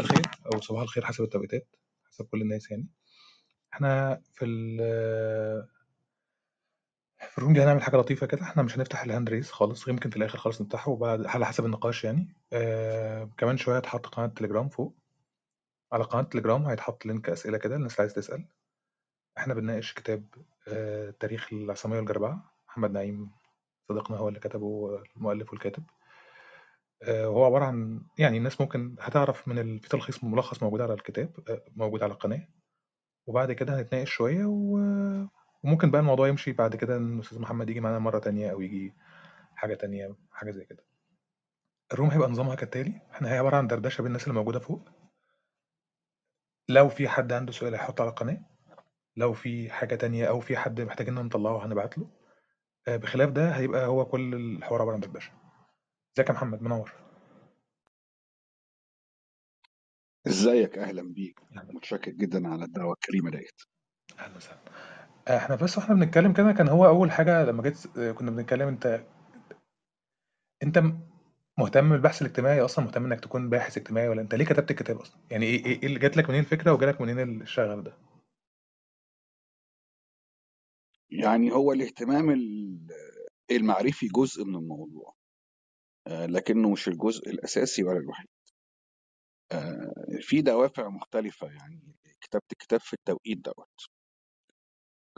الخير أو صباح الخير حسب التوقيتات، حسب كل الناس يعني. إحنا في ال في الroom دي هنعمل حاجة لطيفة كده، إحنا مش هنفتح الhand raise خالص، يمكن في الآخر خالص نفتحه وبعد على حسب النقاش يعني. آآ كمان شوية هتحط قناة تليجرام فوق. على قناة تليجرام هيتحط لينك أسئلة كده للناس اللي عايزة تسأل. إحنا بنناقش كتاب آآ تاريخ العصامية والجربعة، محمد نعيم صديقنا هو اللي كتبه المؤلف والكاتب. آآ وهو عبارة عن يعني الناس ممكن هتعرف من ال في تلخيص ملخص موجود على الكتاب آآ موجود على القناة، وبعد كده هنتناقش شوية و وممكن بقى الموضوع يمشي بعد كده إن الأستاذ محمد ييجي معانا مرة تانية أو ييجي حاجة تانية، حاجة زي كده. الroom هيبقى نظامها كالتالي، إحنا هي عبارة عن دردشة بين الناس اللي موجودة فوق. لو في حد عنده سؤال هيحطه على القناة، لو في حاجة تانية أو في حد محتاجيننا نطلعه هنبعت له. آآ بخلاف ده هيبقى هو كل الحوار عبارة عن دردشة. إزيك يا محمد؟ منوّر. ازيك أهلا بيك. متشكر جدا على الدعوة الكريمة ديت أهلًا وسهلًا. إحنا بس وإحنا بنتكلم كده كان هو أول حاجة لمّا جيت كنا بنتكلم أنت م مهتم بالبحث الاجتماعي أصلًا، مهتم إنك تكون باحث اجتماعي والّا أنت ليه كتبت الكتاب أصلًا؟ يعني إيه إيه إيه اللي جات لك منين الفكرة وجالك منين الشغف ده؟ يعني هو الاهتمام ال- المعرفي جزء من الموضوع آه، لكنه مش الجزء الأساسي ولا الوحيد. آه، في دوافع مختلفة يعني كتبت كتاب في التوقيت دوت.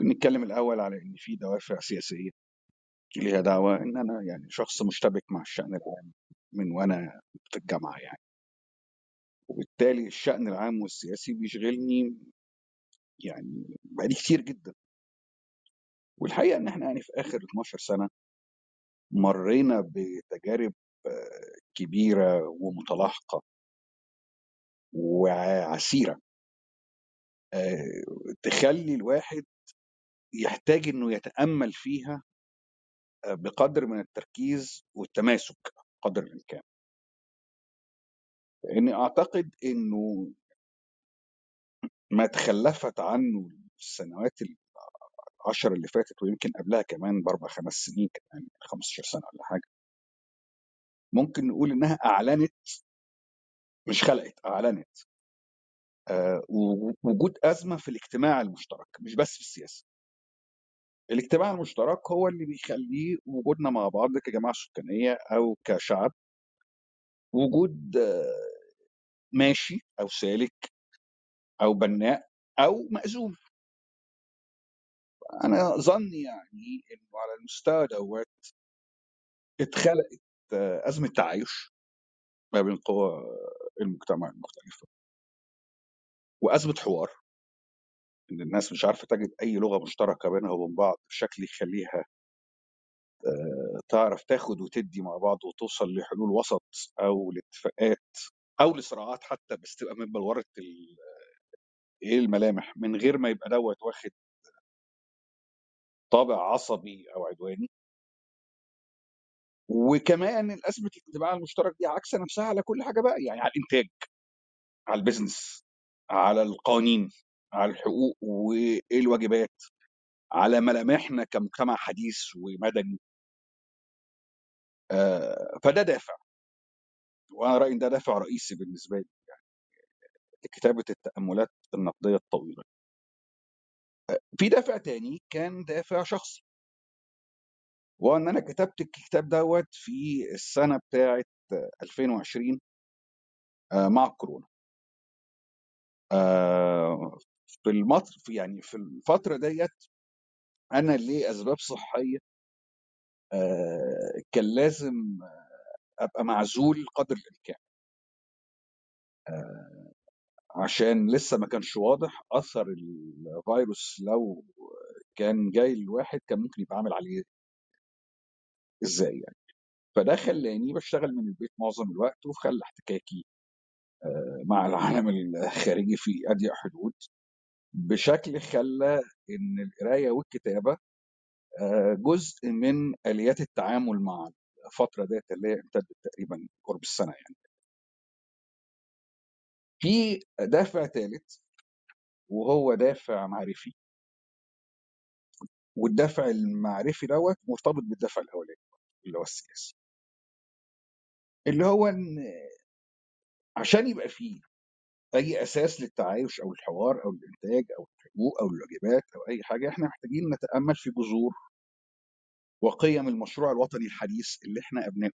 نتكلم الأول على إن في دوافع سياسية ليها دعوة إن أنا يعني شخص مشتبك مع الشأن العام من وأنا في الجامعة يعني. وبالتالي الشأن العام والسياسي بيشغلني يعني بقالي كتير جدا. والحقيقة إن إحنا يعني في آخر 12 سنة مرينا بتجارب آه، كبيرة ومتلاحقة وعسيرة. آه، تخلي الواحد يحتاج إنه يتأمل فيها آه، بقدر من التركيز والتماسك قدر الإمكان. لأني أعتقد إنه ما تخلفت عنه السنوات العشر اللي فاتت ويمكن قبلها كمان بأربع خمس سنين كمان 15 سنة ولا حاجة. ممكن نقول إنها أعلنت مش خلقت أعلنت آه، وجود أزمة في الاجتماع المشترك مش بس في السياسة. الاجتماع المشترك هو اللي بيخليه وجودنا مع بعض كجماعة سكانية أو كشعب وجود آه، ماشي أو سالك أو بناء أو مأزوم أنا ظني يعني إنه على المستوى دوت اتخلقت آه، أزمة تعايش ما بين قوى المجتمع المختلفة وأزمة حوار. إن الناس مش عارفة تجد أي لغة مشتركة بينها وبين بعض بشكل يخليها آه، تعرف تاخد وتدي مع بعض وتوصل لحلول وسط أو لاتفاقات أو لصراعات حتى بس تبقى من بلورة ال- إيه الملامح من غير ما يبقى دوت واخد طابع عصبي أو عدواني. وكمان الازمه الاجتماع المشترك دي عكس نفسها على كل حاجة بقى يعني على الإنتاج على البيزنس على القوانين على الحقوق وايه الواجبات على ملامحنا كمجتمع حديث ومدني. آه، فده دافع. وأنا رأيي ده دافع رئيسي بالنسبة لي لكتابة التأملات النقدية الطويلة. في دافع تاني كان دافع شخصي. وان أنا كتبت الكتاب دوت في السنة بتاعه 2020 آه، مع الكورونا آه، في المطر في يعني في الفترة ديت أنا لأسباب صحية آه، كان لازم ابقى معزول قدر الامكان. آه، عشان لسه ما كانش واضح أثر الفيروس لو كان جاي الواحد كان ممكن يبقى عامل عليه إزاي يعني. فده خلاني بشتغل من البيت معظم الوقت وخلى احتكاكي مع العالم الخارجي في أضيق حدود. بشكل خلى إن القراية والكتابة آه، جزء من آليات التعامل مع الفترة ديت اللي هي امتدت تقريبا قرب السنة يعني. في دافع ثالث وهو دافع معرفي. والدافع المعرفي دوت مرتبط بالدافع الاولاني اللي هو السياسي. اللي هو إن عشان يبقى فيه أي أساس للتعايش أو الحوار أو الإنتاج أو الحقوق أو الواجبات أو أي حاجة إحنا محتاجين نتأمل في جذور وقيم المشروع الوطني الحديث اللي إحنا ابنائه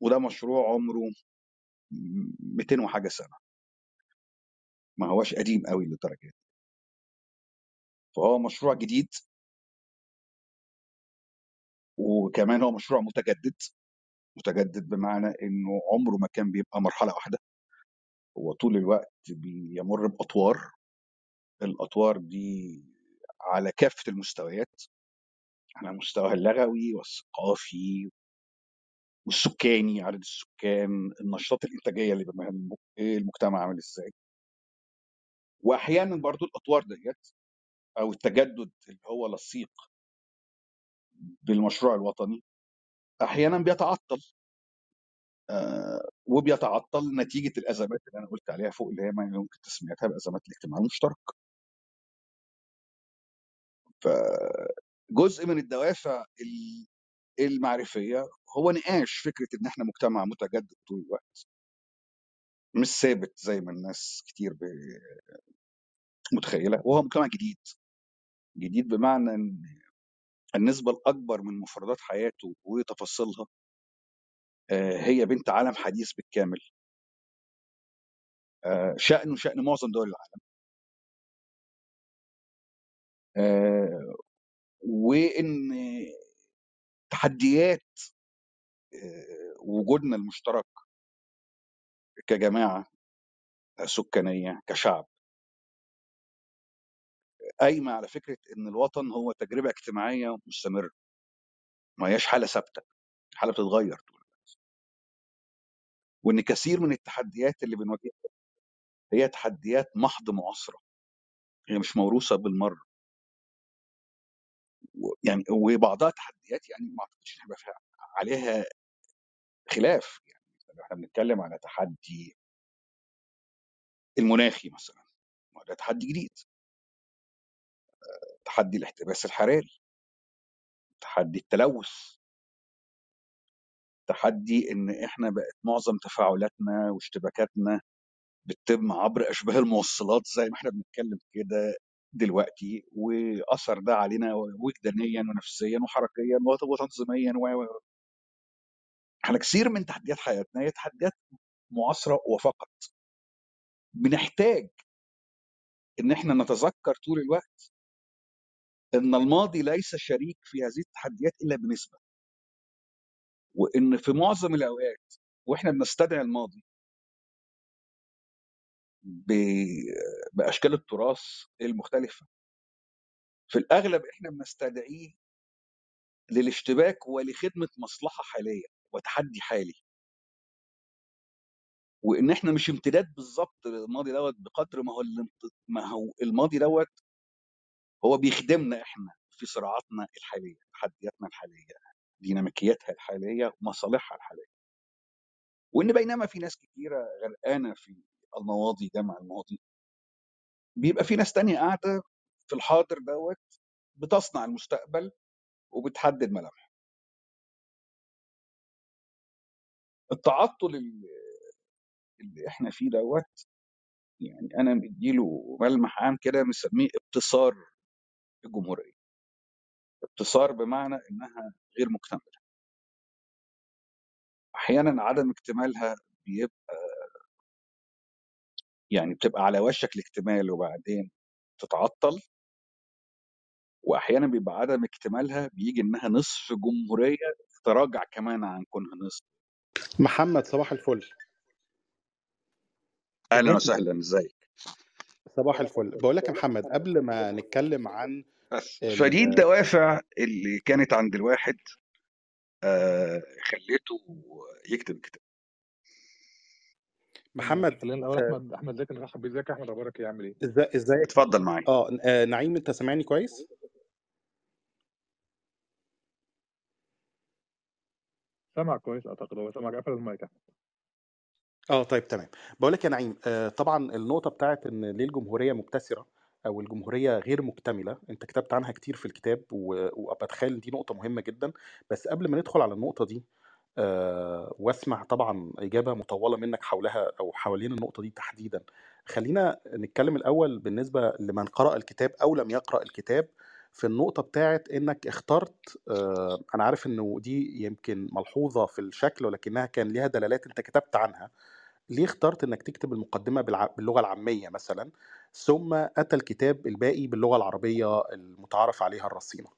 وده مشروع عمره 200 وحاجة سنة. ما هوش قديم قوي للدرجة دي. فهو مشروع جديد. وكمان هو مشروع متجدد. متجدد بمعنى إنه عمره ما كان بيبقى مرحلة واحدة. هو طول الوقت بيمر بأطوار. الأطوار دي على كافة المستويات. على مستوى اللغوي والثقافي والسكاني عدد السكان النشاط الإنتاجية اللي المجتمع عامل إزاي. واحيانا برضو الاطوار ديت أو التجدد اللي هو لصيق بالمشروع الوطني أحيانا بيتعطل آه وبيتعطل نتيجة الأزمات اللي أنا قلت عليها فوق اللي هي ما يمكن تسميتها بأزمات الاجتماع المشترك. فجزء من الدوافع المعرفية هو نقاش فكرة إن إحنا مجتمع متجدد طول الوقت. مش ثابت زي ما الناس كتير متخيلة وهو مجتمع جديد. جديد بمعنى إن النسبة الأكبر من مفردات حياته وتفاصيلها هي بنت عالم حديث بالكامل. شأنه شأن معظم دول العالم. وإن تحديات وجودنا المشترك كجماعة سكانية كشعب. قايمة على فكرة إن الوطن هو تجربة اجتماعية مستمرة. ما هياش حالة ثابتة. حالة بتتغير طول الوقت. وإن كثير من التحديات اللي بنواجهها هي تحديات محض معاصرة. هي مش موروثة بالمرة. يعني وبعضها تحديات يعني ما أعتقدش هيبقى عليها خلاف. إحنا بنتكلم على تحدي المناخي مثلا ده تحدي جديد. تحدي الاحتباس الحراري تحدي التلوث. تحدي إن إحنا بقت معظم تفاعلاتنا واشتباكاتنا بتتم عبر أشباه الموصلات زي ما إحنا بنتكلم كده دلوقتي وأثر ده علينا وجدانيا ونفسيا وحركيا وتنظيميا و إحنا كثير من تحديات حياتنا هي تحديات معاصرة وفقط. بنحتاج إن إحنا نتذكر طول الوقت إن الماضي ليس شريك في هذه التحديات إلا بنسبة. وإن في معظم الأوقات وإحنا بنستدعي الماضي بأشكال التراث المختلفة في الأغلب إحنا بنستدعيه للاشتباك ولخدمة مصلحة حاليه وتحدي حالي. وإن إحنا مش امتداد بالظبط للماضي دوت بقدر ما هو ما هو الماضي دوت هو بيخدمنا إحنا في صراعاتنا الحالية تحدياتنا الحالية ديناميكياتها الحالية ومصالحها الحالية. وإن بينما في ناس كتيرة غرقانة في المواضي جمع الماضي بيبقى في ناس تانية قاعدة في الحاضر دوت بتصنع المستقبل وبتحدد ملامحه التعطل اللي إحنا فيه دوت يعني أنا مديله ملمح عام كده مسميه إبتصار الجمهورية. إبتصار بمعنى إنها غير مكتملة. أحيانا عدم اكتمالها بيبقى يعني بتبقى على وشك الاكتمال وبعدين تتعطل. واحيانا بيبقى عدم اكتمالها بيجي إنها نصف جمهورية تراجع كمان عن كونها نصف. محمد صباح الفل. أهلا وسهلا إزيك؟ صباح الفل. بقول لك يا محمد قبل ما نتكلم عن فدي الدوافع اللي كانت عند الواحد آه خليته يكتب الكتاب. محمد خلينا الأول أحمد أحمد ازيك نرحب بيك ازيك يا أحمد أخبارك إيه؟ عامل إيه؟ إزاي إزاي؟ اتفضل معايا. آه آه، نعيم أنت سامعني كويس؟ سامعك كويس أعتقد هو سامعك قفل المايك احمد آه طيب تمام. بقول لك يا نعيم آه طبعا النقطة بتاعت إن ليه الجمهورية مبتسرة أو الجمهورية غير مكتملة أنت كتبت عنها كتير في الكتاب وبتخيل دي نقطة مهمة جدا. بس قبل ما ندخل على النقطة دي آه، وأسمع طبعا إجابة مطولة منك حولها أو حوالين النقطة دي تحديدا. خلينا نتكلم الأول بالنسبة لمن قرأ الكتاب أو لم يقرأ الكتاب في النقطة بتاعت إنك اخترت آه، أنا عارف إنه دي يمكن ملحوظة في الشكل ولكنها كان ليها دلالات أنت كتبت عنها. ليه اخترت إنك تكتب المقدمة بالع- باللغة العامية مثلا ثم أتى الكتاب الباقي باللغة العربية المتعارف عليها الرصينة؟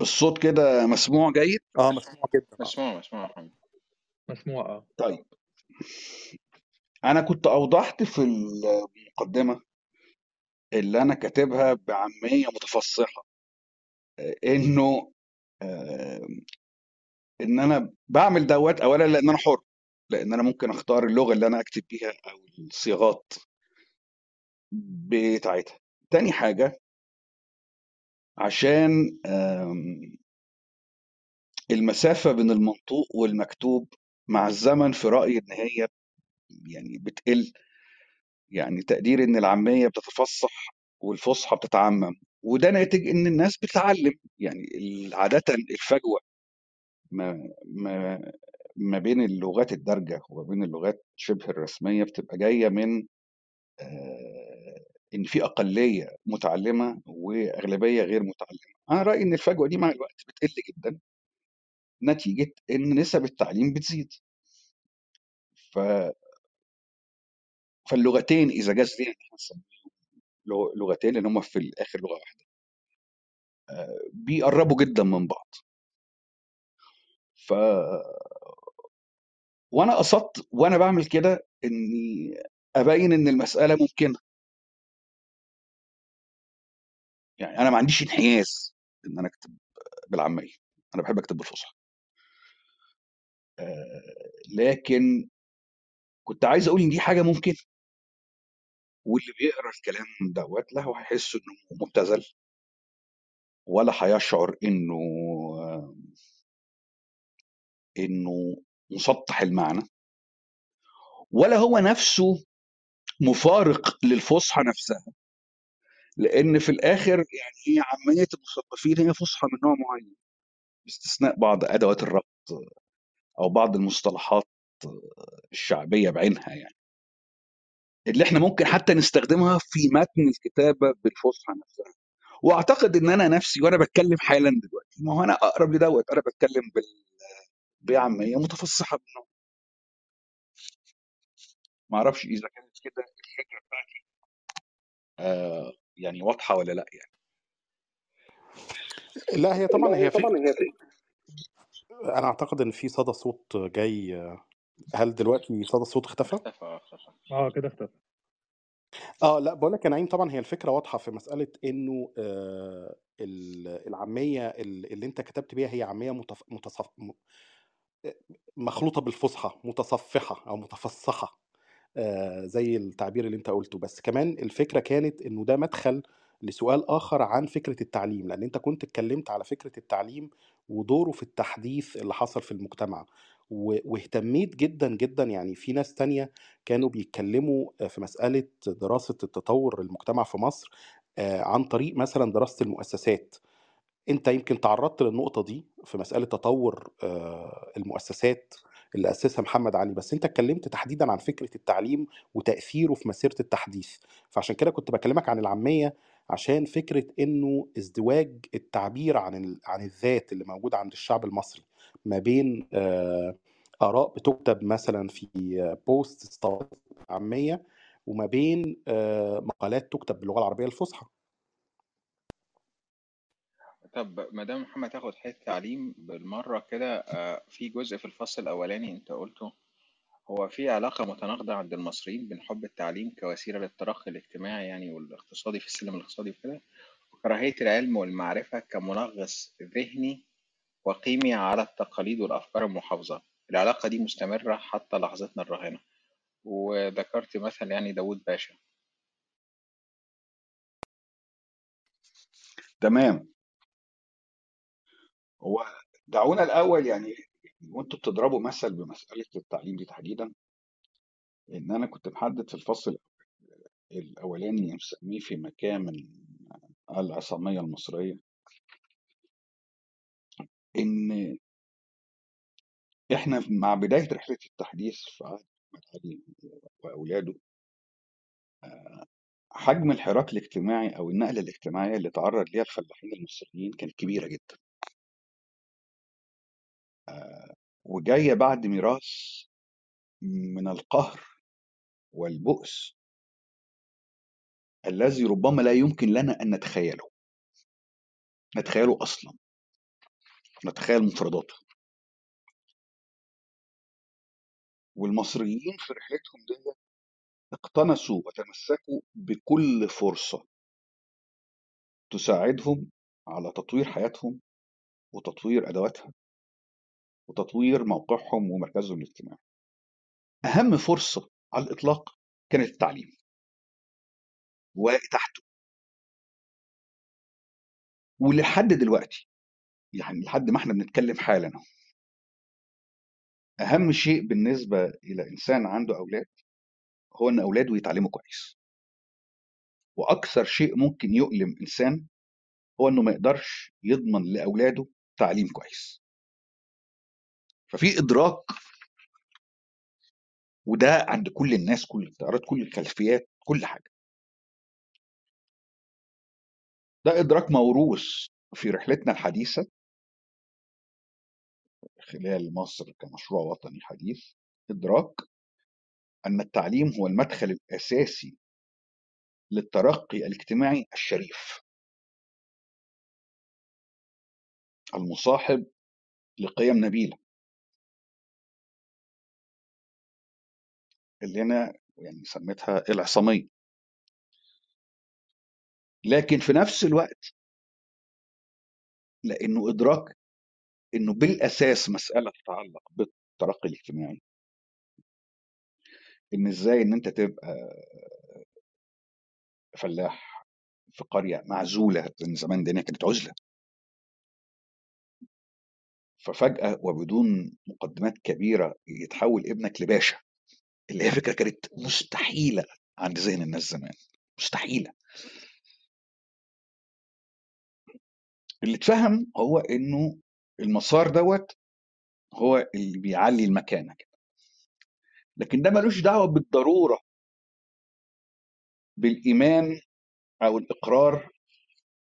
الصوت كده مسموع جيد؟ آه مسموع جدا آه. مسموع مسموع مسموع آه. طيب. أنا كنت أوضحت في المقدمة اللي أنا كاتبها بعامية متفصحة إنه آه، إن أنا بعمل دوت اولا لأن أنا حر لأن أنا ممكن أختار اللغة اللي أنا أكتب بيها أو الصياغات بتاعتها. تاني حاجة عشان آم، المسافة بين المنطوق والمكتوب مع الزمن في رأيي ان هي يعني بتقل. يعني تقدير إن العامية بتتفصح والفصحى بتتعمم وده ناتج إن الناس بتتعلم. يعني عاده الفجوة ما ما ما بين اللغات الدارجة وما بين اللغات شبه الرسمية بتبقى جاية من آه، إن في أقلية متعلمة وأغلبية غير متعلمة. أنا رأيي إن الفجوة دي مع الوقت بتقل جدا. نتيجة إن نسب التعليم بتزيد. ف فاللغتين إذا جاز لينا إن لغتين لأن هم في الآخر لغة واحدة. آه، بيقربوا جدا من بعض. ف وأنا قصدت وأنا بعمل كده إني أبين إن المسألة ممكنة. يعني أنا ما عنديش انحياز إن أنا أكتب بالعامية. أنا بحب أكتب بالفصحى. آه، لكن كنت عايز أقول إن دي حاجة ممكنة. واللي بيقرا الكلام دوت لا هو هيحس إنه مبتذل. ولا هيشعر إنه إنه مسطح المعنى. ولا هو نفسه مفارق للفصحى نفسها. لأن في الآخر يعني هي عامية المثقفين هي فصحى من نوع معين. باستثناء بعض أدوات الربط أو بعض المصطلحات الشعبية بعينها يعني. اللي إحنا ممكن حتى نستخدمها في متن الكتابة بالفصحى نفسها. وأعتقد إن أنا نفسي وأنا بتكلم حالا دلوقتي ما هو أنا أقرب لدوت أنا بتكلم بال... بعاميه متفصحة بالنوع ما أعرفش إذا كانت كده الفكرة بتاعتي آه يعني واضحة ولا لأ يعني. لا هي طبعا هي هي طبعا فكرة. أنا أعتقد إن في صدى صوت جاي هل دلوقتي صدى الصوت اختفى؟ اختفى آه اختفى. آه كده اختفى. آه لا بقول لك يا نعيم طبعا هي الفكرة واضحة في مسألة إنه آه ال- العامية ال- اللي أنت كتبت بيها هي عامية متف... متصف... م- مخلوطة بالفصحى متصفحة أو متفصحه آه، زي التعبير اللي أنت قلته. بس كمان الفكرة كانت إنه ده مدخل لسؤال آخر عن فكرة التعليم لأن أنت كنت اتكلمت على فكرة التعليم ودوره في التحديث اللي حصل في المجتمع. واهتميت جدا جدا يعني في ناس تانية كانوا بيتكلموا آه، في مسألة دراسة التطور المجتمع في مصر آه، عن طريق مثلا دراسة المؤسسات. انت يمكن تعرضت للنقطة دي في مسألة تطور آه، المؤسسات اللي أسسها محمد علي بس انت اتكلمت تحديدا عن فكرة التعليم وتأثيره في مسيرة التحديث. فعشان كده كنت بكلمك عن العامية عشان فكرة إنه ازدواج التعبير عن ال- عن الذات اللي موجود عند الشعب المصري ما بين آه، آراء بتكتب مثلا في بوست عامية وما بين آه، مقالات تكتب باللغة العربية الفصحى. طب ما دام محمد تاخد حتة تعليم بالمرة كده آه، في جزء في الفصل الأولاني أنت قلته هو في علاقة متناقضة عند المصريين بين حب التعليم كوسيلة للترقي الاجتماعي يعني والاقتصادي في السلم الاقتصادي وكده وكراهية العلم والمعرفة كمنغص ذهني وقيمي على التقاليد والأفكار المحافظة. العلاقة دي مستمرة حتى لحظتنا الراهنة. وذكرت مثل يعني داوود باشا. تمام. هو دعونا الأول يعني وانتوا بتضربوا مثل بمسألة التعليم دي تحديدا إن أنا كنت محدد في الفصل الأولاني مسميه في مكامن العصامية المصرية إن إحنا مع بداية رحلة التحديث في عهد علي وأولاده حجم الحراك الاجتماعي أو النقلة الاجتماعية اللي تعرض ليها الفلاحين المصريين كانت كبيرة جدا. وجاية بعد ميراث من القهر والبؤس الذي ربما لا يمكن لنا أن نتخيله. نتخيله أصلا. نتخيل مفرداته. والمصريين في رحلتهم دي اقتنصوا وتمسكوا بكل فرصة تساعدهم على تطوير حياتهم وتطوير أدواتها وتطوير موقعهم ومركزهم الاجتماعي. أهم فرصة على الإطلاق كانت التعليم. وتحته ولحد دلوقتي يعني لحد ما إحنا بنتكلم حالا أهم شيء بالنسبة إلى إنسان عنده أولاد هو إن أولاده يتعلموا كويس. وأكثر شيء ممكن يؤلم إنسان هو إنه ما يقدرش يضمن لأولاده تعليم كويس. ففي إدراك وده عند كل الناس كل التيارات كل الخلفيات كل حاجة. ده إدراك موروث في رحلتنا الحديثة خلال مصر كمشروع وطني حديث. إدراك أن التعليم هو المدخل الأساسي للترقي الاجتماعي الشريف. المصاحب لقيم نبيلة. اللي أنا يعني سميتها العصامية. لكن في نفس الوقت لأنه إدراك إنه بالأساس مسألة تتعلق بالترقي الاجتماعي. إن إزاي إن أنت تبقى فلاح في قرية معزولة لأن زمان الدنيا كانت عزلة. ففجأة وبدون مقدمات كبيرة يتحول ابنك لباشا. اللي هي فكرة كانت مستحيلة عند ذهن الناس زمان مستحيلة. اللي اتفهم هو إنه المسار دوت هو اللي بيعلي المكانة كده. لكن ده ملوش دعوة بالضرورة بالإيمان أو الإقرار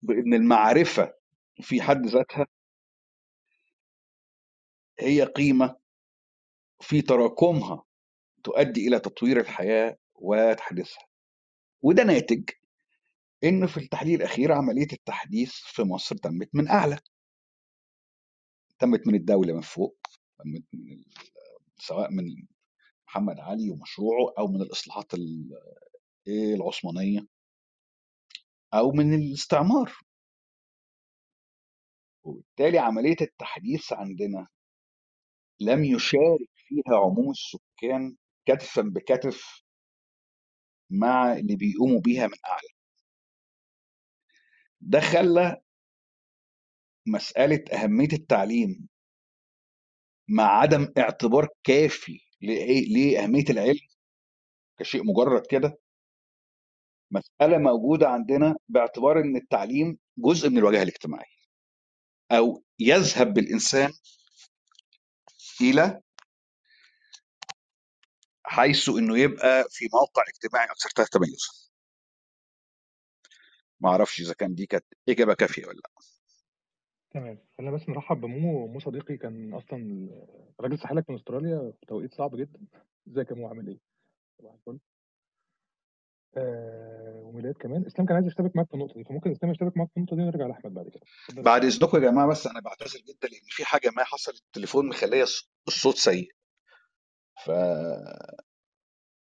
بأن المعرفة في حد ذاتها هي قيمة في تراكمها. تؤدي إلى تطوير الحياة وتحديثها. وده ناتج إن في التحليل الأخير عملية التحديث في مصر تمت من أعلى. تمت من الدولة من فوق تمت من سواء من محمد علي ومشروعه أو من الإصلاحات ال- إيه العثمانية أو من الاستعمار. وبالتالي عملية التحديث عندنا لم يشارك فيها عموم السكان كتفا بكتف مع اللي بيقوموا بيها من أعلى. ده خلى مسألة أهمية التعليم مع عدم اعتبار كافي لأهمية العلم كشيء مجرد كده مسألة موجودة عندنا باعتبار إن التعليم جزء من الواجهة الاجتماعية أو يذهب بالإنسان إلى حيث إنه يبقى في موقع اجتماعي أكثر تميزا ما أعرفش إذا كان دي كانت إجابة كافية ولا لأ. تمام. خلينا بس نرحب بمومو مو صديقي كان أصلا راجل ساحلك من أستراليا في توقيت صعب جدا. إزيك يا مو؟ عامل إيه؟ صباح الفل. آه وميلاد كمان. إسلام كان عايز يشترك معاك في النقطة دي فممكن إسلام يشترك معاك في النقطة دي ونرجع لأحمد بعد كده. بعد اسلام إذنكم يا جماعة بس أنا بعتذر جدا لأن في حاجة ما حصلت التليفون مخلية الصوت سيء. ف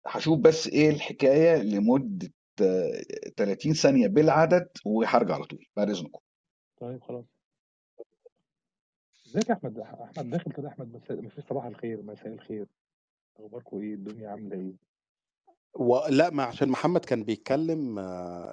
هشوف بس إيه الحكاية لمدة آه، 30 ثانية بالعدد وهرجع على طول بعد إذنكم. طيب خلاص. ازيك يا أحمد؟ أحمد داخل كده بس مفيش صباح الخير مساء الخير. أخباركم إيه؟ الدنيا عاملة إيه ولا ما عشان محمد كان بيتكلم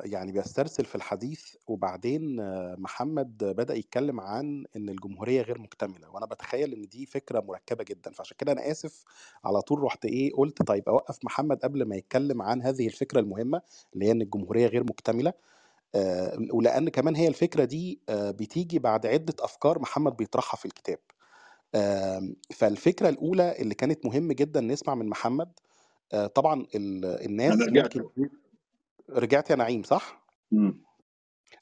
يعني بيسترسل في الحديث وبعدين محمد بدأ يتكلم عن إن الجمهورية غير مكتملة وأنا بتخيل إن دي فكرة مركبة جدا فعشان كده أنا آسف على طول رحت إيه قلت طيب أوقف محمد قبل ما يتكلم عن هذه الفكرة المهمة اللي هي إن الجمهورية غير مكتملة آه، ولأن كمان هي الفكرة دي آه، بتيجي بعد عدة أفكار محمد بيطرحها في الكتاب آم، فالفكرة الأولى اللي كانت مهم جدا نسمع من محمد آه، طبعا ال- أنا الناس رجعت ممكن رجعت يا نعيم صح؟ مم.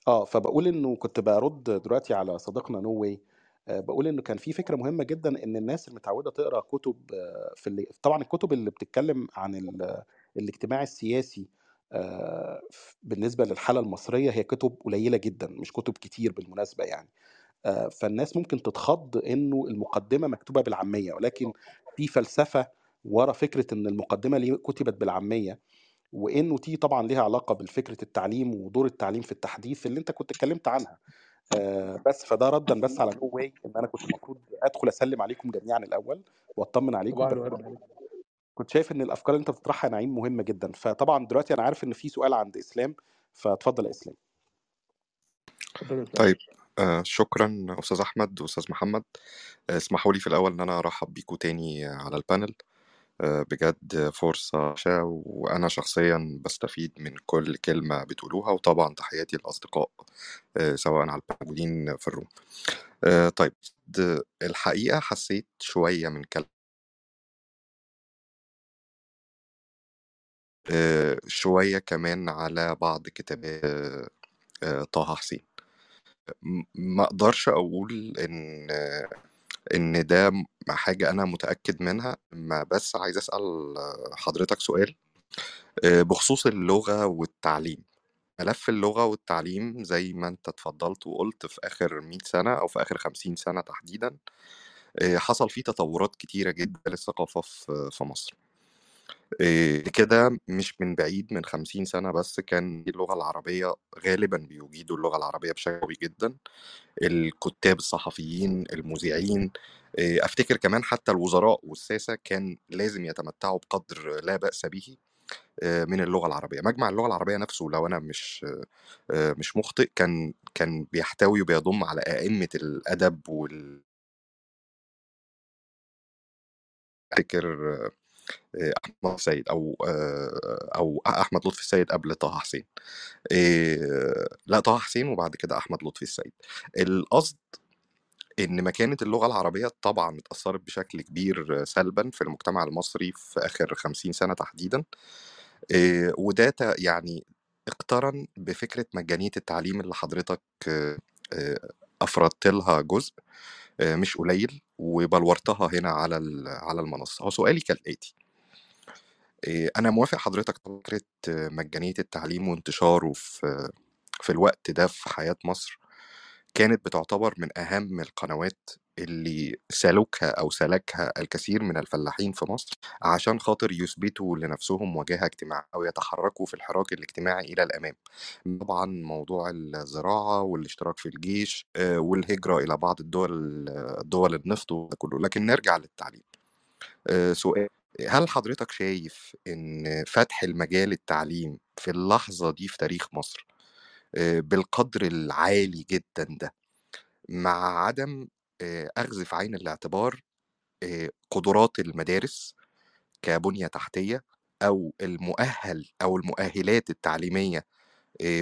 آه فبقول إنه كنت برد دلوقتي على صديقنا نو واي بقول إنه كان في فكرة مهمة جدا إن الناس المتعودة تقرأ كتب آه، في اللي طبعا الكتب اللي بتتكلم عن ال- الاجتماع السياسي آه، بالنسبة للحالة المصرية هي كتب قليلة جدا مش كتب كتير بالمناسبة يعني آه، فالناس ممكن تتخض إنه المقدمة مكتوبة بالعامية ولكن في فلسفة ورا فكرة إن المقدمة ليه كتبت بالعامية وإنه دي طبعا ليها علاقة بالفكرة التعليم ودور التعليم في التحديث اللي أنت كنت اتكلمت عنها. آه، بس فده ردا بس على no way إن أنا كنت المفروض أدخل أسلم عليكم جميعا الأول وأطمن عليكم كنت شايف إن الأفكار اللي أنت بتطرحها يا نعيم مهمة جدا. فطبعا دلوقتي أنا عارف إن في سؤال عند إسلام فاتفضل يا إسلام. طيب آه شكرا أستاذ أحمد وأستاذ محمد. آه، اسمحوا لي في الأول إن أنا أرحب بيكم تاني على ال panel. آه، بجد فرصة وأنا شخصيا بستفيد من كل كلمة بتقولوها وطبعا تحياتي للأصدقاء آه، سواء على الموجودين في الروم. آه، طيب الحقيقة حسيت شوية من كلام آه، شوية كمان على بعض كتابات آه، آه، طه حسين. ما أقدرش أقول إن إن ده حاجة أنا متأكد منها ما بس عايز أسأل حضرتك سؤال آه، بخصوص اللغة والتعليم. ملف اللغة والتعليم زي ما أنت اتفضلت وقلت في آخر 100 سنة أو في آخر 50 سنة تحديدا آه، حصل فيه تطورات كتيرة جدا للثقافة في مصر. كده مش من بعيد من خمسين سنة بس كان اللغة العربية غالبا بيجيدوا اللغة العربية بشكل قوي جدا. الكتاب الصحفيين المذيعين أفتكر كمان حتى الوزراء والساسة كان لازم يتمتعوا بقدر لا بأس به من اللغة العربية. مجمع اللغة العربية نفسه لو أنا مش مش مخطئ كان كان بيحتوي وبيضم على أئمة الأدب وال أفتكر آه، أحمد سيد أو آه، أو أحمد لطفي السيد قبل طه حسين. إيه لا طه حسين وبعد كده أحمد لطفي السيد. القصد إن مكانة اللغة العربية طبعا اتأثرت بشكل كبير سلبا في المجتمع المصري في آخر 50 سنة تحديدا. إيه وده يعني اقترن بفكرة مجانية التعليم اللي حضرتك آه، آه، أفردت لها جزء آه، مش قليل وبلورتها هنا على على المنصة. هو سؤالي كالآتي. إيه، أنا موافق حضرتك فكرة آه، مجانية التعليم وانتشاره في في الوقت ده في حياة مصر كانت بتعتبر من أهم القنوات اللي سلوكها أو سلكها الكثير من الفلاحين في مصر عشان خاطر يثبتوا لنفسهم وجاهة اجتماعية أو يتحركوا في الحراك الاجتماعي إلى الأمام. طبعا موضوع الزراعة والاشتراك في الجيش آه، والهجرة إلى بعض الدول دول النفط وده كله لكن نرجع للتعليم. آه، سؤال هل حضرتك شايف إن فتح المجال التعليم في اللحظة دي في تاريخ مصر بالقدر العالي جدا ده مع عدم أخذ في عين الاعتبار قدرات المدارس كبنية تحتية أو المؤهل أو المؤهلات التعليمية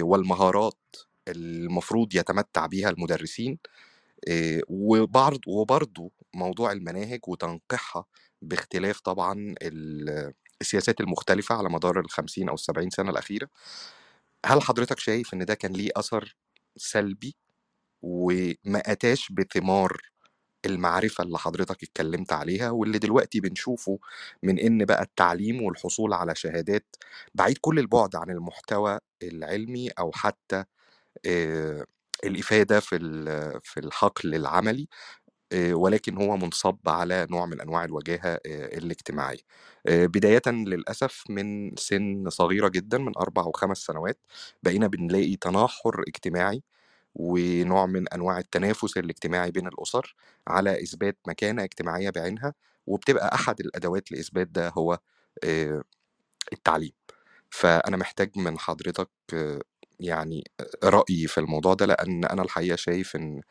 والمهارات المفروض يتمتع بيها المدرسين وبعض وبرضه موضوع المناهج وتنقيحها باختلاف طبعا ال- السياسات المختلفة على مدار الخمسين أو السبعين سنة الأخيرة. هل حضرتك شايف إن ده كان ليه أثر سلبي؟ وما أتاش بثمار المعرفة اللي حضرتك اتكلمت عليها واللي دلوقتي بنشوفه من إن بقى التعليم والحصول على شهادات بعيد كل البعد عن المحتوى العلمي أو حتى الإفادة في في الحقل العملي ولكن هو منصب على نوع من آه، الاجتماعية. آه، بداية للأسف من سن صغيرة جدا من أربع وخمس سنوات بقينا بنلاقي تناحر اجتماعي ونوع من أنواع التنافس الاجتماعي بين الأسر على إثبات مكانة اجتماعية بعينها وبتبقى أحد الأدوات لإثبات ده هو التعليم. فأنا محتاج من حضرتك يعني رأيي في الموضوع ده لأن أنا الحقيقة شايف إن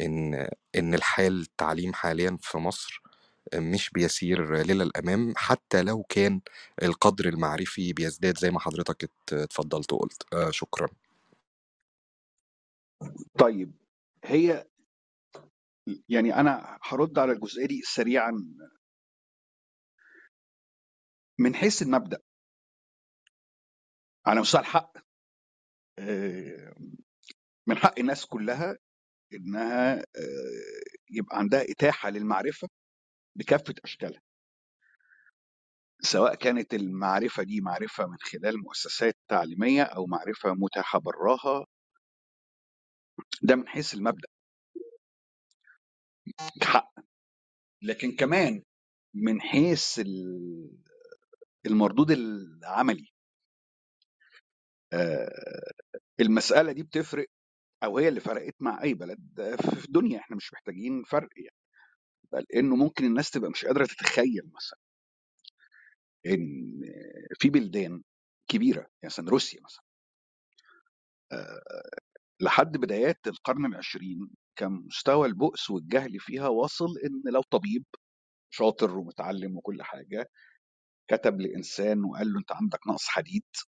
إن إن الحال التعليم حاليا في مصر مش بيسير للأمام حتى لو كان القدر المعرفي بيزداد زي ما حضرتك ات- اتفضلت وقلت. آه، شكرا. طيب هي يعني أنا هرد على الجزئية دي سريعا. من حيث المبدأ على مستوى الحق آه، من حق الناس كلها إنها يبقى عندها إتاحة للمعرفة بكافة أشكالها. سواء كانت المعرفة دي معرفة من خلال مؤسسات تعليمية أو معرفة متاحة براها ده من حيث المبدأ. حق. لكن كمان من حيث ال- المردود العملي. المسألة دي بتفرق أو هي اللي فرقت مع أي بلد في الدنيا. إحنا مش محتاجين فرق يعني. بل إنه ممكن الناس تبقى مش قادرة تتخيل مثلا إن في بلدان كبيرة يعني مثلا روسيا مثلا آه، لحد بدايات القرن العشرين كان مستوى البؤس والجهل فيها واصل إن لو طبيب شاطر ومتعلم وكل حاجة كتب لإنسان وقال له أنت عندك نقص حديد آه،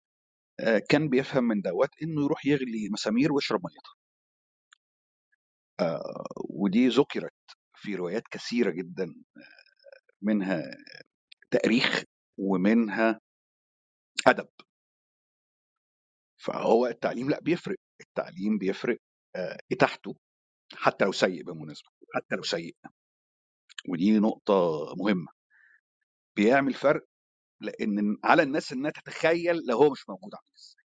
كان بيفهم من دوت إنه يروح يغلي مسامير ويشرب ميتها. آه، ودي ذكرت في روايات كثيرة جدا منها تأريخ ومنها أدب. فهو التعليم لأ بيفرق. التعليم بيفرق آه، اتاحته حتى لو سيء بالمناسبة حتى لو سيء. ودي نقطة مهمة. بيعمل فرق لأن على الناس إنها تتخيل لو هو مش موجود عامل إزاي.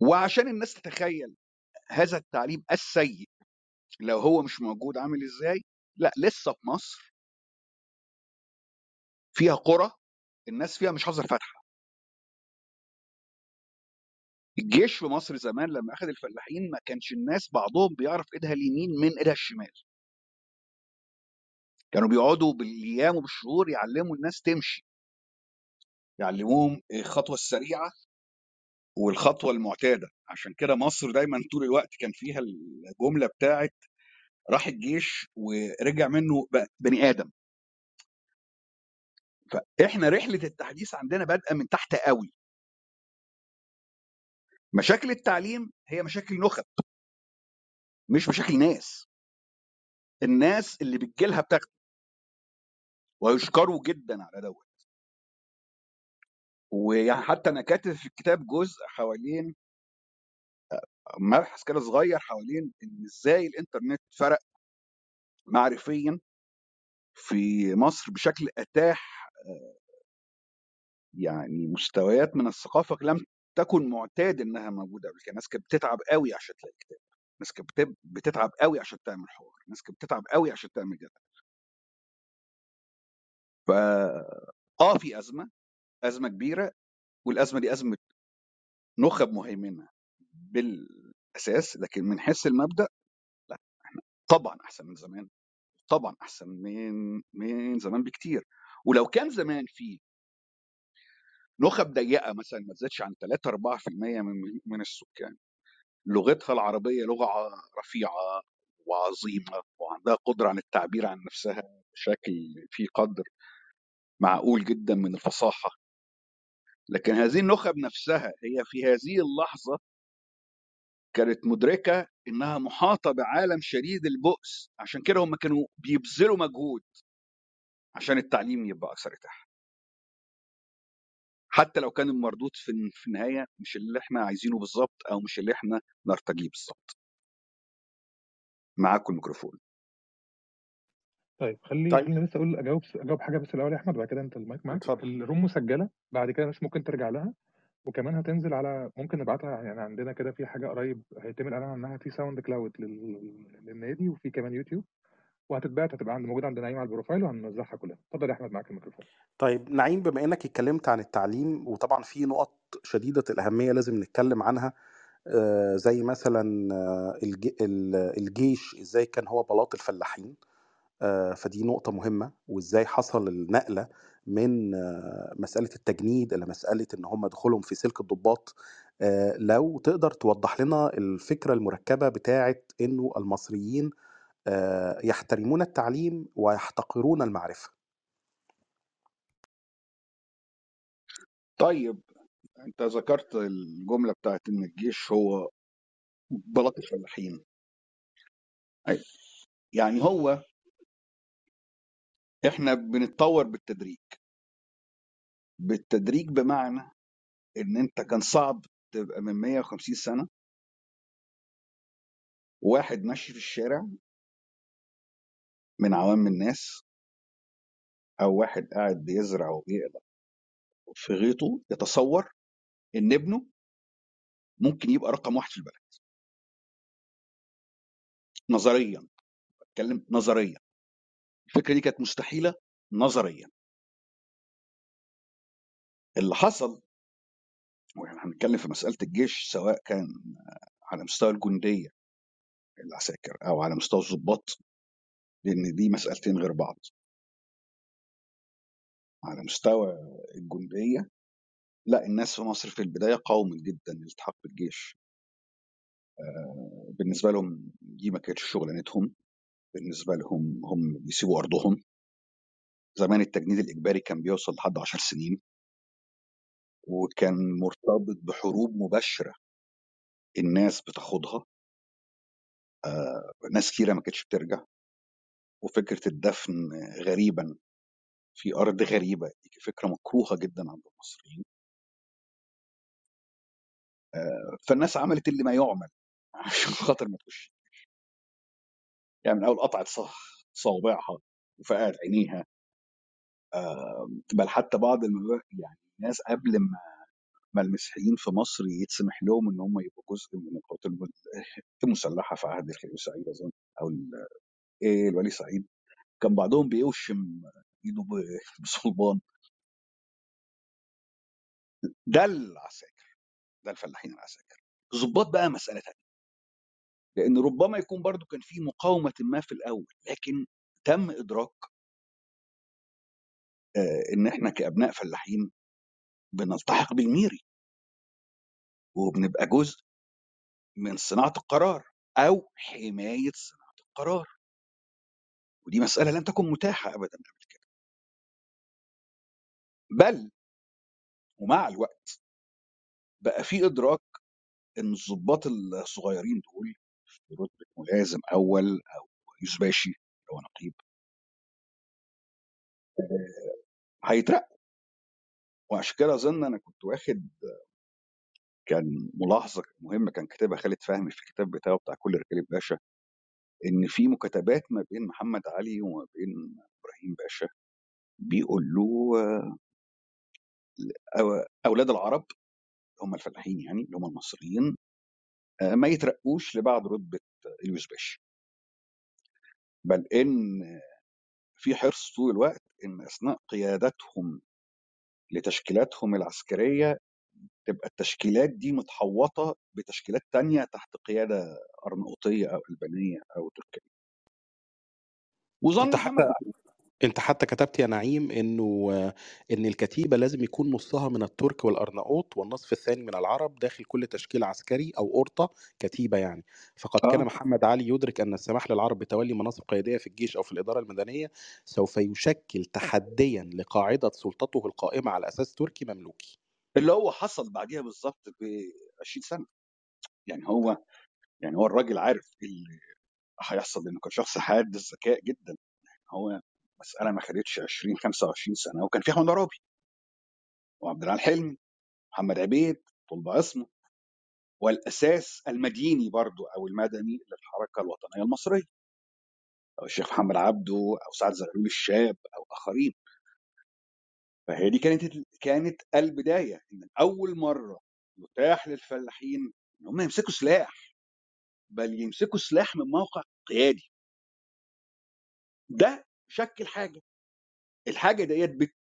وعشان الناس تتخيل هذا التعليم السيء لو هو مش موجود عامل إزاي لأ لسه في مصر. فيها قرى الناس فيها مش حاضر فاتحه الجيش في مصر زمان لما أخذ الفلاحين ما كانش الناس بعضهم بيعرف إيدها اليمين من إيدها الشمال. كانوا بيقعدوا بالأيام وبالشهور يعلموا الناس تمشي. يعلموهم الخطوة السريعة والخطوة المعتادة. عشان كده مصر دايما طول الوقت كان فيها الجملة بتاعت راح الجيش ورجع منه بني آدم. فإحنا رحلة التحديث عندنا بادئة من تحت قوي. مشاكل التعليم هي مشاكل نخب مش مشاكل ناس. الناس اللي بتجيلها بتاخد ويشكروا جدا على دوت. ويعني حتى أنا كاتب في الكتاب جزء حوالين مبحث كده صغير حوالين إن إزاي الإنترنت فرق معرفيا في مصر بشكل أتاح يعني مستويات من الثقافة لم تكن معتاد إنها موجودة. قبل كده الناس كانت بتتعب قوي عشان تلاقي كتاب. الناس كانت بتتعب قوي عشان تعمل حوار. الناس كانت بتتعب قوي عشان تعمل جدل ف آه في أزمة أزمة كبيرة والأزمة دي أزمة نخب مهيمنة بالأساس لكن من حيث المبدأ لا إحنا طبعا أحسن من زمان طبعا أحسن من من زمان بكتير. ولو كان زمان في نخب ضيقة مثلا ما تزيدش عن 3 4% من من السكان لغتها العربية لغة رفيعة وعظيمة وعندها قدرة عن التعبير عن نفسها بشكل في قدر معقول جدا من الفصاحة. لكن هذه النخب نفسها هي في هذه اللحظة كانت مدركة إنها محاطة بعالم شديد البؤس. عشان كده هم كانوا بيبذلوا مجهود عشان التعليم يبقى أكثر إتاحة. حتى لو كان المردود في النهاية مش اللي إحنا عايزينه بالظبط أو مش اللي إحنا نرتجيه بالظبط معاكم الميكروفون. طيب خلي طيب. خليني بس أقول أجاوب أجاوب حاجة بس الأول يا أحمد بعد كده أنت المايك معاك. اتفضل. ال room مسجلة بعد كده الناس ممكن ترجع لها وكمان هتنزل على ممكن نبعتها يعني عندنا كده في حاجة قريب هيتم الإعلان عنها في ساوند كلاود لل... للنادي وفي كمان يوتيوب وهتتبعت هتبقى عند موجودة عند نعيم على ال profile وهنوزعها كلها اتفضل يا أحمد معاك الميكروفون. طيب نعيم بما إنك اتكلمت عن التعليم وطبعا في نقط شديدة الأهمية لازم نتكلم عنها آه، زي مثلا آه، الج- ال- الجيش إزاي كان هو بلاط الفلاحين؟ فدي نقطة مهمة. وإزاي حصل النقلة من آه، مسألة التجنيد إلى مسألة إن هم دخولهم في سلك الضباط. آه، لو تقدر توضح لنا الفكرة المركبة بتاعة إنه المصريين آه، يحترمون التعليم ويحتقرون المعرفة. طيب أنت ذكرت الجملة بتاعت إن الجيش هو بلاط الفلاحين. يعني هو إحنا بنتطور بالتدريج. بالتدريج بمعنى إن أنت كان صعب تبقى من 150 سنة. واحد ماشي في الشارع من عوام الناس أو واحد قاعد بيزرع وبيقلع في غيطه يتصور إن ابنه ممكن يبقى رقم واحد في البلد. نظريا بتكلم نظريا. الفكرة دي كانت مستحيلة نظريا. اللي حصل وإحنا هنتكلم في مسألة الجيش سواء كان على مستوى الجندية العساكر أو على مستوى الضباط لأن دي مسألتين غير بعض. على مستوى الجندية لا الناس في مصر في البداية قاومت جدا الالتحاق بالجيش. آه، بالنسبة لهم دي ما كانتش شغلانتهم. بالنسبة لهم هم بيسيبوا أرضهم. زمان التجنيد الإجباري كان بيوصل لحد 10 سنين. وكان مرتبط بحروب مباشرة الناس بتاخدها. آه، ناس كتيرة ما كانتش بترجع. وفكرة الدفن غريبا. في أرض غريبة. دي فكرة مكروهة جدا عند المصريين. آه، فالناس عملت اللي ما يعمل. عشان خاطر ما تخش. يعني من أول قطعت صوابعها وفقعت عينيها بل حتى بعض. يعني الناس قبل ما ما المسيحيين في مصر يتسمح لهم إن هم يبقوا جزء من القوات الم- المسلحه في عهد الخليفه سعيد أظن أو إيه الولي سعيد. كان بعضهم بيوشم إيده بصلبان. ده العساكر ده الفلاحين العساكر. الضباط بقى مسألة تانية. لأن ربما يكون برضو كان في مقاومة ما في الأول لكن تم إدراك إن إحنا كأبناء فلاحين بنلتحق بالميري. وبنبقى جزء من صناعة القرار أو حماية صناعة القرار. ودي مسألة لم تكن متاحة ابدا قبل كده. بل ومع الوقت بقى في إدراك إن الضباط الصغيرين دول في رتبه ملازم أول أو يوسباشي اللي هو نقيب. آه، هيترقوا وعشان كده أظن أنا كنت واخد كان ملاحظة مهمة كان كاتبها خالد فهمي في الكتاب بتاعه بتاع كل رجال باشا إن في مكاتبات ما بين محمد علي وما بين إبراهيم باشا بيقول له آه، أولاد العرب هم الفلاحين يعني اللي هم المصريين ما يترقوش لبعد رتبة اليوسباشي بل إن في حرص طول الوقت إن أثناء قيادتهم لتشكيلاتهم العسكرية تبقى التشكيلات دي متحوطة بتشكيلات تانية تحت قيادة ارناؤوطيه أو ألبانية أو تركية. وظن حتى أنت حتى كتبت يا نعيم إنه إن الكتيبة لازم يكون نصها من الترك والأرناؤوط والنصف الثاني من العرب داخل كل تشكيل عسكري أو اورطه كتيبة يعني. فقد كان آه. محمد علي يدرك أن السماح للعرب بتولي مناصب قيادية في الجيش أو في الإدارة المدنية سوف يشكل تحديا لقاعدة سلطته القائمة على أساس تركي مملوكي. اللي هو حصل بعديها بالظبط ب 20 سنة. يعني هو يعني هو الراجل عارف إيه اللي هيحصل لأنه كان شخص حاد الذكاء جدا. هو مسألة ما خدتش 20 25 سنة وكان في احمد عرابي وعبد العال حلمي محمد عبيد طلبة عصمة. والأساس المديني برضو أو المدني للحركة الوطنية المصرية. أو الشيخ محمد عبده أو سعد زغلول الشاب أو آخرين. فهي دي كانت كانت البداية إن أول مرة يتاح للفلاحين ان هم يمسكوا سلاح بل يمسكوا سلاح من موقع قيادي. ده شكل حاجة. الحاجة ديت بت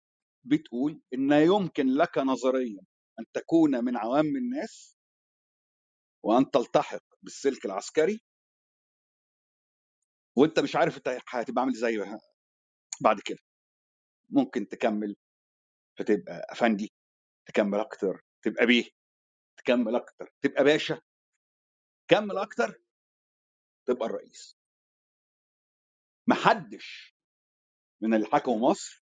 بتقول إن يمكن لك نظريا أن تكون من عوام الناس وأن تلتحق بالسلك العسكري. وأنت مش عارف أنت هتبقى عامل إزاي بعد كده. ممكن تكمل فتبقى أفندي تكمل أكتر تبقى بيه تكمل أكتر تبقى باشا كمل أكتر تبقى الرئيس. محدش من اللي حكموا مصر.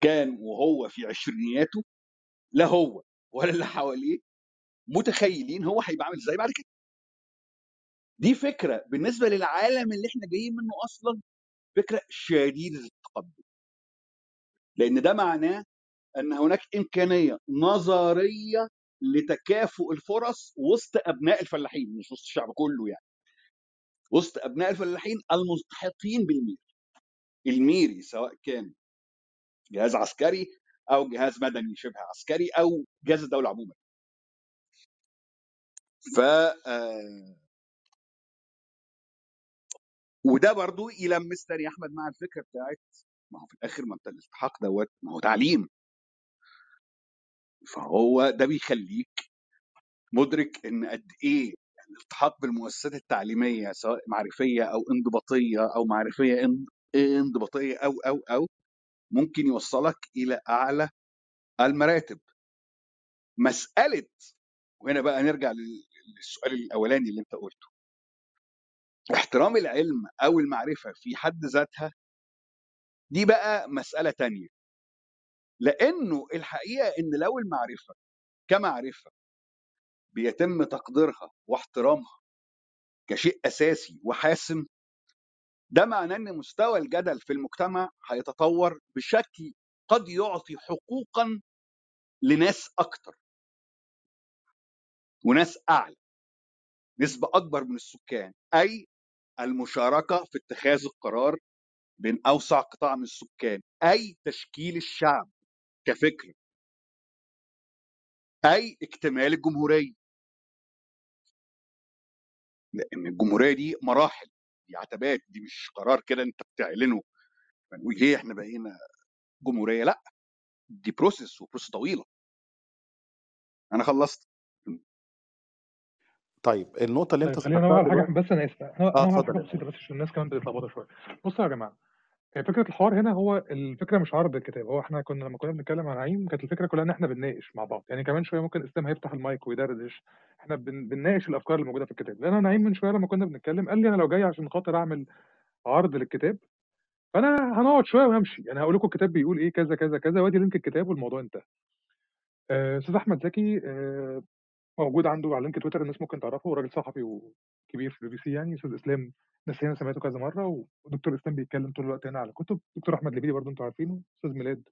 كان وهو في عشرينياته لا هو ولا اللي حواليه متخيلين هو هيبقى عامل إزاي بعد كده. دي فكرة بالنسبة للعالم اللي إحنا جايين منه أصلا فكرة شديدة التقدم. لأن ده معناه إن هناك إمكانية نظرية لتكافؤ الفرص وسط أبناء الفلاحين مش وسط الشعب كله يعني. وسط أبناء الفلاحين الملتحقين بالميري الميري سواء كان جهاز عسكري أو جهاز مدني شبه عسكري أو جهاز الدولة عموما. ف آه، وده برضو يلمس تاني يا أحمد مع الفكرة بتاعت ما هو في الآخر ما أنت الالتحاق دوت ما هو تعليم. فهو ده بيخليك مدرك إن قد إيه الالتحاق بالمؤسسات التعليمية سواء معرفية أو انضباطية أو معرفية انضباطيه أو أو أو ممكن يوصلك إلى أعلى المراتب. مسألة وهنا بقى نرجع لل- للسؤال الأولاني اللي أنت قلته. احترام العلم أو المعرفة في حد ذاتها دي بقى مسألة تانية. لأنه الحقيقة إن لو المعرفة كمعرفة بيتم تقديرها واحترامها كشيء أساسي وحاسم ده معناه إن مستوى الجدل في المجتمع هيتطور بشكل قد يعطي حقوقا لناس أكتر. وناس أعلى. نسبة أكبر من السكان. أي المشاركة في اتخاذ القرار بين أوسع قطاع من السكان. أي تشكيل الشعب كفكر. أي اكتمال الجمهورية. لأن الجمهورية دي مراحل. دي عتبات دي مش قرار كده أنت بتعلنه. فنقول إيه إحنا بقينا جمهورية؟ لأ دي process و process طويلة. أنا خلصت. طيب النقطة اللي أنت طيب خلينا حاجة دلوقتي بس أنا آسف. أنا آه بسيطه بس عشان الناس كمان بتتلخبطوا شوية. بصوا يا جماعة هي فكرة الحوار هنا هو الفكرة مش عرض الكتاب هو إحنا كنا لما كنا بنتكلم عن نعيم كانت الفكرة كلها إن إحنا بنناقش مع بعض يعني كمان شوية ممكن إسلام هيفتح المايك ويدردش إحنا بن... بنناقش الأفكار اللي موجودة في الكتاب لأن أنا من شوية لما كنا بنتكلم قال لي أنا لو جاي عشان خاطر أعمل عرض للكتاب فأنا هنقعد شوية وهمشي يعني هقول لكم الكتاب بيقول إيه كذا كذا كذا وأدي لينك الكتاب والموضوع انتهى. آه، أستاذ أحمد زكي آه، موجود عنده على link تويتر الناس ممكن تعرفه راجل صحفي وكبير في البي بي سي يعني أستاذ إسلام ناس هنا سمعته كذا مرة ودكتور إسلام بيتكلم طول الوقت هنا على كتب. دكتور أحمد لبيدي برضه أنتوا عارفينه أستاذ ميلاد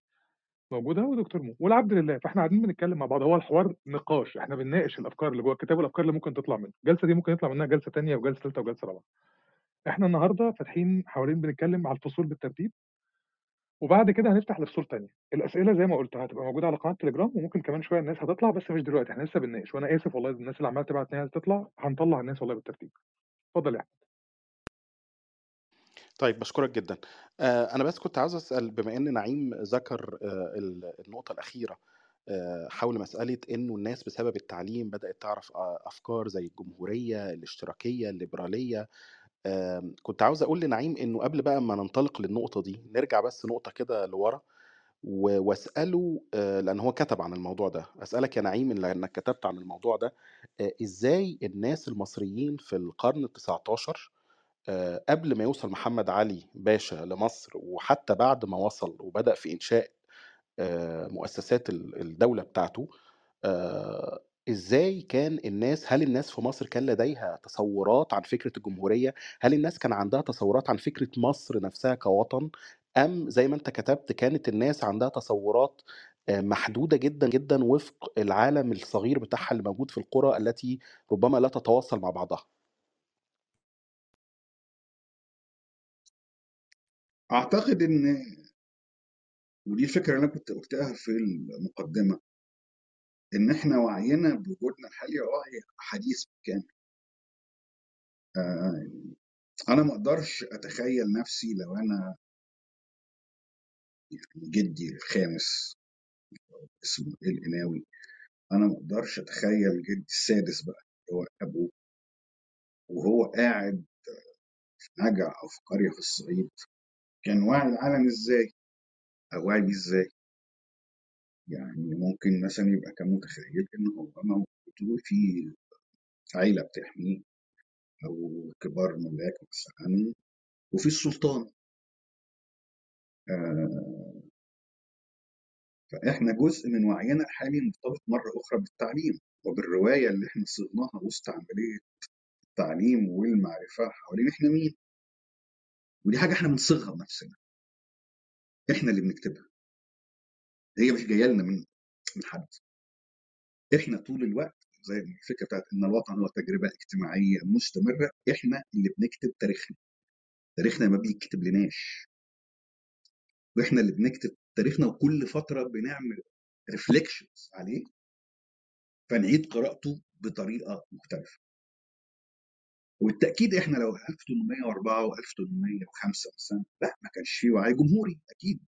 موجوده ودكتور مو. والعبد لله فإحنا قاعدين بنتكلم مع بعض. هو الحوار نقاش إحنا بنناقش الأفكار اللي جوه الكتاب والأفكار اللي ممكن تطلع منه. الجلسه دي ممكن يطلع منها جلسة ثانية وجلسة ثالثه وجلسة رابعة. إحنا النهارده فاتحين حوالين بنتكلم على الفصول بالترتيب وبعد كده هنفتح لفصول تانية. الأسئلة زي ما قلت هتبقى موجودة على قناة تليجرام وممكن كمان شوية الناس هتطلع بس مش دلوقتي إحنا لسه بنناقش. وأنا آسف والله الناس اللي عمالة تبعت تطلع هنطلع الناس والله بالترتيب. اتفضل يا أحمد. طيب بشكرك جدا. آه أنا بس كنت عاوز أسأل بما إن نعيم ذكر آه ال- النقطة الأخيرة آه حول مسألة إنه الناس بسبب التعليم بدأت تعرف أفكار زي الجمهورية الاشتراكية الليبرالية آه كنت عاوز أقول لنعيم إنه قبل بقى ما ننطلق للنقطة دي نرجع بس نقطة كده لورا و- وأسأله آه، لأن هو كتب عن الموضوع ده. أسألك يا نعيم لأنك كتبت عن الموضوع ده إزاي الناس المصريين في القرن ال19 قبل ما يوصل محمد علي باشا لمصر وحتى بعد ما وصل وبدأ في إنشاء آه، مؤسسات ال- الدولة بتاعته آه، إزاي كان الناس هل الناس في مصر كان لديها تصورات عن فكرة الجمهورية؟ هل الناس كان عندها تصورات عن فكرة مصر نفسها كوطن؟ أم زي ما أنت كتبت كانت الناس عندها تصورات آه، محدودة جدا جدا وفق العالم الصغير بتاعها اللي موجود في القرى التي ربما لا تتواصل مع بعضها؟ أعتقد إن ودي الفكرة اللي أنا كنت قلتها في المقدمة إن إحنا وعينا بوجودنا الحالي وعي حديث بالكامل آه، أنا ما أقدرش أتخيل نفسي لو أنا جدي الخامس اسمه القناوي أنا ما أقدرش أتخيل جدي السادس بقى اللي هو أبوه. وهو قاعد في نجع أو في قريه في الصعيد. كان واعي العالم إزاي؟ أو واعي بيه إزاي؟ يعني ممكن مثلا يبقى كان متخيل إن هو موجود في عيلة بتحميه أو كبار ملاك مثلا وفي السلطان. آه فإحنا جزء من وعينا الحالي مرتبط مرة أخرى بالتعليم وبالرواية اللي إحنا صغناها وسط عملية التعليم والمعرفة حوالين إحنا مين؟ ودي حاجة إحنا بنصيغها بنفسنا. إحنا اللي بنكتبها. هي مش جاية لنا من من حد. إحنا طول الوقت زي الفكرة بتاعت إن الوطن هو تجربة اجتماعية مستمرة إحنا اللي بنكتب تاريخنا. تاريخنا ما بيكتب لناش وإحنا اللي بنكتب تاريخنا وكل فترة بنعمل ريفليكشنز عليه. فنعيد قراءته بطريقة مختلفة. وبالتاكيد إحنا لو 1804 و1805 مثلا لا ما كانش في وعي جمهوري أكيد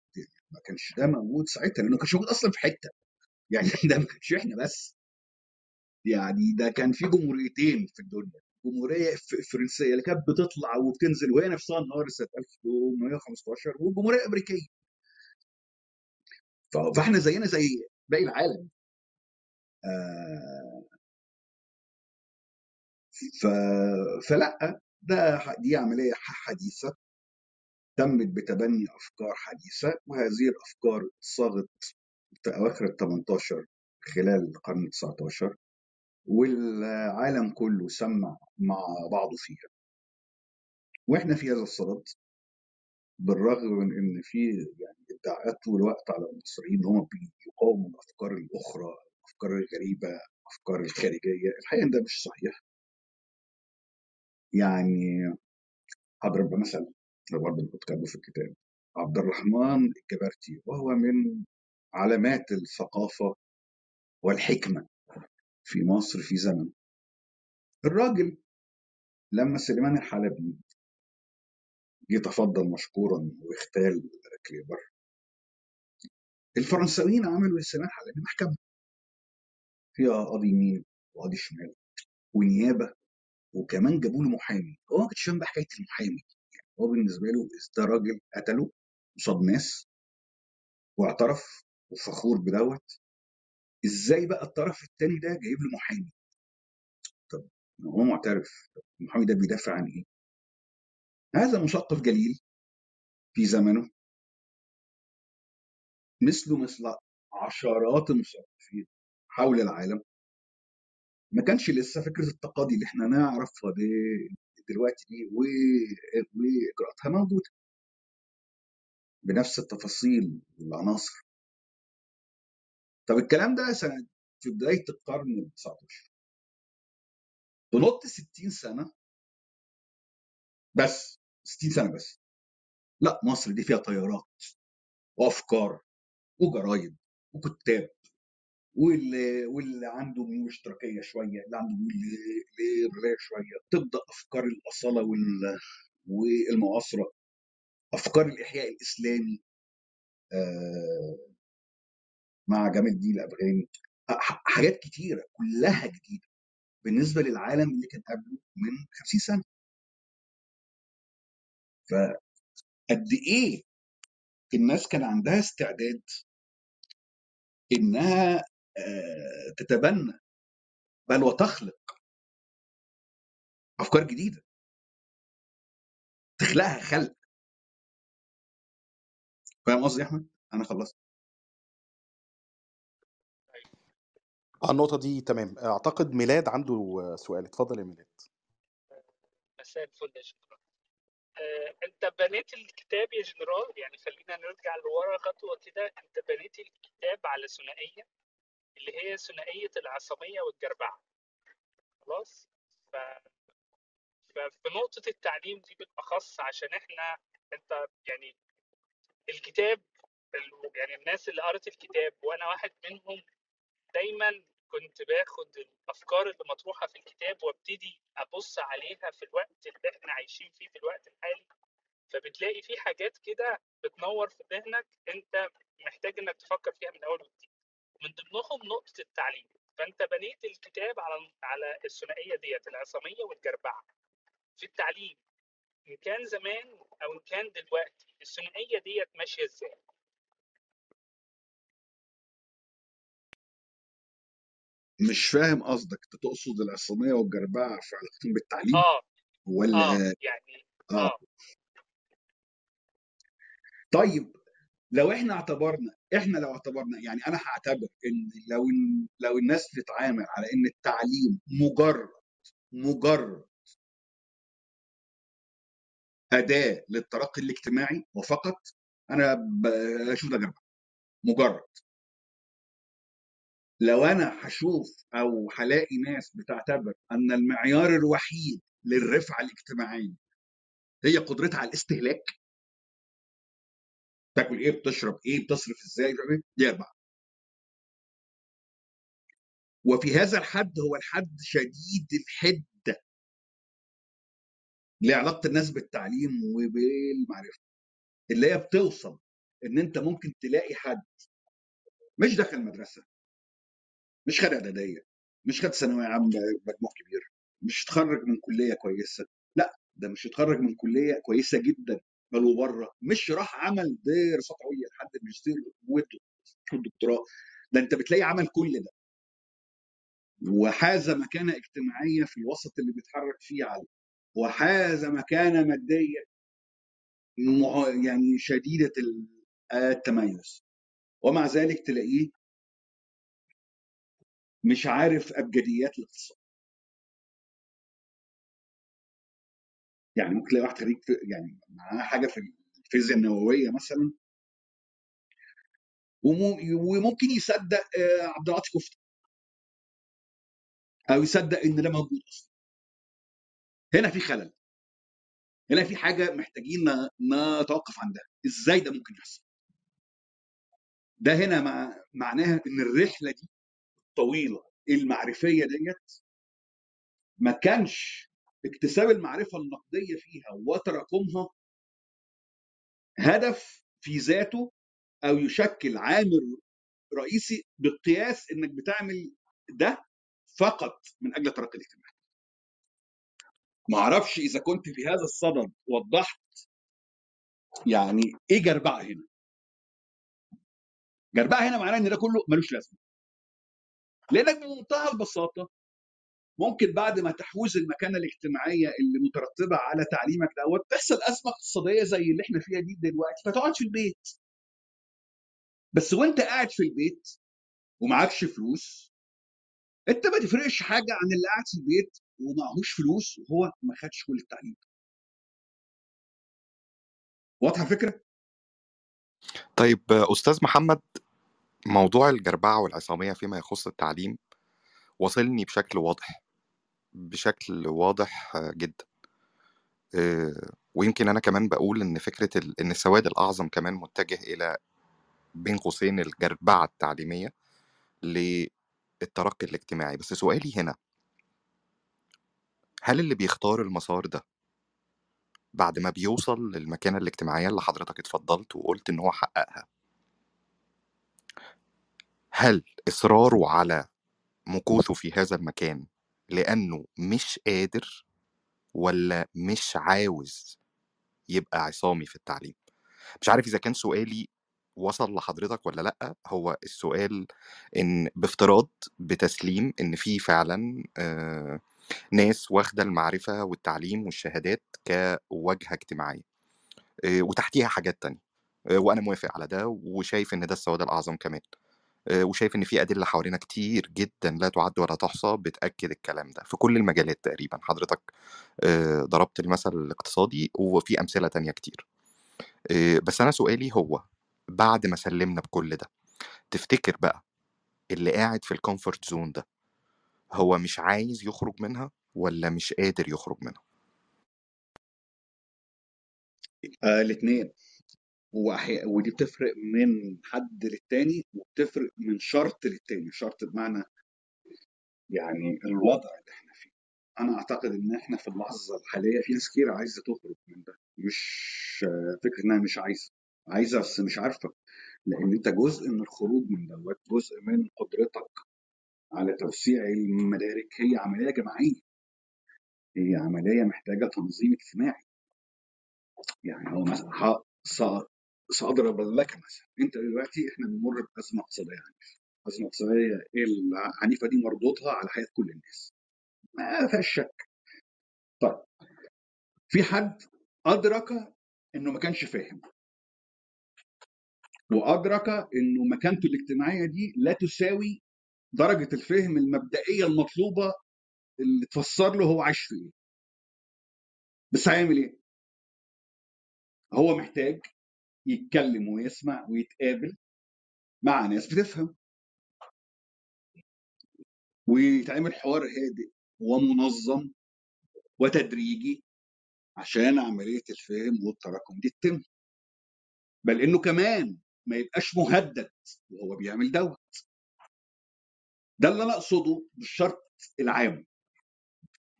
ما كانش ده موجود ساعتها لأنه ما كانش موجود أصلا في حتة. يعني ده ما كانش إحنا بس. يعني ده كان في جمهوريتين في الدنيا الجمهوريه الف- الفرنسيه اللي كانت بتطلع وبتنزل وهي نفسها انهارت سنة 1815 والجمهوريه الامريكيه فإحنا زينا زي باقي العالم. آه، ف... فلأ ده دي عملية حديثة تمت بتبني أفكار حديثة وهذه الأفكار صاغت في أواخر ال 18 خلال القرن ال 19 والعالم كله سمع مع بعضه فيها. وإحنا في هذا الصدد بالرغم من إن في يعني ادعاءات طول الوقت على المصريين إن هم بيقاوموا الأفكار الأخرى الأفكار الغريبة الأفكار الخارجية الحقيقة ده مش صحيح. يعني هضرب مثل ده برضه اللي كنت كاتبه في الكتاب. عبد الرحمن الجبرتي وهو من علامات الثقافة والحكمة في مصر في زمن الراجل لما سليمان الحلبي جه تفضل مشكورا واختال كليبر الفرنساويين عملوا لسليمان الحلبي محكمة. فيها قاضي يمين وقاضي شمال ونيابة وكمان جابوا له محامي. هو ما كانش فاهم بقى حكاية المحامي. هو بالنسبة له ده راجل قتله قصاد ناس واعترف وفخور بدوت. إزاي بقى الطرف الثاني ده جايب له محامي؟ طب هو معترف. المحامي ده بيدافع عن إيه؟ هذا مثقف جليل في زمنه. مثله مثل عشرات المثقفين حول العالم. ما كانش لسه فكرة التقاضي اللي إحنا نعرفها دي دلوقتي دي واجراءاتها موجودة. بنفس التفاصيل والعناصر. طب الكلام ده سنة في بداية القرن ال 19 تنط 60 سنة بس 60 سنة بس. لا مصر دي فيها طيارات وأفكار وجرايد وكتاب. واللي واللي عنده ميول اشتراكيه شوية اللي عنده ميول ل- للروايه شوية. تبدأ أفكار الأصالة وال- والمعاصرة. أفكار الإحياء الإسلامي. آه، مع جمال الدين الأفغاني. حاجات كتيرة كلها جديدة. بالنسبة للعالم اللي كان قبله من 50 سنة. فقد إيه الناس كان عندها استعداد إنها تتبنى. بل وتخلق. أفكار جديدة. تخلقها خلق. فاهم قصدي يا أحمد؟ أنا خلصت. آه، النقطة دي تمام. أعتقد ميلاد عنده سؤال. اتفضل يا ميلاد. مساء الفل يا جنرال. آه، أنت بنيت الكتاب يا جنرال؟ يعني خلينا نرجع لورا خطوة كده. أنت بنيت الكتاب على ثنائية؟ اللي هي ثنائية العصامية والجربعة. خلاص؟ ف... ففي نقطة التعليم دي بالأخص عشان إحنا أنت يعني الكتاب ال- يعني الناس اللي قرت الكتاب وأنا واحد منهم دايما كنت باخد الأفكار اللي مطروحة في الكتاب وابتدي أبص عليها في الوقت اللي إحنا عايشين فيه في الوقت الحالي. فبتلاقي في حاجات كده بتنور في ذهنك أنت محتاج إنك تفكر فيها من أول وجديد. من ضمنهم نقطة التعليم. فأنت بنيت الكتاب على على الثنائية ديت العصامية والجربعة. في التعليم إن كان زمان أو إن كان دلوقتي الثنائية ديت ماشية إزاي؟ مش فاهم قصدك. أنت تقصد العصامية والجربعة في علاقتهم بالتعليم؟ آه. ولا آه. يعني آه. آه. طيب لو إحنا اعتبرنا إحنا لو اعتبرنا يعني أنا هعتبر إن لو لو الناس بتتعامل على إن التعليم مجرد مجرد أداة للترقي الاجتماعي وفقط أنا بشوف ده جربة مجرد. لو أنا هشوف أو هلاقي ناس بتعتبر أن المعيار الوحيد للرفعه الاجتماعيه هي قدرتها على الاستهلاك تاكل إيه؟ بتشرب إيه؟ بتصرف إزاي؟ دي اربعه وفي هذا الحد هو الحد شديد الحدة. لعلاقة الناس بالتعليم وبالمعرفة. اللي هي بتوصل إن أنت ممكن تلاقي حد مش دخل مدرسه مش خد إعدادية مش خد ثانوية عامة مجموع كبير مش اتخرج من كلية كويسة. لأ ده مش اتخرج من كلية كويسة جدا. بل وبره مش راح عمل دراسات عليا لحد الماجستير والدكتوراه ده انت بتلاقي عمل كل ده. وحاز مكانة اجتماعية في الوسط اللي بيتحرك فيه عالي وحاز مكانة مادية يعني شديدة التميز. ومع ذلك تلاقيه مش عارف أبجديات الاقتصاد. يعني ممكن تلاقي واحد خريج يعني معاه حاجة في الفيزياء النووية مثلا. وممكن يصدق عبد العاطي كفتة. أو يصدق إن ده موجود أصلا. هنا في خلل. هنا في حاجة محتاجين نتوقف عندها إزاي ده ممكن يحصل؟ ده هنا مع معناها إن الرحلة دي الطويله المعرفية ديت ما كانش اكتساب المعرفة النقدية فيها وتراكمها هدف في ذاته أو يشكل عامل رئيسي بقياس إنك بتعمل ده فقط من أجل الترقي الاجتماعي. ما أعرفش إذا كنت في هذا الصدد وضحت يعني إيه جربعه هنا؟ جربعه هنا معناه إن ده كله ملوش لازمة. لأنك بمنتهى البساطة ممكن بعد ما تحوز المكانة الاجتماعية اللي مترتبة على تعليمك دوت تحصل أزمة اقتصادية زي اللي إحنا فيها دي دلوقتي فتقعد في البيت. بس وأنت قاعد في البيت ومعكش فلوس أنت ما تفرقش حاجة عن اللي قاعد في البيت ومعهوش فلوس وهو ما خدش كل التعليم. واضحة الفكرة؟ طيب أستاذ محمد موضوع الجربعة والعصامية فيما يخص التعليم وصلني بشكل واضح بشكل واضح جدا. ويمكن أنا كمان بقول إن فكرة إن السواد الأعظم كمان متجه إلى بين قوسين الجربعة التعليمية للترقي الاجتماعي. بس سؤالي هنا هل اللي بيختار المسار ده بعد ما بيوصل للمكانة الاجتماعية اللي حضرتك اتفضلت وقلت إن هو حققها هل إصراره على مكوثه في هذا المكان لأنه مش قادر ولا مش عاوز يبقى عصامي في التعليم. مش عارف إذا كان سؤالي وصل لحضرتك ولا لأ هو السؤال إن بافتراض بتسليم إن في فعلا ناس واخدة المعرفة والتعليم والشهادات كواجهة اجتماعية وتحتيها حاجات تانية وأنا موافق على ده وشايف إن ده السواد الأعظم كمان. وشايف إن في أدلة حوالينا كتير جدا لا تعد ولا تحصى بتأكد الكلام ده في كل المجالات تقريبا. حضرتك ضربت المثل الاقتصادي وفي أمثلة تانية كتير. بس أنا سؤالي هو بعد ما سلمنا بكل ده تفتكر بقى اللي قاعد في ال comfort zone ده هو مش عايز يخرج منها ولا مش قادر يخرج منها؟ آه الاثنين وأحي... ودي بتفرق من حد للتاني وبتفرق من شرط للتاني. شرط بمعنى يعني الوضع اللي إحنا فيه. أنا أعتقد إن إحنا في اللحظة الحالية في ناس كتير عايزة تخرج من ده. مش فكرة إنها مش عايزة. عايزة بس مش عارفة. لأن أنت جزء من الخروج من دوت جزء من قدرتك على توسيع المدارك هي عملية جماعية. هي عملية محتاجة تنظيم اجتماعي. يعني هو مثلا سأضرب لك مثلا. أنت دلوقتي إحنا بنمر بأزمة اقتصادية عنيفه الازمه الاقتصاديه العنيفه دي مردودها على حياة كل الناس. ما فيهاش شك. طيب. في حد أدرك إنه ما كانش فاهم. وأدرك إنه مكانته الاجتماعية دي لا تساوي درجة الفهم المبدئية المطلوبة اللي تفسر له هو عايش في إيه. بس هيعمل إيه؟ هو محتاج يتكلم ويسمع ويتقابل مع ناس بتفهم. ويتعمل حوار هادئ ومنظم وتدريجي عشان عملية الفهم والتراكم دي تتم. بل إنه كمان ما يبقاش مهدد وهو بيعمل دوت. ده اللي أنا أقصده بالشرط العام.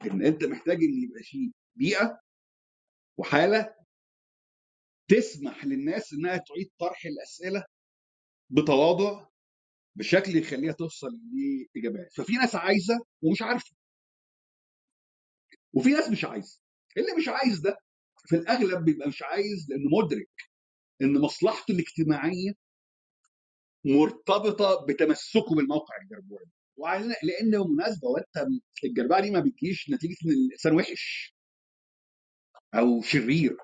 إن أنت محتاج إن يبقى فيه بيئة وحالة تسمح للناس إنها تعيد طرح الأسئلة بتواضع بشكل يخليها توصل لإجابات. ففي ناس عايزة ومش عارفة. وفي ناس مش عايزة. اللي مش عايز ده في الأغلب بيبقى مش عايز لأنه مدرك إن مصلحته الاجتماعية مرتبطة بتمسكه بالموقع الجربوعي وعلى لأن بالمناسبه وانت الجربعه دي ما بتجيش نتيجة إن الإنسان وحش أو شرير.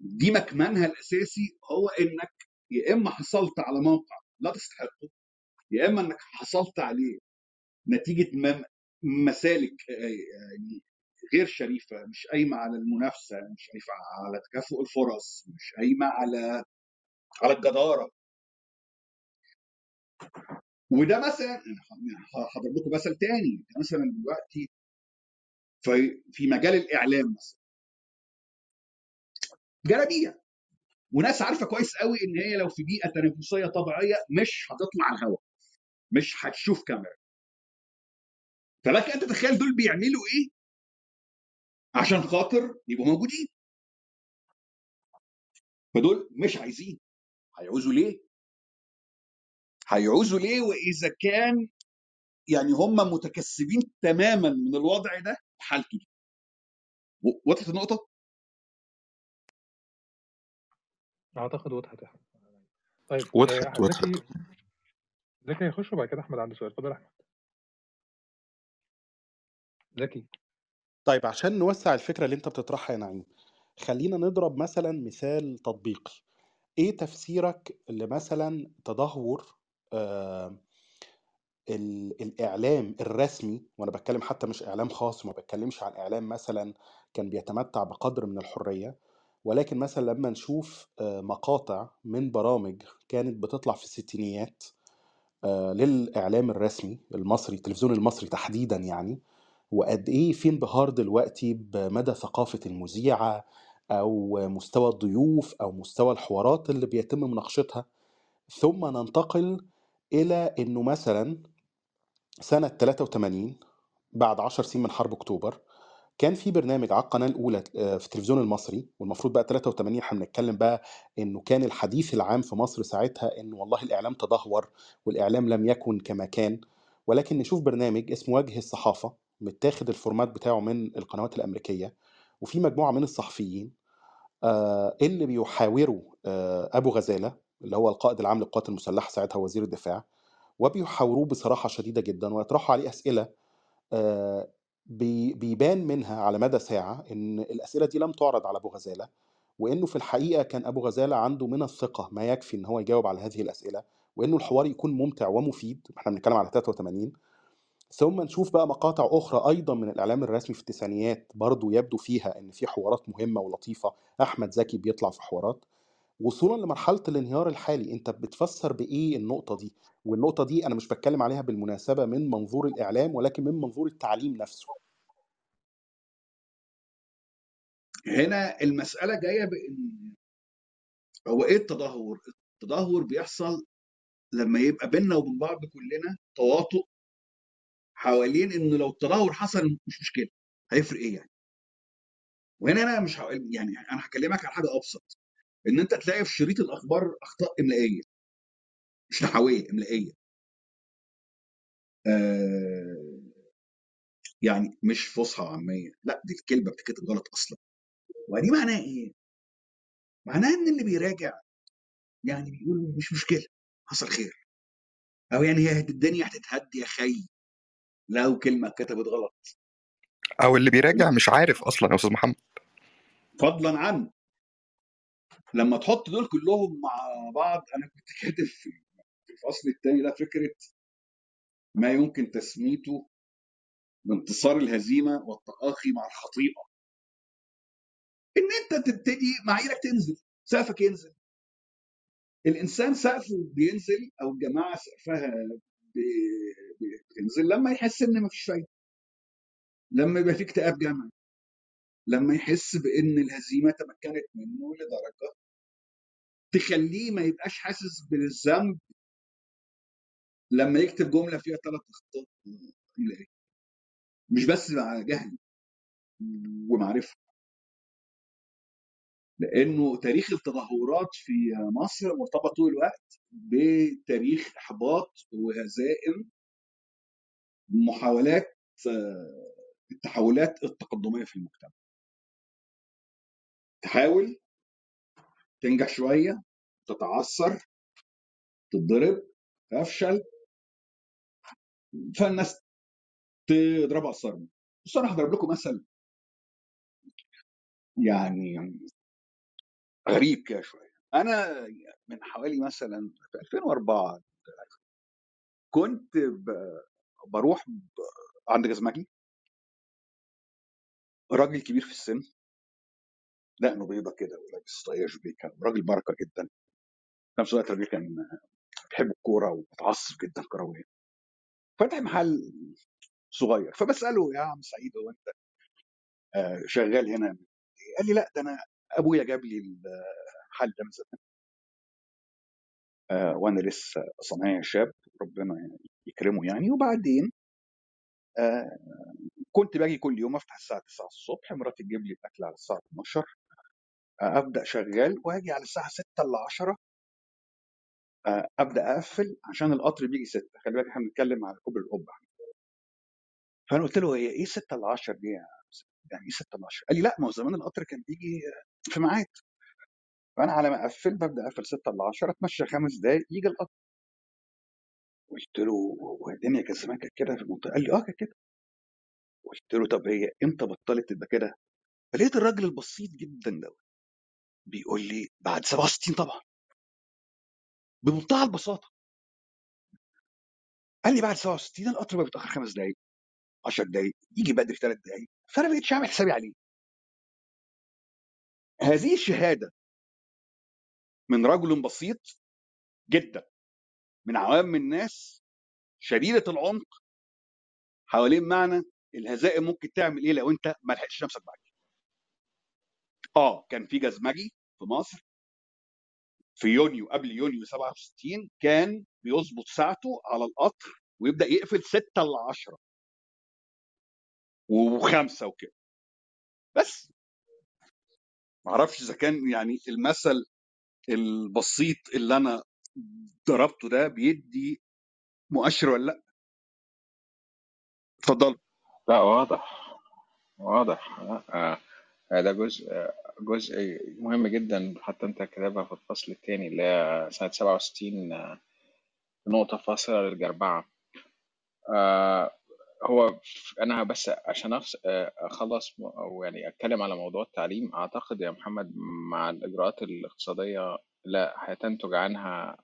دي مكمنها الأساسي هو إنك يا إما حصلت على موقع لا تستحقه يا إما إنك حصلت عليه نتيجة مسالك آه، يعني غير شريفة مش قايمة على المنافسة مش قايمة على تكافؤ الفرص مش قايمة على على الجدارة. وده مثلا هضرب لكم مثل تاني مثلا دلوقتي في مجال الإعلام مثلا. جلابية. وناس عارفة كويس قوي إن هي لو في بيئة تنافسية طبيعية مش هتطلع على الهواء مش هتشوف كاميرا. فلك أنت تتخيل دول بيعملوا إيه؟ عشان خاطر يبقوا موجودين. فدول مش عايزين. هيعوزوا ليه؟ هيعوزوا ليه؟ وإذا كان يعني هم متكسبين تماما من الوضع ده حالته دي. وضحت النقطة؟ أعتقد وضحت يا احمد طيب وضحت آه، وضحت. زكي هيخش وبعد كده أحمد عنده سؤال. اتفضل يا أحمد. زكي. طيب عشان نوسع الفكرة اللي أنت بتطرحها يا نعيم خلينا نضرب مثلا مثال تطبيقي إيه تفسيرك لمثلا تدهور آه ال- الإعلام الرسمي؟ وأنا بتكلم حتى مش إعلام خاص وما بتكلمش عن إعلام مثلا كان بيتمتع بقدر من الحرية. ولكن مثلا لما نشوف آه، مقاطع من برامج كانت بتطلع في الستينيات آه، للإعلام الرسمي المصري التلفزيون المصري تحديدا يعني وقد إيه في انبهار دلوقتي بمدى ثقافة المذيعة أو مستوى الضيوف أو مستوى الحوارات اللي بيتم مناقشتها. ثم ننتقل إلى إنه مثلا سنة 83 بعد 10 سنين من حرب أكتوبر كان في برنامج على القناة الأولى آه، في التلفزيون المصري والمفروض بقى 83 إحنا بنتكلم بقى إنه كان الحديث العام في مصر ساعتها إنه والله الإعلام تدهور والإعلام لم يكن كما كان. ولكن نشوف برنامج اسمه وجه الصحافة متاخد الفورمات بتاعه من القنوات الأمريكية وفي مجموعة من الصحفيين آه، اللي بيحاوروا آه، أبو غزالة اللي هو القائد العام للقوات المسلحة ساعتها وزير الدفاع وبيحاوروه بصراحة شديدة جدا ويطرحوا عليه أسئلة بيبان منها على مدى ساعة إن الأسئلة دي لم تعرض على أبو غزالة وإنه في الحقيقة كان أبو غزالة عنده من الثقة ما يكفي إن هو يجاوب على هذه الأسئلة وإنه الحوار يكون ممتع ومفيد إحنا بنتكلم على 83 ثم نشوف بقى مقاطع أخرى أيضا من الإعلام الرسمي في التسعينيات برضو يبدو فيها إن في حوارات مهمة ولطيفة أحمد زكي بيطلع في حوارات. وصولا لمرحلة الانهيار الحالي أنت بتفسر بإيه النقطة دي؟ والنقطة دي أنا مش بتكلم عليها بالمناسبة من منظور الإعلام ولكن من منظور التعليم نفسه. هنا المسألة جاية بإن هو إيه التدهور؟ التدهور بيحصل لما يبقى بيننا وبين بعض كلنا تواطؤ حوالين إنه لو التدهور حصل مش مشكلة هيفرق إيه يعني؟ وهنا أنا مش. يعني أنا هكلمك على حاجة أبسط إن أنت تلاقي في شريط الأخبار أخطاء إملائية مش نحوية إملائية. آه يعني مش فصحى عامية لا دي الكلمة بتتكتب غلط أصلا. ودي معناها إيه؟ معناها إن اللي بيراجع يعني بيقول مش مشكلة حصل خير. أو يعني هي الدنيا هتتهد يا خي لو كلمة اتكتبت غلط. أو اللي بيراجع مش عارف أصلا يا أستاذ محمد. فضلا عن لما تحط دول كلهم مع بعض أنا كنت كاتب في الفصل الثاني ده فكرة ما يمكن تسميته بانتصار الهزيمة والتآخي مع الخطيئة. إن أنت تبتدي معاييرك تنزل سقفك ينزل. الإنسان سقفه بينزل أو الجماعة سقفها بي- بتنزل لما يحس إن مفيش فايدة. لما يبقى في اكتئاب جمعي. لما يحس بإن الهزيمة تمكنت منه لدرجة تخليه ما يبقاش حاسس بالذنب. لما يكتب جملة فيها ثلاث أخطاء. مش بس مع جهل ومعرفة. لأنه تاريخ التدهورات في مصر مرتبط طول الوقت بتاريخ إحباط وهزائم محاولات آه، التحولات التقدمية في المجتمع. تحاول تنجح شوية تتعثر تتضرب تفشل فالناس تضربها الصرمه بس أنا هضرب لكم مثل يعني غريب كده شوية. أنا من حوالي مثلا في 2004 كنت بروح عند جزمجي راجل كبير في السن. دقنه بيضة كده ولابس طاقية شبيكه راجل بركة جدا. في نفس الوقت الراجل كان بيحب الكورة ومتعصب جدا كرويا. فتح محل صغير. فبسأله يا عم سعيد هو أنت آه، شغال هنا؟ قال لي لا ده أنا أبويا جاب لي المحل ده من زمان. آه، وأنا لسه صنايعي شاب ربنا يكرمه يعني. وبعدين آه، كنت باجي كل يوم أفتح الساعة 9 الصبح مراتي تجيب لي الأكل على الساعة 12 آه، أبدأ شغال وأجي على الساعة 6 ل 10 آه، أبدأ أقفل عشان القطر بيجي 6 خلي بالك إحنا بنتكلم على كوبري القبه فأنا قلت له هي إيه 6 ل 10 دي؟ يعني إيه 6 ل 10 قال لي لا ما هو زمان القطر كان بيجي في ميعاد فأنا على ما أقفل ببدأ أقفل 6 ل 10 أتمشى خمس دقائق يجي القطر. قلت له هو الدنيا كانت زمان كانت كده في المنطقة. قال لي آه كانت كده. قلت له طب هي إمتى بطلت تبقى كده؟ فلقيت الراجل البسيط جدا ده بيقول لي بعد 67 طبعا. بمنتهى البساطة. قال لي بعد 67 القطر بقى بيتأخر خمس دقائق 10 دقائق يجي بدري ثلاث دقائق فأنا ما بقتش عامل حسابي عليه. هذه الشهادة من رجل بسيط جدا من عوام الناس شديدة العمق حوالين معنى الهزائم ممكن تعمل إيه لو أنت ما لحقتش نفسك بعد آه كان في جزمجي في مصر في يونيو قبل يونيو 67 كان بيظبط ساعته على القطر ويبدأ يقفل 6 ل 10 وخمسة وكده. بس ما أعرفش إذا كان يعني المثل البسيط اللي أنا ضربته ده بيدي مؤشر ولا لأ؟ اتفضل. لا واضح واضح. آه. آه، ده جزء آه، جزء مهم جدا حتى أنت كاتبها في الفصل الثاني اللي هي سنة 67 آه، نقطة فاصلة للجربعة. آه، هو أنا بس عشان آه، أخلص م- أو يعني أتكلم على موضوع التعليم أعتقد يا محمد مع الإجراءات الاقتصادية لا هتنتج عنها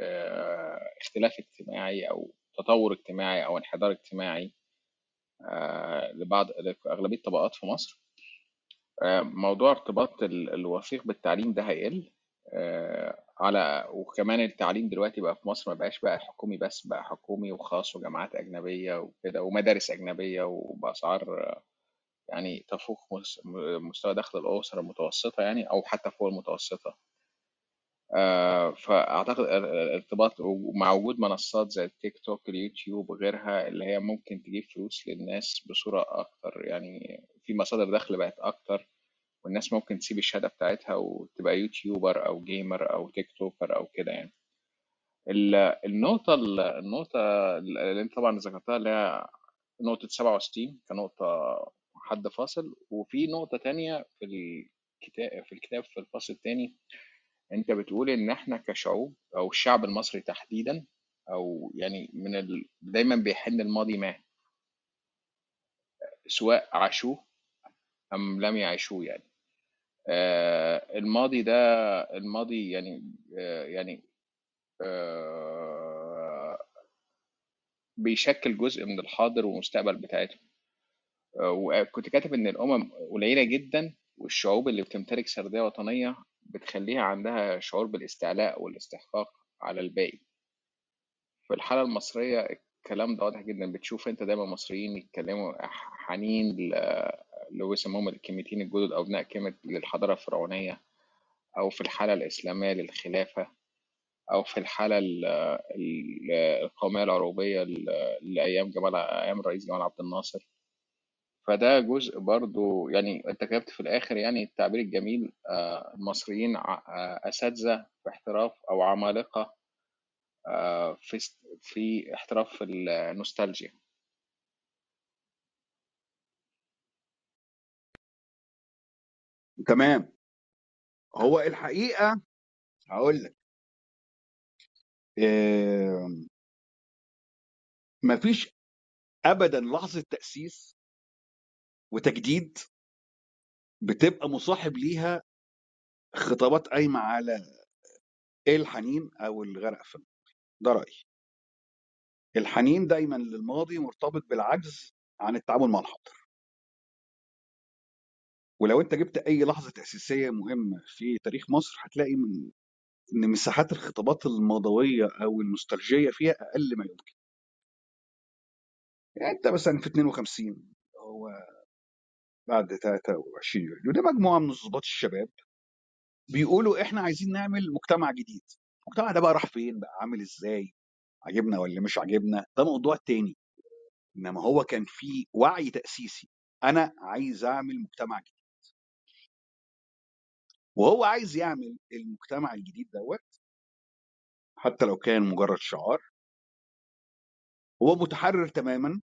آه، اختلاف اجتماعي أو تطور اجتماعي أو انحدار اجتماعي آه، لبعض لأغلبية الطبقات في مصر. موضوع ارتباط ال- الوثيق بالتعليم ده هيقل. آه، على وكمان التعليم دلوقتي بقى في مصر ما بقاش بقى حكومي بس بقى حكومي وخاص وجامعات أجنبية وكده ومدارس أجنبية وبأسعار يعني تفوق مس- مستوى دخل الأسرة المتوسطة يعني أو حتى فوق المتوسطة. آه، فأعتقد ال- الارتباط مع وجود منصات زي التيك توك اليوتيوب وغيرها اللي هي ممكن تجيب فلوس للناس بصورة أكتر يعني في مصادر دخل بقت أكتر. والناس ممكن تسيب الشهادة بتاعتها وتبقى YouTuber أو gamer أو TikToker أو كده يعني. ال- النقطة النقطة اللي أنت طبعا ذكرتها اللي هي نقطة 67 كنقطة حد فاصل. وفي نقطة تانية في الكتاب في الكتاب في الفصل التاني أنت بتقول إن إحنا كشعوب أو الشعب المصري تحديدا أو يعني من ال... دايما بيحن الماضي ما. سواء عاشوه أم لم يعيشوه يعني. الماضي ده الماضي يعني آه، يعني آه، بيشكل جزء من الحاضر والمستقبل بتاعتهم. آه، وكنت كاتب إن الأمم قليلة جدا والشعوب اللي بتمتلك سردية وطنية بتخليها عندها شعور بالاستعلاء والاستحقاق على الباقي. في الحالة المصرية الكلام ده واضح جدا. بتشوف أنت دايما مصريين يتكلموا حنين اللي هو يسموهم الكلمتين الجدد أو أبناء كلمة للحضارة الفرعونية أو في الحالة الإسلامية للخلافة أو في الحالة ال- ال- القومية العروبية لأيام جمال أيام الرئيس جمال عبد الناصر. فده جزء برضو يعني أنت كتبت في الآخر يعني التعبير الجميل آه، المصريين آه، أساتذة في احتراف أو عمالقة آه، في في احتراف النوستالجيا. تمام. هو الحقيقة هقول لك. آم، مفيش ابدا لحظة تأسيس وتجديد بتبقى مصاحب ليها خطابات قايمة على الحنين أو الغرق في. ده رأيي. الحنين دايما للماضي مرتبط بالعجز عن التعامل مع الحاضر. ولو أنت جبت أي لحظة تاسيسيه مهمة في تاريخ مصر هتلاقي من إن مساحات الخطابات الماضويه أو النوستالجية فيها أقل ما يمكن. يعني أنت مثلا في 52 هو بعد 23 يوليو دي مجموعة من ضباط الشباب بيقولوا إحنا عايزين نعمل مجتمع جديد. المجتمع ده بقى راح فين؟ بقى عامل إزاي؟ عجبنا ولا مش عجبنا؟ ده موضوع تاني. إنما هو كان في وعي تأسيسي. أنا عايز أعمل مجتمع جديد. وهو عايز يعمل المجتمع الجديد دوت حتى لو كان مجرد شعار. هو متحرر تماما.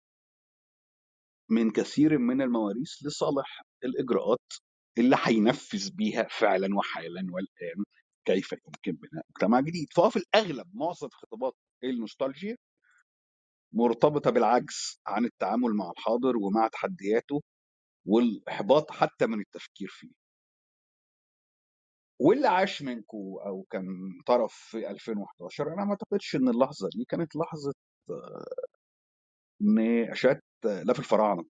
من كثير من المواريث لصالح الإجراءات اللي هينفذ بيها فعلا وحالا والآن كيف يمكن بناء مجتمع جديد. فهو في الأغلب معظم خطابات النوستالجيا مرتبطة بالعجز عن التعامل مع الحاضر ومع تحدياته والإحباط حتى من التفكير فيه. واللي عاش منكم أو كان طرف في 2011 أنا ما أعتقدش إن اللحظة دي كانت لحظة نقاشات لا في الفراعنة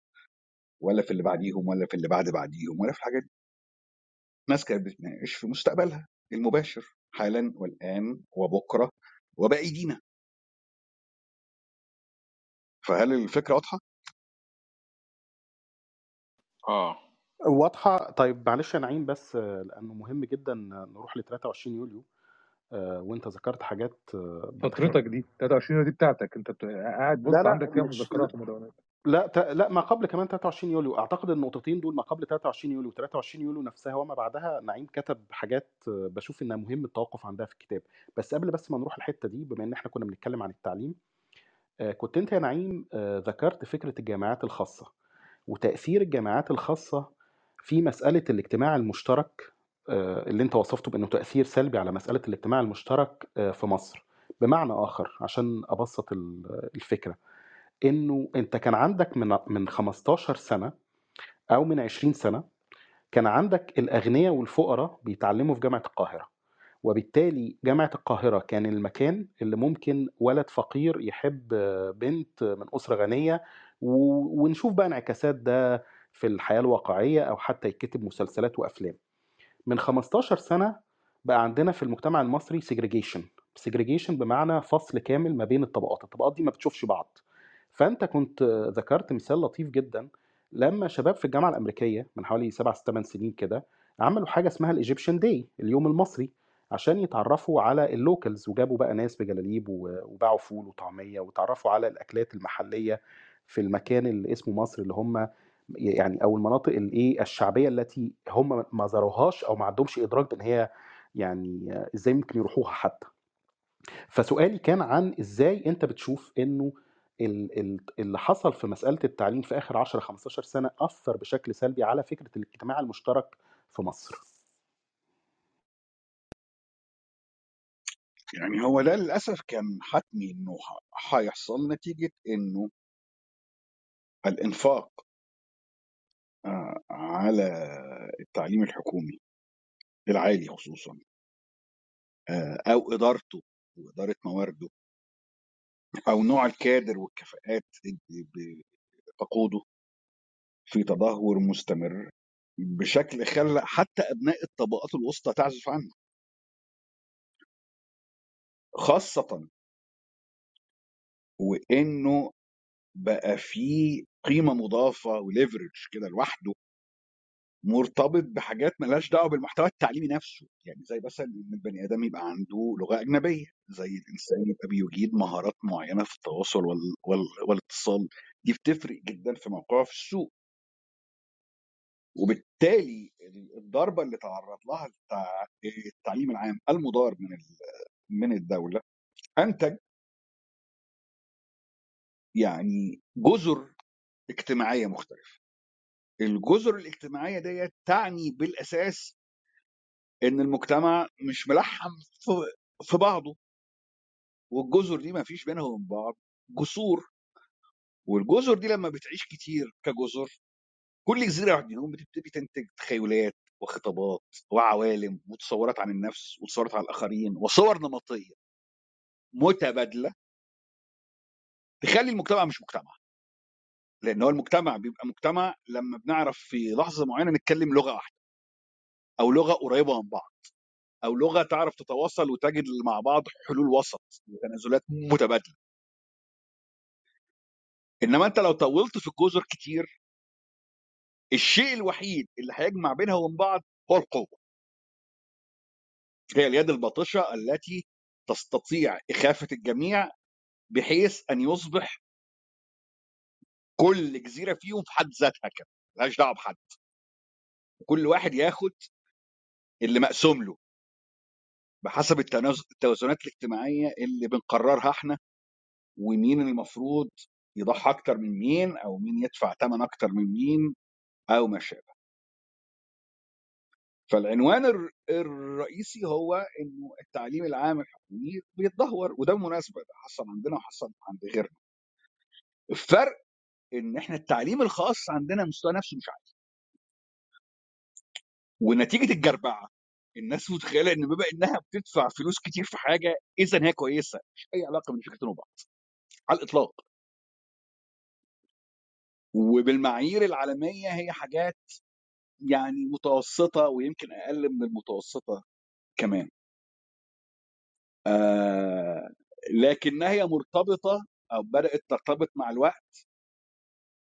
ولا في اللي بعديهم ولا في اللي بعد بعديهم ولا في الحاجات دي. ناس كانت بتناقش في مستقبلها المباشر حالا والآن وبكرة وبأيدينا. فهل الفكرة واضحة؟ آه. واضحة. طيب معلش يا نعيم بس آه، لأنه مهم جدا نروح ل 23 يوليو آه، وأنت ذكرت حاجات آه،. فترتك دي 23 دي بتاعتك. أنت بت... قاعد لا بص لا عندك فيها مش مذكرات ومدونات. لا ت... لا ما قبل كمان 23 يوليو. أعتقد النقطتين دول ما قبل 23 يوليو 23 يوليو نفسها وما بعدها نعيم كتب حاجات آه، بشوف إنها مهم التوقف عندها في الكتاب. بس قبل بس ما نروح الحتة دي بما إن إحنا كنا بنتكلم عن التعليم آه، كنت أنت يا نعيم آه، ذكرت فكرة الجامعات الخاصة وتأثير الجامعات الخاصة في مسألة الاجتماع المشترك آه، اللي انت وصفته بأنه تأثير سلبي على مسألة الاجتماع المشترك آه، في مصر. بمعنى آخر عشان أبسط ال- الفكرة إنه أنت كان عندك من من 15 سنة أو من 20 سنة كان عندك الأغنياء والفقراء بيتعلموا في جامعة القاهرة وبالتالي جامعة القاهرة كان المكان اللي ممكن ولد فقير يحب بنت من أسرة غنية ونشوف بقى انعكاسات ده في الحياة الواقعية أو حتى يتكتب مسلسلات وأفلام. من 15 سنة بقى عندنا في المجتمع المصري segregation. segregation بمعنى فصل كامل ما بين الطبقات الطبقات دي ما بتشوفش بعض. فأنت كنت ذكرت مثال لطيف جدا لما شباب في الجامعة الأمريكية من حوالي سبع ثمان سنين كده عملوا حاجة اسمها ال Egyptian Day اليوم المصري عشان يتعرفوا على ال locals وجابوا بقى ناس بجلاليب وباعوا فول وطعمية وتعرفوا على الأكلات المحلية في المكان اللي اسمه مصر اللي هم يعني أو المناطق الايه الشعبية التي هم ما زاروهاش أو ما عندهمش إدراك بأن هي يعني إزاي ممكن يروحوها حتى. فسؤالي كان عن إزاي أنت بتشوف إنه ال- ال- اللي حصل في مسألة التعليم في آخر 10 15 سنة أثر بشكل سلبي على فكرة الاجتماع المشترك في مصر؟ يعني هو ده للأسف كان حتمي إنه هيحصل نتيجة إنه الإنفاق على التعليم الحكومي العالي خصوصا آه، أو إدارته وإدارة موارده أو نوع الكادر والكفاءات اللي بتقوده في تدهور مستمر بشكل خلى حتى أبناء الطبقات الوسطى تعزف عنه. خاصة وإنه بقى فيه قيمة مضافة وليفرج كده لوحده مرتبط بحاجات ملهاش دعوة بالمحتوى التعليمي نفسه. يعني زي مثلا إن البني آدم يبقى عنده لغة أجنبية زي الإنسان يبقى بيجيد مهارات معينة في التواصل وال... وال... والاتصال. دي بتفرق جدا في موقعه في السوق. وبالتالي الضربة اللي تعرض لها التع... التعليم العام المدار من ال... من الدولة أنتج يعني جزر اجتماعية مختلفة. الجزر الاجتماعية ديت تعني بالأساس إن المجتمع مش ملحم في بعضه. والجزر دي ما فيش بينها وبين بعض جسور. والجزر دي لما بتعيش كتير كجزر كل جزيرة منهم بتبتدي تنتج تخيلات وخطابات وعوالم وتصورات عن النفس وتصورات عن الآخرين وصور نمطية متبادلة. تخلي المجتمع مش مجتمع. لأن هو المجتمع بيبقى مجتمع لما بنعرف في لحظة معينة نتكلم لغة واحدة. أو لغة قريبة من بعض. أو لغة تعرف تتواصل وتجد مع بعض حلول وسط وتنازلات متبادلة. إنما أنت لو طولت في الجزر كتير الشيء الوحيد اللي هيجمع بينها وبين بعض هو القوة. هي اليد الباطشة التي تستطيع إخافة الجميع بحيث أن يصبح كل جزيرة فيهم في حد ذاتها كده ملهاش دعوة بحد. وكل واحد ياخد اللي مقسوم له. بحسب التوازنات الاجتماعية اللي بنقررها إحنا ومين المفروض يضحي أكتر من مين أو مين يدفع ثمن أكتر من مين أو ما شابه. فالعنوان الر- الرئيسي هو إنه التعليم العام الحكومي بيتدهور وده بالمناسبه ده حصل عندنا وحصل عند غيرنا. الفرق إن إحنا التعليم الخاص عندنا مستوى نفسه مش عالي. ونتيجة الجربعة الناس متخيلة إن بما إنها بتدفع فلوس كتير في حاجة إذا هي كويسة مش أي علاقة بين الفكرتين وبعض. على الإطلاق. وبالمعايير العالمية هي حاجات يعني متوسطة ويمكن أقل من المتوسطة كمان. آه لكنها هي مرتبطة أو بدأت ترتبط مع الوقت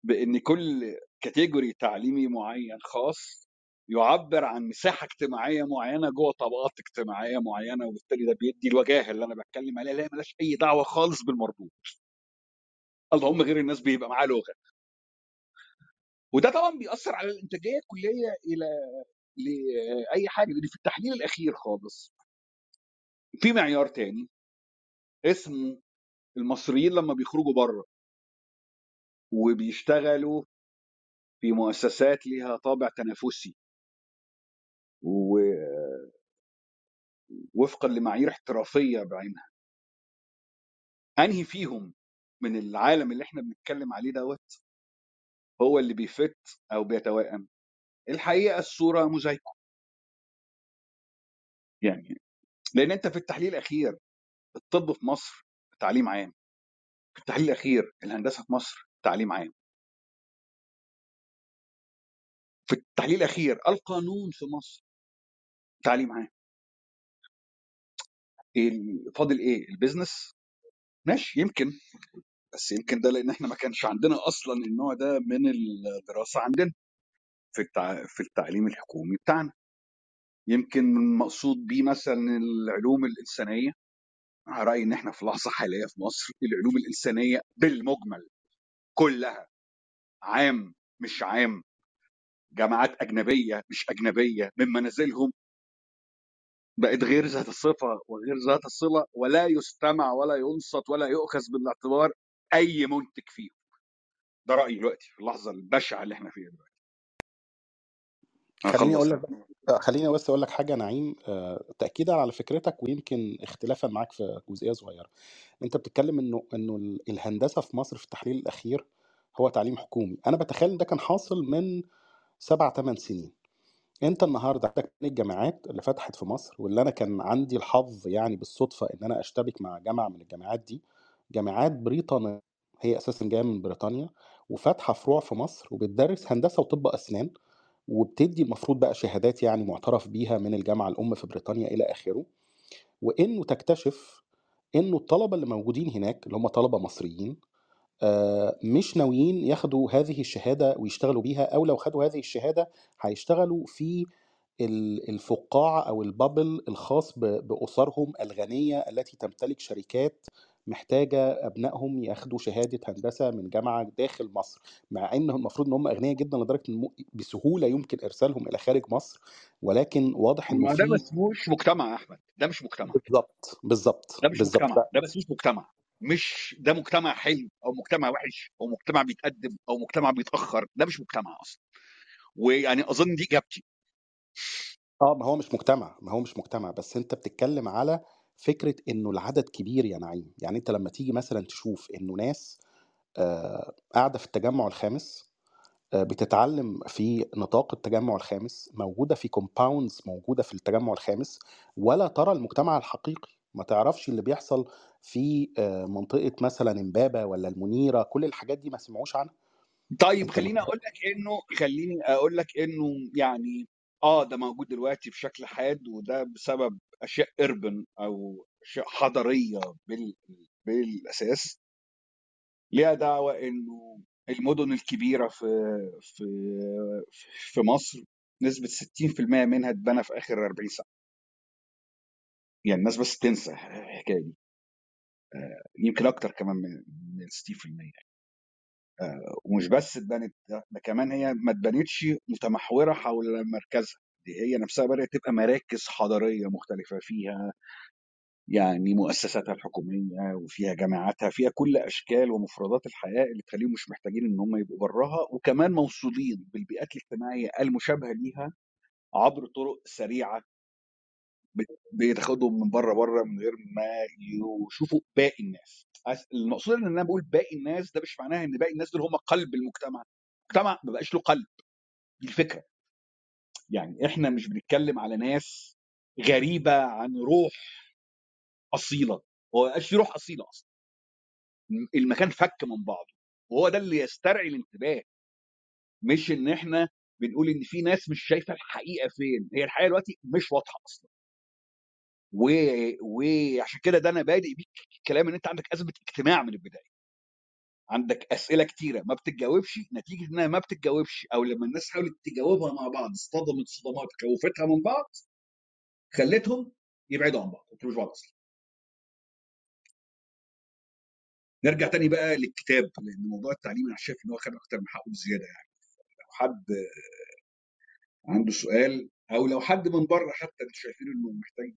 بإن كل كاتيجوري تعليمي معين خاص يعبر عن مساحة اجتماعية معينة جوه طبقات اجتماعية معينة وبالتالي ده بيدي الوجاهة اللي أنا بتكلم عليها اللي هي أي دعوة خالص بالمربوط. اللهم غير الناس بيبقى معاه لغة. وده طبعا بيأثر على الإنتاجية الكلية إلى لاي حاجة لأن في التحليل الأخير خالص في معيار تاني اسمه المصريين لما بيخرجوا بره وبيشتغلوا في مؤسسات ليها طابع تنافسي ووفقا لمعايير احترافية بعينها. أنهي فيهم من العالم اللي إحنا بنتكلم عليه دوت؟ هو اللي بيفت أو بيتوائم. الحقيقة الصورة مزايكه يعني لأن أنت في التحليل الأخير الطب في مصر تعليم عام. في التحليل الأخير الهندسة في مصر تعليم عام. في التحليل الأخير القانون في مصر تعليم عام. فاضل إيه؟ البيزنس ماشي يمكن. بس يمكن ده لأن إحنا ما كانش عندنا أصلا النوع ده من الدراسة عندنا في التع... في التعليم الحكومي بتاعنا. يمكن المقصود بيه مثلا العلوم الإنسانية. على رايي إن إحنا في لحظة حالية في مصر العلوم الإنسانية بالمجمل كلها عام مش عام. جامعات أجنبية مش أجنبية. من منازلهم بقت غير ذات الصفة وغير ذات الصلة ولا يستمع ولا ينصت ولا يؤخذ بالاعتبار أي منتج فيهم. ده رأيي دلوقتي في اللحظة البشعة اللي إحنا فيها دلوقتي. خليني أقول لك خليني بس أقول لك حاجة نعيم آه، تاكيدا على فكرتك ويمكن اختلافا معاك في جزئية صغيرة. أنت بتتكلم إنه إنه ال- الهندسة في مصر في التحليل الأخير هو تعليم حكومي. أنا بتخيل ده كان حاصل من سبع ثمان سنين. أنت النهارده عندك الجامعات اللي فتحت في مصر واللي أنا كان عندي الحظ يعني بالصدفة إن أنا أشتبك مع جامعة من الجامعات دي جامعات بريطانية هي أساسا جاية من بريطانيا وفاتحة فروع في مصر وبتدرس هندسة وطب اسنان وبتدي المفروض بقى شهادات يعني معترف بيها من الجامعة الأم في بريطانيا إلى آخره وإنه تكتشف إنه الطلبة اللي موجودين هناك اللي هم طلبة مصريين آه، مش ناويين ياخدوا هذه الشهادة ويشتغلوا بيها أو لو خدوا هذه الشهادة هيشتغلوا في ال- الفقاعة أو البابل الخاص ب- بأسرهم الغنية التي تمتلك شركات محتاجة أبنائهم ياخدوا شهادة هندسة من جامعة داخل مصر مع إن المفروض إن هم أغنياء جدا لدرجة إن بسهولة يمكن إرسالهم إلى خارج مصر ولكن واضح ما ده ما اسموش مجتمع يا أحمد ده مش مجتمع. بالظبط بالظبط ده مش بالظبط مجتمع ده مش مجتمع مش ده مجتمع حلو أو مجتمع وحش أو مجتمع بيتقدم أو مجتمع بيتأخر ده مش مجتمع أصلا. ويعني أظن دي إجابتي. آه ما هو مش مجتمع ما هو مش مجتمع بس أنت بتتكلم على فكرة إنه العدد كبير يا نعيم. يعني أنت لما تيجي مثلا تشوف إنه ناس آه قاعدة في التجمع الخامس آه بتتعلم في نطاق التجمع الخامس موجودة في كومباوندز موجودة في التجمع الخامس ولا ترى المجتمع الحقيقي. ما تعرفش اللي بيحصل في آه منطقة مثلا إمبابة ولا المنيرة كل الحاجات دي ما سمعوش عنها. طيب خليني ما أقول لك إنه خليني أقول لك إنه يعني آه ده موجود دلوقتي بشكل حاد وده بسبب أشياء أربن أو أشياء حضريه بال بالأساس. ليها دعوة إنه المدن الكبيرة في في في مصر نسبة 60% منها اتبنى في آخر 40 سنة. يعني الناس بس تنسى الحكاية دي. آه، يمكن أكتر كمان من من 60% آه، ومش بس اتبنت ده ده كمان هي ما اتبنتش متمحورة حول مركزها. دي هي نفسها بدأت تبقى مراكز حضارية مختلفة فيها يعني مؤسساتها الحكومية وفيها جامعاتها فيها كل أشكال ومفردات الحياة اللي تخليهم مش محتاجين إن هم يبقوا براها وكمان موصولين بالبيئات الاجتماعية المشابهة ليها عبر طرق سريعة بتاخدهم من بره بره من غير ما يشوفوا باقي الناس. المقصود إن أنا بقول باقي الناس ده مش معناها إن باقي الناس دول هم قلب المجتمع. المجتمع ما بقاش له قلب. دي الفكرة. يعني إحنا مش بنتكلم على ناس غريبة عن روح أصيلة. هو ما بقاش في روح أصيلة أصلا. المكان فك من بعضه. وهو ده اللي يسترعي الانتباه. مش إن إحنا بنقول إن في ناس مش شايفة الحقيقة فين. هي الحقيقة دلوقتي مش واضحة أصلا. وعشان كده ده أنا بادئ بيك الكلام إن أنت عندك أزمة اجتماع من البداية. عندك أسئلة كتيرة ما بتتجاوبش نتيجة إنها ما بتتجاوبش أو لما الناس حاولت تجاوبها مع بعض اصطدمت صدمات خوفتها من بعض خلتهم يبعدوا عن بعض ما يكونوش بعض أصلا. نرجع تاني بقى للكتاب لأن موضوع التعليم أنا شايف إن هو خد أكتر من حقه بزيادة يعني. لو حد عنده سؤال أو لو حد من بره حتى أنتوا شايفين إنه محتاج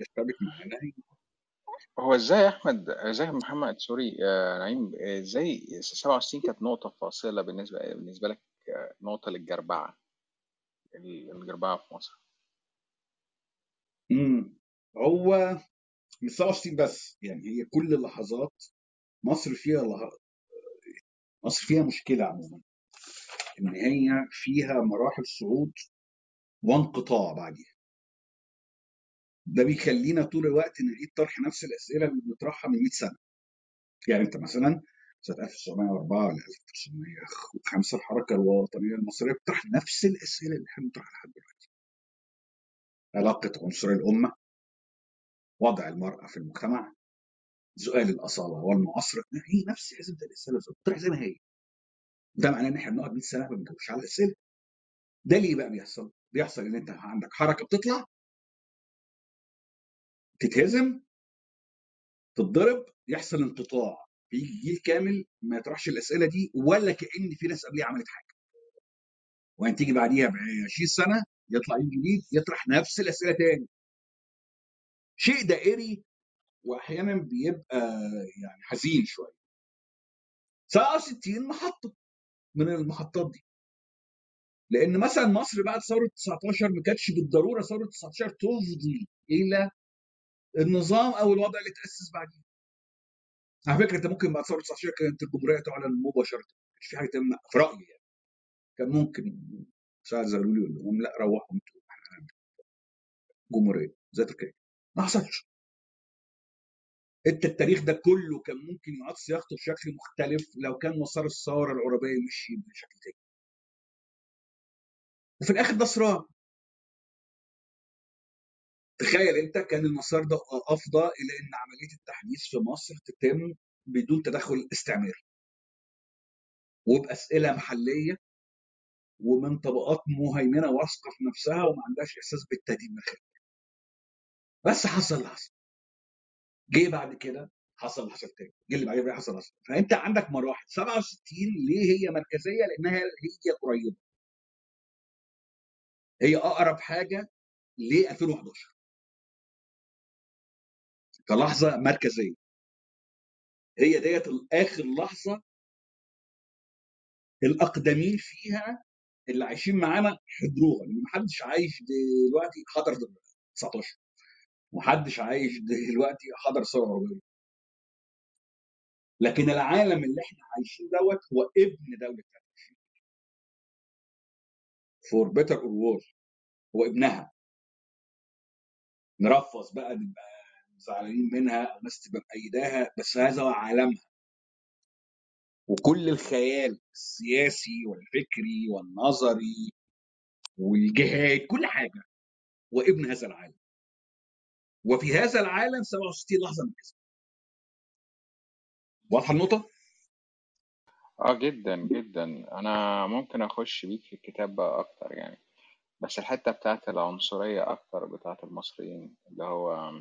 يشتبك معانا هو إزاي يا أحمد؟ إزاي يا محمد؟ سوري آه نعيم إزاي 67 كانت نقطة فاصلة بالنسبة بالنسبة لك نقطة للجربعة الجربعة في مصر؟ امم هو مش 67 بس يعني هي كل اللحظات مصر فيها لح... مصر فيها مشكلة عموما إن هي فيها مراحل صعود وانقطاع بعديها. ده بيخلينا طول الوقت نعيد طرح نفس الأسئلة اللي بنطرحها من 100 سنة. يعني أنت مثلا سنة 1904 ل 1905 الحركة الوطنية المصرية بتطرح نفس الأسئلة اللي إحنا بنطرحها لحد دلوقتي. علاقة عنصري الأمة وضع المرأة في المجتمع سؤال الأصالة والمعاصرة هي نفس حزمه الأسئلة بتطرح زي ما هي. ده معناه إن إحنا بنقعد 100 سنة ما بنجاوبش على الأسئلة. ده ليه بقى بيحصل؟ بيحصل إن أنت عندك حركة بتطلع تتهزم تتضرب يحصل انقطاع بيجي جيل كامل ما يطرحش الأسئلة دي ولا كأن في ناس قبليه عملت حاجة. وبعدين تيجي بعديها ب 20 سنة يطلع جيل جديد يطرح نفس الأسئلة تاني. شيء دائري واحيانا بيبقى يعني حزين شوية. 67 محطة من المحطات دي. لأن مثلا مصر بعد ثوره 19 ما كانتش بالضروره ثوره 19 تفضي إلى النظام أو الوضع اللي تأسس بعديه. على فكرة أنت ممكن بعد ثورة 19 كانت الجمهورية تعلن مباشرة مش في حاجة تمنع في رأيي يعني. كان ممكن سعد زغلول يقول لهم لا روحوا أنتوا جمهوريه زي تركيا ما حصلش. انت التاريخ ده كله كان ممكن يعاد صياغته بشكل مختلف لو كان مسار الثورة العربية مشي بشكل تاني. وفي الآخر ده صراع. تخيل أنت كان المسار ده افضى إلى أن عملية التحديث في مصر تتم بدون تدخل استعماري. وبأسئلة محلية ومن طبقات مهيمنة واثقة في نفسها وما عندهاش إحساس بالتهديد من الخارج بس حصل اللي حصل. جه بعد كده حصل اللي حصل تاني. جه اللي بعديه حصل حصل. فأنت عندك مراحل. 67 ليه هي مركزية؟ لأنها هي قريبه هي أقرب حاجة ل 2011 كلحظة مركزية. هي ديت آخر لحظة الأقدمين فيها اللي عايشين معانا حضروها. لأن محدش عايش دلوقتي حضر 19 محدش عايش دلوقتي حضر الثورة العرابية لكن العالم اللي إحنا عايشين دوت هو ابن دولة 23 for better or worse هو ابنها. نرفص بقى نبقى زعلانين منها أو ناس تبقى مأيداها بس هذا هو عالمها. وكل الخيال السياسي والفكري والنظري والجهاد كل حاجة. هو ابن هذا العالم. وفي هذا العالم 67 لحظة من الاسم واضحة النقطة؟ آه جدا جدا. أنا ممكن أخش بيك في الكتاب بقى أكتر يعني. بس الحتة بتاعت العنصرية أكتر بتاعت المصريين اللي هو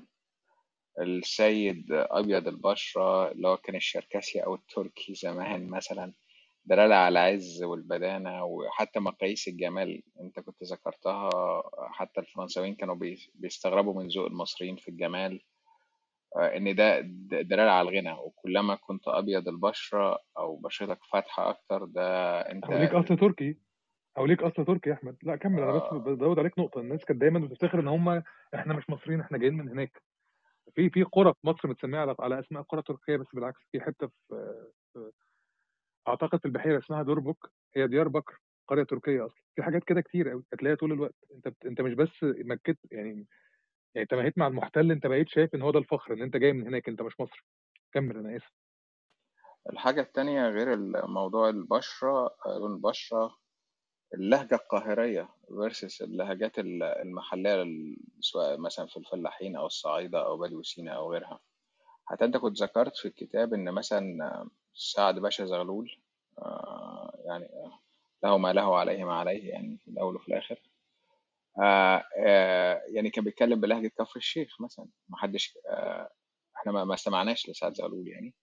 السيد أبيض البشرة اللي هو كان الشركسي أو التركي زمان مثلا دلالة على العز والبدانة وحتى مقاييس الجمال. أنت كنت ذكرتها حتى الفرنساويين كانوا بي- بيستغربوا من ذوق المصريين في الجمال. إن ده دلالة على الغنى وكلما كنت أبيض البشرة أو بشرتك فاتحة أكتر ده أنت أو ليك أصل تركي. أو ليك أصل تركي يا أحمد. لا كمل أنا بس آه، بزود عليك نقطة. الناس كانت دايما بتفتكر إن هم إحنا مش مصريين إحنا جايين من هناك. في في قرى في مصر متسمية على على أسماء قرى تركية بس بالعكس. في حتة في, في أعتقد في البحيرة اسمها دوربوك. هي ديار بكر قرية تركية أصلا. في حاجات كده كتير قوي هتلاقيها طول الوقت. أنت بت... أنت مش بس مكت يعني يعني أنت مهيت مع المحتل أنت بقيت شايف إن هو ده الفخر إن أنت جاي من هناك أنت مش مصري. كمل أنا آسف. الحاجة التانية غير موضوع البشرة آه، لون البشرة اللهجة القاهرية versus اللهجات ال- المحلية سواء مثلا في الفلاحين أو الصعايدة أو بدو سيناء أو غيرها. حتى أنت كنت ذكرت في الكتاب إن مثلا سعد باشا زغلول آه، يعني له ما له عليه ما عليه يعني في الأول وفي الآخر. آه، آه، يعني كان بيتكلم بلهجة كفر الشيخ مثلا. محدش آه، إحنا ما ما استمعناش لسعد زغلول يعني.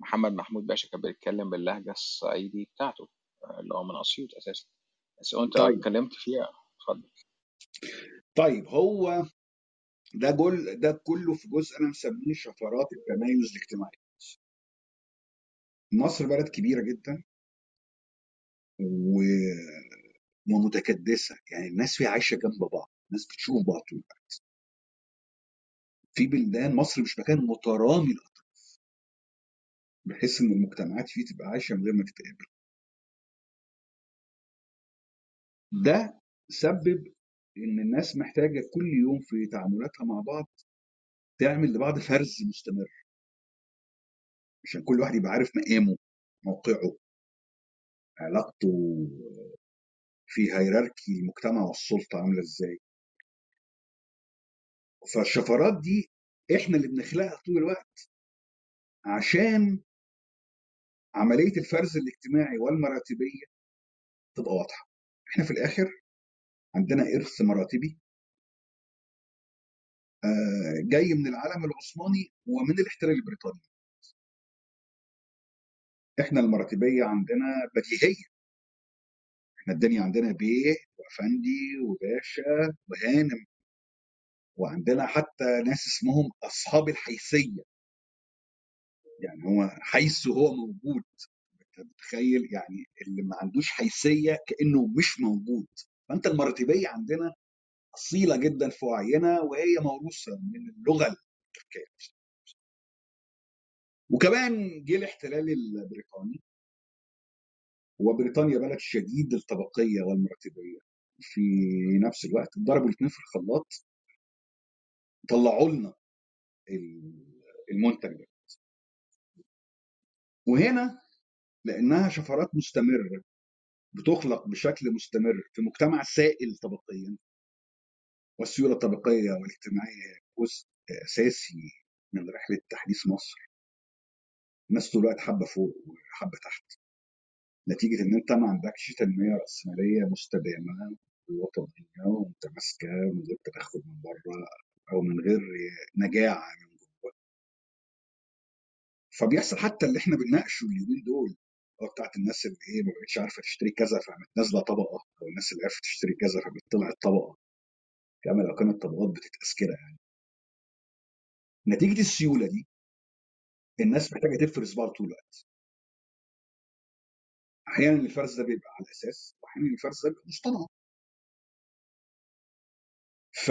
محمد محمود باشا كان بيتكلم باللهجة الصعيدي بتاعته آه، اللي هو من أسيوط أساسا. بس أنت طيب. اتكلمت فيها اتفضل. طيب هو ده جل ده كله في جزء أنا مسميه شفرات التميز الاجتماعي. مصر بلد كبيرة جدا و... ومتكدسة. يعني الناس فيها عايشة جنب بعض الناس بتشوف بعض طول الوقت. في بلدان مصر مش مكان مترامي الاطراف بحيث إن المجتمعات فيه تبقى عايشة من غير ما تتقابل ده سبب إن الناس محتاجة كل يوم في تعاملاتها مع بعض تعمل لبعض فرز مستمر. عشان كل واحد يبقى عارف مقامه موقعه علاقته في هيراركي المجتمع والسلطة عاملة إزاي. فالشفرات دي إحنا اللي بنخلقها طول الوقت عشان عملية الفرز الاجتماعي والمراتبية تبقى واضحة. إحنا في الآخر عندنا إرث مراتبي آه، جاي من العالم العثماني ومن الاحتلال البريطاني. إحنا المراتبية عندنا بديهية. إحنا الدنيا عندنا بيه وأفندي وباشا وهانم وعندنا حتى ناس اسمهم أصحاب الحيثية. يعني هو حيث هو موجود. أنت متخيل؟ يعني اللي ما عندوش حيثية كأنه مش موجود. فأنت المراتبيه عندنا أصيلة جدا في وعينا وهي موروثة من اللغة التركية. وكمان جه الاحتلال البريطاني. وبريطانيا بلد شديد الطبقيه والمراتبيه في نفس الوقت ضربوا الاثنين في الخلاط طلعوا لنا ال- المنتج ده. وهنا لأنها شفرات مستمرة بتخلق بشكل مستمر في مجتمع سائل طبقيا والسيولة الطبقية والاجتماعية جزء أساسي من رحلة تحديث مصر. الناس طول الوقت حبه فوق وحبه تحت. نتيجة إن أنت ما عندكش تنمية رأسمالية مستدامة وطنيه ومتماسكة من غير تدخل من بره أو من غير نجاعة من جوه. فبيحصل حتى اللي إحنا بنناقشه اليومين دول هو بتاعت الناس اللي إيه ما بقتش عارفة تشتري كذا فقامت نازلة طبقة أو الناس اللي عرفت تشتري كذا فقامت طلعت طبقة. كما لو كانت طبقات بتتقاس كده يعني. نتيجة السيولة دي الناس محتاجة تفرز بعض طول الوقت. أحيانا الفرز ده بيبقى على الأساس واحيانا الفرز ده بيبقى مصطنع ف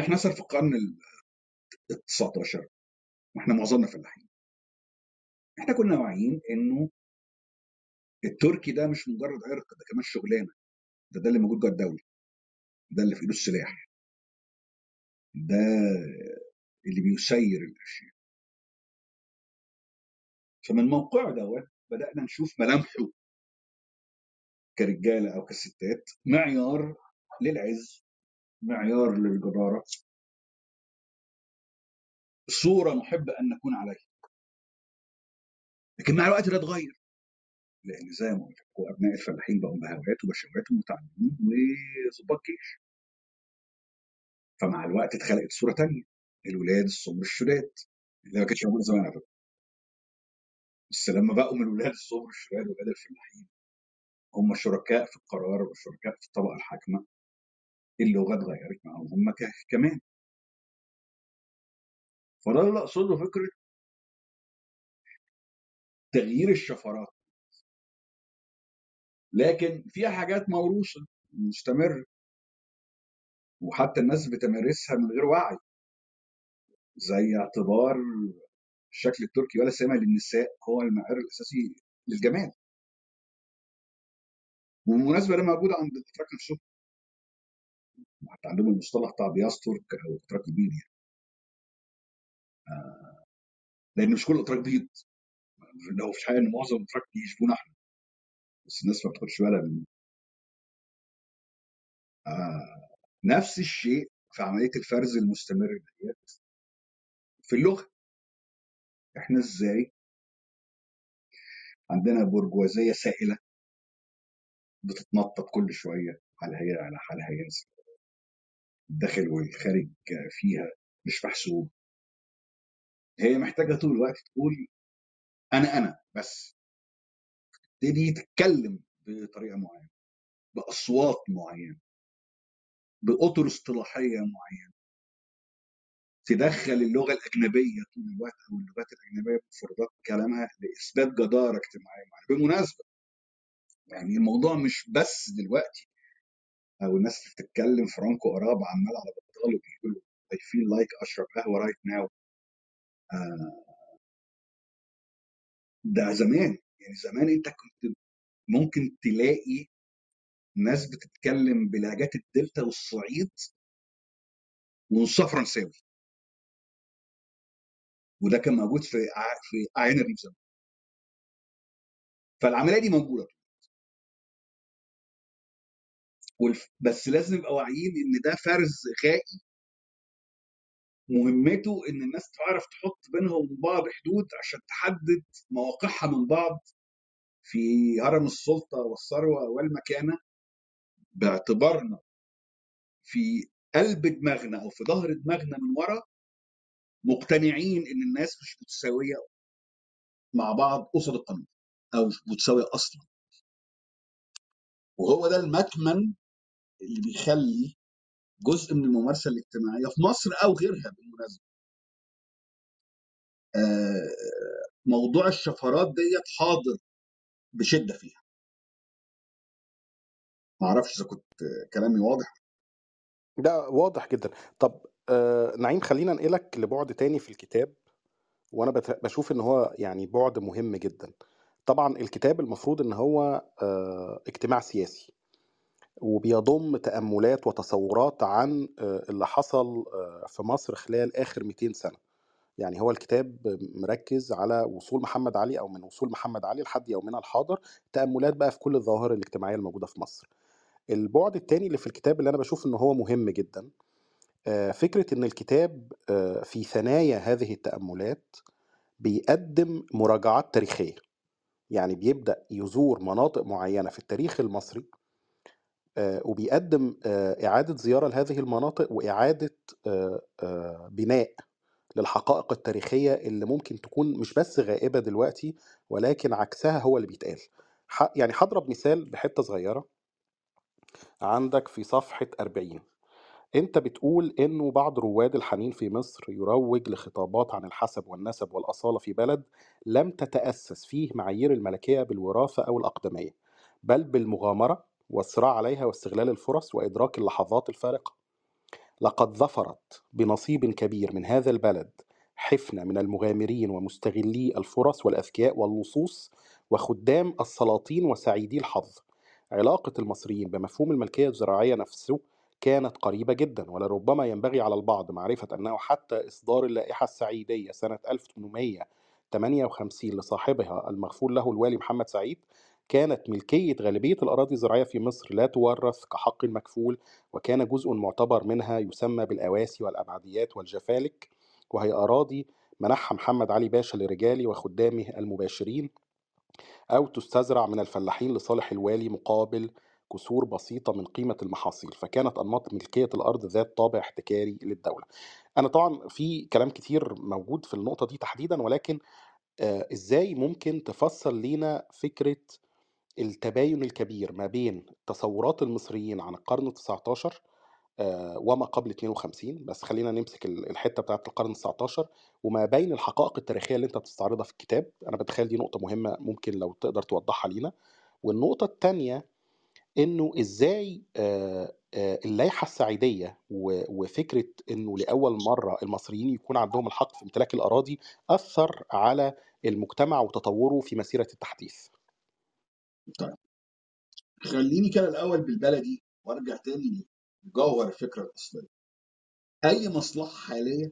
إحنا مثلا في القرن ال 19 وإحنا معظمنا فلاحين. إحنا كنا واعيين إنه التركي ده مش مجرد عرق ده كمان شغلانة. ده ده اللي موجود جوه الدولة. ده اللي في إيده السلاح. ده اللي بيسير الأشياء. فمن موقعه دوت بدأنا نشوف ملامحه كرجالة أو كستات معيار للعز معيار للجدارة. صورة نحب أن نكون عليها. لكن مع الوقت ده اتغير. لأن زي ما قلت لكم أبناء الفلاحين بقوا بهوات وبشوات ومتعلمين وظباط جيش. فمع الوقت اتخلقت صورة تانية. الولاد السمر الشداد. اللي ما كانتش موجوده زمان على فكرة. بس لما بقوا من الولاد السمر الشداد ولاد الفلاحين هم شركاء في القرار وشركاء في الطبقة الحاكمة اللغة اتغيرت معاهم هم كمان. فده اللي أقصده فكرة تغيير الشفرات. لكن فيها حاجات موروثة مستمره وحتى الناس بتمارسها من غير وعي زي اعتبار الشكل التركي ولا سيما للنساء هو المعيار الأساسي للجمال وبالمناسبه ده موجود عند الاتراك نفسهم حتى عندهم المصطلح بتاع بياس ترك أو اتراك البيض يعني. آه، لأن مش كل الاتراك بيض. لو في حاجة إن معظم الاتراك يشبهونا إحنا. بس الناس ما بتاخدش بالها من آه نفس الشيء في عملية الفرز المستمر في اللغة. إحنا إزاي؟ عندنا برجوازية سائلة بتتنطط كل شوية حالها هي على حالها ينزل الداخل والخارج فيها مش محسوب. هي محتاجة طول الوقت تقول أنا أنا بس. تبتدي تتكلم بطريقة معينة بأصوات معينة بأطر اصطلاحية معينة. تدخل اللغة الأجنبية طول الوقت أو اللغات الأجنبية بمفردات كلامها لإثبات جدارة اجتماعية معينة بالمناسبه يعني الموضوع مش بس دلوقتي. أو الناس اللي بتتكلم Franco Arab عمال على بطال وبيقولوا I feel like أشرب قهوة right now ده زمان. يعني زمان أنت كنت ممكن تلاقي ناس بتتكلم بلهجات الدلتا والصعيد ونصها فرنساوي. وده كان موجود في في أعيان الريف زمان. فالعملية دي موجودة. بس لازم نبقى واعيين إن ده فرز غائي مهمته إن الناس تعرف تحط بينهم وبين بعض حدود عشان تحدد مواقعها من بعض في هرم السلطة والثروة والمكانة. باعتبارنا في قلب دماغنا أو في ظهر دماغنا من ورا مقتنعين إن الناس مش متساوية مع بعض قصاد القانون أو مش متساوية أصلا. وهو ده المكمن اللي بيخلي جزء من الممارسة الاجتماعية في مصر أو غيرها بالمناسبة. آه، موضوع الشفرات ديت حاضر بشدة فيها. ما أعرفش إذا كنت كلامي واضح. ده واضح جدا. طب آه نعيم خلينا انقلك لبعد تاني في الكتاب وأنا بت- بشوف إن هو يعني بعد مهم جدا. طبعا الكتاب المفروض إن هو آه اجتماع سياسي وبيضم تأملات وتصورات عن آه، اللي حصل في مصر خلال آخر 200 سنة. يعني هو الكتاب مركز على وصول محمد علي أو من وصول محمد علي لحد يومنا الحاضر تأملات بقى في كل الظواهر الاجتماعية الموجودة في مصر. البعد التاني اللي في الكتاب اللي أنا بشوف إن هو مهم جدا آه، فكرة إن الكتاب آه، في ثنايا هذه التأملات بيقدم مراجعات تاريخية. يعني بيبدأ يزور مناطق معينة في التاريخ المصري آه، وبيقدم إعادة زيارة لهذه المناطق وإعادة بناء للحقائق التاريخية اللي ممكن تكون مش بس غائبة دلوقتي ولكن عكسها هو اللي بيتقال. يعني هضرب مثال بحتة صغيرة. عندك في صفحة 40 انت بتقول انه بعض رواد الحنين في مصر يروج لخطابات عن الحسب والنسب والأصالة في بلد لم تتأسس فيه معايير الملكية بالوراثة أو الأقدمية بل بالمغامرة والصراع عليها واستغلال الفرص وإدراك اللحظات الفارقة. لقد ظفرت بنصيب كبير من هذا البلد حفنة من المغامرين ومستغلي الفرص والأذكياء واللصوص وخدام السلاطين وسعيدي الحظ. علاقة المصريين بمفهوم الملكية الزراعية نفسه كانت قريبة جدا ولربما ينبغي على البعض معرفة أنه حتى إصدار اللائحة السعيدية سنة 1858 لصاحبها المغفور له الوالي محمد سعيد كانت ملكية غالبية الأراضي الزراعية في مصر لا تورث كحق مكفول وكان جزء معتبر منها يسمى بالأواسي والأبعديات والجفالك وهي أراضي منحها محمد علي باشا لرجاله وخدامه المباشرين أو تستزرع من الفلاحين لصالح الوالي مقابل كسور بسيطة من قيمة المحاصيل فكانت أنماط ملكية الأرض ذات طابع احتكاري للدولة. أنا طبعا في كلام كتير موجود في النقطة دي تحديدا ولكن آه، إزاي ممكن تفسر لينا فكرة التباين الكبير ما بين تصورات المصريين عن القرن ال19 آه، وما قبل 52 بس خلينا نمسك ال- الحتة بتاعت القرن ال19 وما بين الحقائق التاريخية اللي أنت بتستعرضها في الكتاب. أنا بتخيل دي نقطة مهمة ممكن لو تقدر توضحها لينا. والنقطة الثانية إنه إزاي اللائحة السعيدية وفكرة إنه لأول مرة المصريين يكون عندهم الحق في امتلاك الأراضي أثر على المجتمع وتطوره في مسيرة التحديث؟ طيب. خليني كده الأول بالبلدي وأرجع تاني لجوهر الفكرة الأصلية. أي مصلحة حاليه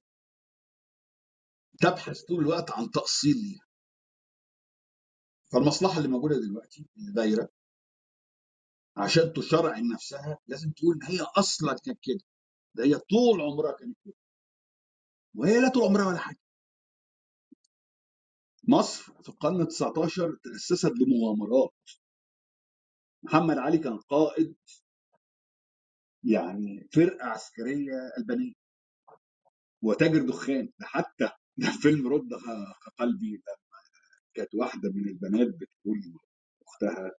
تبحث طول الوقت عن تأصيل ليها. فالمصلحة اللي موجودة دلوقتي اللي دايرة عشان تشرع نفسها لازم تقول إن هي أصلا كانت كده. ده هي طول عمرها كانت كده. وهي لا طول عمرها ولا حاجة. مصر في القرن ال 19 تأسست بمغامرات. محمد علي كان قائد يعني فرقة عسكرية ألبانية. وتاجر دخان. ده حتى ده فيلم رد قلبي لما كانت واحدة من البنات بتقول لأختها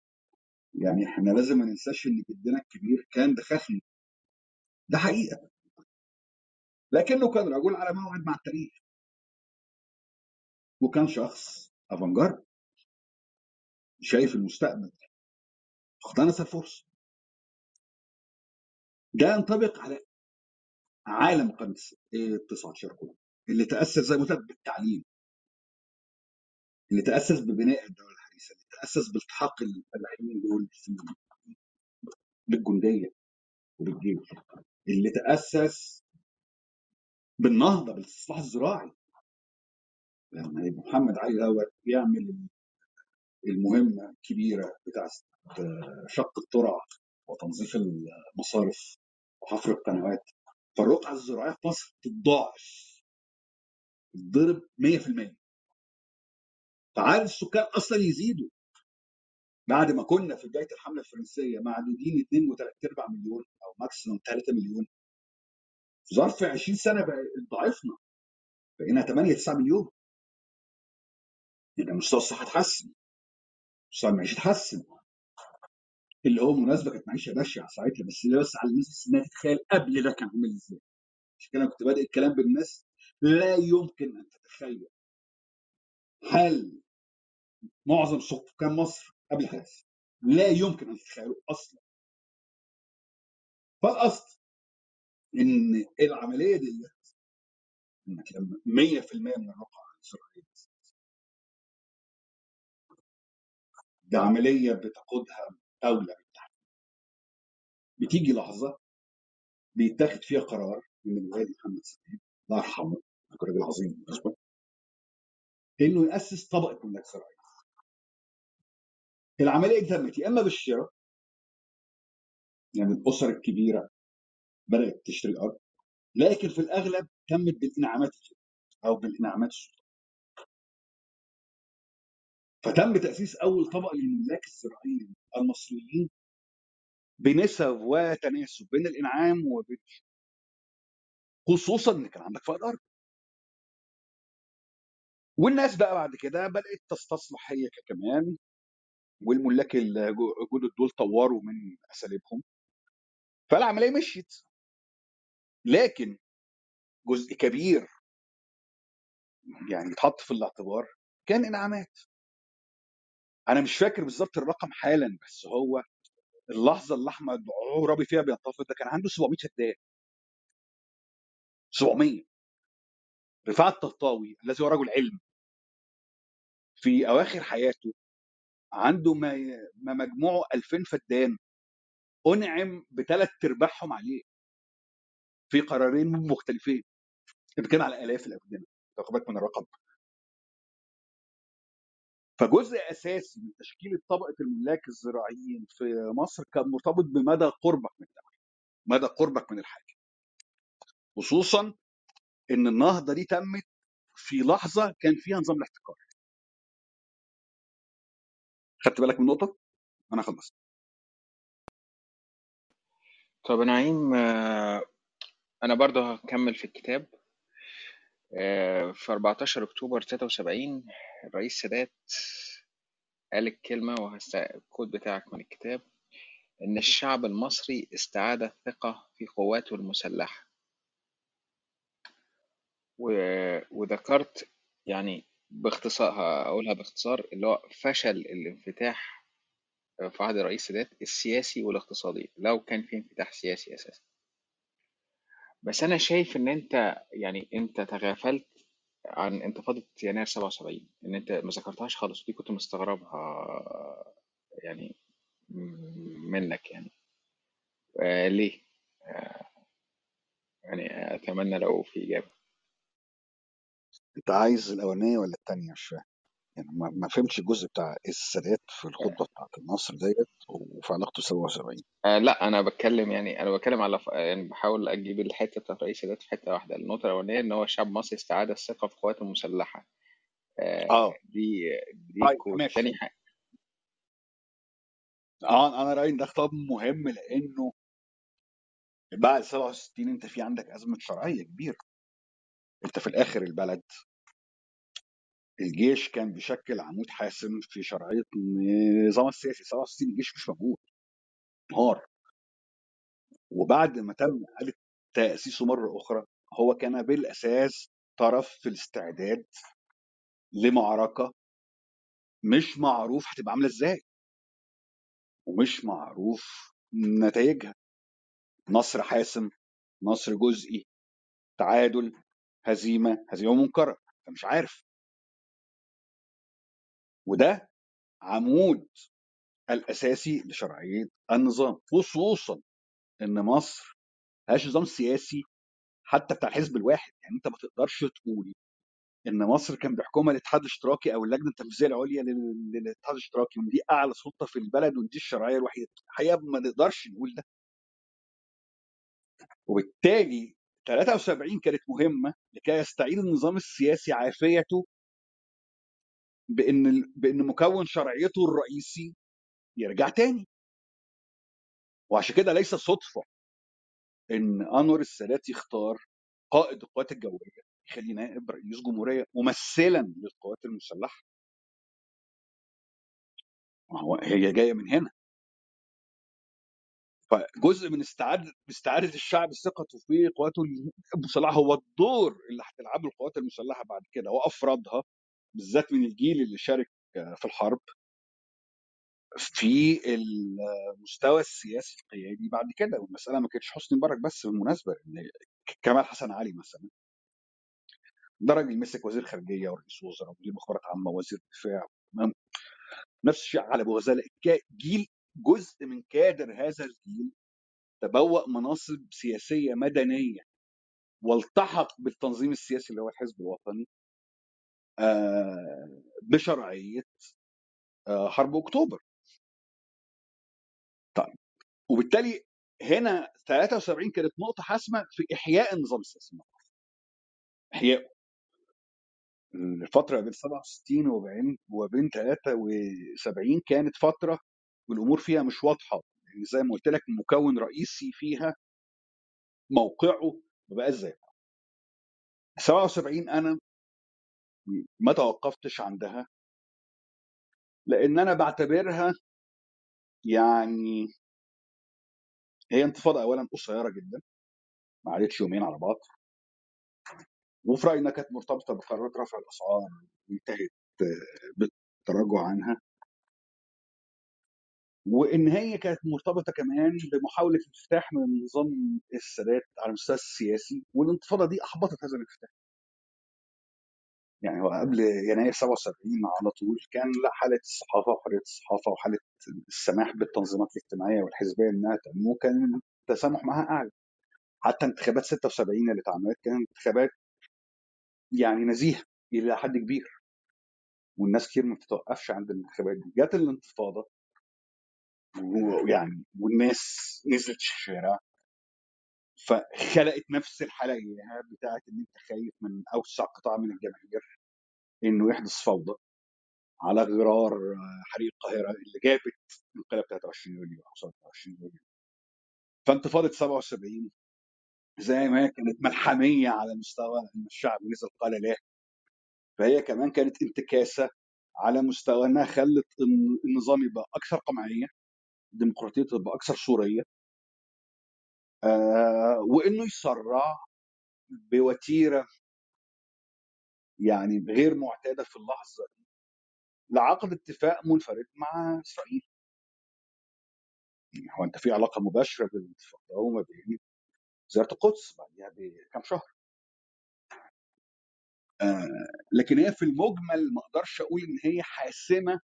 يعني إحنا لازم ما ننساش إن جدنا الكبير كان دخاخي ده حقيقة. لكنه كان رجل على موعد مع التاريخ. وكان شخص افانجارد شايف المستقبل. اقتنص الفرصه ده ينطبق على عالم القرن ال 19 كله. اللي تأسس زي ما قلت بالتعليم. اللي تأسس ببناء الدولة. اللي تاسس بالتحاق الفلاحين دول بالجندية وبالجيش اللي تأسس بالنهضة بالاستصلاح الزراعي. لما يبقى محمد علي دوت يعمل المهمة الكبيرة بتاع شق الترع وتنظيف المصارف وحفر القنوات. فالرقعة الزراعية في مصر تتضاعف تتضرب 100% فعدد السكان أصلا يزيدوا. بعد ما كنا في بداية الحملة الفرنسية معدودين 2 و3 أرباع مليون أو ماكسيموم 3 مليون. في ظرف 20 سنة بقى ضعفنا. بقينا 8 9 مليون. يبقى مستوى الصحة اتحسن. مستوى المعيشة اتحسن. اللي هو مناسبة كانت معيشة بشعة ساعتها بس ده بس على الناس إنها تتخيل قبل ده كان عامل إزاي. عشان كده كنت بادئ الكلام بالناس لا يمكن أن تتخيل. حال معظم سكان مصر قبل الحدث لا يمكن أن تتخيلوا أصلا. فالاصل إن العملية دي إنك لما 100% من الرقعة الاسرائيليه ده عملية بتقودها دولة بالتحديد. بتيجي لحظة بيتاخد فيها قرار من الوالي محمد سعيد الله يرحمه كان راجل عظيم بالنسبة إنه يأسس طبقة ملاك زراعيه العملية تمت يا إما بالشراء يعني الأسر الكبيرة بدأت تشتري ارض لكن في الأغلب تمت بالإنعامات أو بالإنعامات السلطة. فتم تأسيس أول طبقه للملاك الزراعيين المصريين بنسب وتناسب بين الإنعام وبين خصوصا إن كان عندك فائض أرض. والناس بقى بعد كده بدأت تستصلح هي كمان والملاك الجدد دول طوروا من أساليبهم. فالعملية مشيت. لكن جزء كبير يعني يتحط في الاعتبار كان انعامات. أنا مش فاكر بالظبط الرقم حالا بس هو اللحظة اللي أحمد عرابي فيها بينتفض ده كان عنده 700 شداد. 700 رفاعة الطهطاوي الذي هو رجل علم. في أواخر حياته عنده ما ما مجموعه 2000 فدان أنعم بثلاث أرباعهم عليه. في قرارين مختلفين. بنتكلم على آلاف الافدنه واخد بالك من الرقم. فجزء أساسي من تشكيل طبقة الملاك الزراعيين في مصر كان مرتبط بمدى قربك من الدولة مدى قربك من الحاكم. خصوصا إن النهضة دي تمت في لحظة كان فيها نظام الاحتكار. خدت بالك من النقطه أنا خلصت. طب يا نعيم آه، أنا برضه هكمل في الكتاب. آه، في 14 أكتوبر 73 الرئيس سادات قال الكلمة وهست الكود بتاعك من الكتاب إن الشعب المصري استعاد الثقة في قواته المسلحة. وذكرت يعني باختصار هقولها باختصار اللي هو فشل الانفتاح في عهد الرئيس السادات السياسي والاقتصادي لو كان في انفتاح سياسي أساسا. بس أنا شايف إن أنت يعني أنت تغافلت عن انتفاضة يناير 77 إن أنت ما ذكرتهاش خالص ودي كنت مستغربها يعني منك يعني. آه ليه؟ آه يعني أتمنى لو في إجابة. أنت عايز الأولانية ولا الثانية مش فاهم. يعني ما ما فهمتش الجزء بتاع السادات في الخطبة بتاعت النصر ديت وفي علاقته 77 آه لا أنا بتكلم يعني أنا بتكلم على ف... يعني بحاول أجيب الحتة بتاعت الرئيس السادات في حتة واحدة. النقطة الأولانية إن هو الشعب المصري استعاد الثقة في قواته المسلحة. آه آه. دي دي طيب كود ماشي. تاني حاجة. آه أنا رأيي إن ده خطاب مهم لأنه بعد 67 أنت في عندك أزمة شرعية كبيرة. انت في الآخر البلد. الجيش كان بيشكل عمود حاسم في شرعية النظام السياسي 67 الجيش مش موجود نهار وبعد ما تم إعادة تأسيسه مرة أخرى هو كان بالأساس طرف في الاستعداد لمعركة مش معروف هتبقى عاملة إزاي. ومش معروف نتائجها نصر حاسم نصر جزئي تعادل هزيمة هزيمة منكره أنت مش عارف. وده عمود الأساسي لشرعية النظام خصوصا إن مصر ملهاش نظام سياسي حتى بتاع الحزب الواحد. يعني أنت ما تقدرش تقول إن مصر كان بيحكمها الاتحاد الاشتراكي أو اللجنة التنفيذية العليا لل- للاتحاد الاشتراكي ودي أعلى سلطة في البلد ودي الشرعية الوحيدة. الحقيقة ما نقدرش نقول ده. وبالتالي 73 كانت مهمة لكي يستعيد النظام السياسي عافيته بإن بإن مكون شرعيته الرئيسي يرجع تاني. وعشان كده ليس صدفة إن أنور السادات يختار قائد القوات الجوية يخليه نائب رئيس جمهورية ممثلا للقوات المسلحة. ما هو هي جاية من هنا. فجزء من استعادة استعاده الشعب ثقته في قواته المسلحة هو الدور اللي هتلعبه القوات المسلحة بعد كده وافرادها بالذات من الجيل اللي شارك في الحرب. في المستوى السياسي القيادي بعد كده والمسألة ما كانتش حسني مبارك بس بالمناسبة إن كمال حسن علي مثلا. ده راجل مسك وزير خارجية ورئيس وزراء ومدير مخابرات عامة ووزير دفاع نفس الشيء على أبو غزالة جيل جزء من كادر هذا الجيل تبوأ مناصب سياسية مدنية والتحق بالتنظيم السياسي اللي هو الحزب الوطني آه، بشرعية آه، حرب أكتوبر. طيب وبالتالي هنا 73 كانت نقطة حاسمة في إحياء النظام السياسي إحياء الفترة بين 67 وبين وبين 73 كانت فترة والأمور فيها مش واضحة. يعني زي ما قلت لك مكون رئيسي فيها موقعه ما بقاش زي 77 أنا ما توقفتش عندها لأن أنا بعتبرها يعني هي انتفاضة أولا قصيرة جدا ما عادتش يومين على بعض. وفي رأيي إنها كانت مرتبطة بقرارات رفع الأسعار وانتهت بالتراجع عنها. وإن هي كانت مرتبطة كمان بمحاولة الافتتاح من نظام السادات على المستوى السياسي والانتفاضة دي أحبطت هذا الافتتاح. يعني هو قبل يناير 77 على طول كان لا حالة الصحافة وحريه الصحافة وحالة السماح بالتنظيمات الاجتماعية والحزبية إنها تنمو كان التسامح معها أعلى. حتى انتخابات 76 اللي اتعملت كانت انتخابات يعني نزيهه إلى حد كبير. والناس كتير ما بتتوقفش عند الانتخابات دي. جت الانتفاضة ويعني والناس نزلت الشارع فخلقت نفس الحاله بتاعت إن أنت خايف من أوسع قطاع من الجماهير إنه يحدث فوضى على غرار حريق القاهرة اللي جابت انقلاب 23 يوليو أو 27 يوليو. فانتفاضه 77 زي ما هي كانت ملحمية على مستوى إن الشعب نزل قال لا. فهي كمان كانت انتكاسة على مستوى إنها خلت النظام يبقى أكثر قمعية. الديمقراطية تبقى أكثر صوريه آه وإنه يسرع بوتيرة يعني غير معتادة في اللحظة دي لعقد اتفاق منفرد مع إسرائيل. يعني هو أنت في علاقة مباشرة بين الاتفاق ده وما بين زياره القدس بعدها بكام شهر. آه لكن هي في المجمل ما أقدرش أقول إن هي حاسمة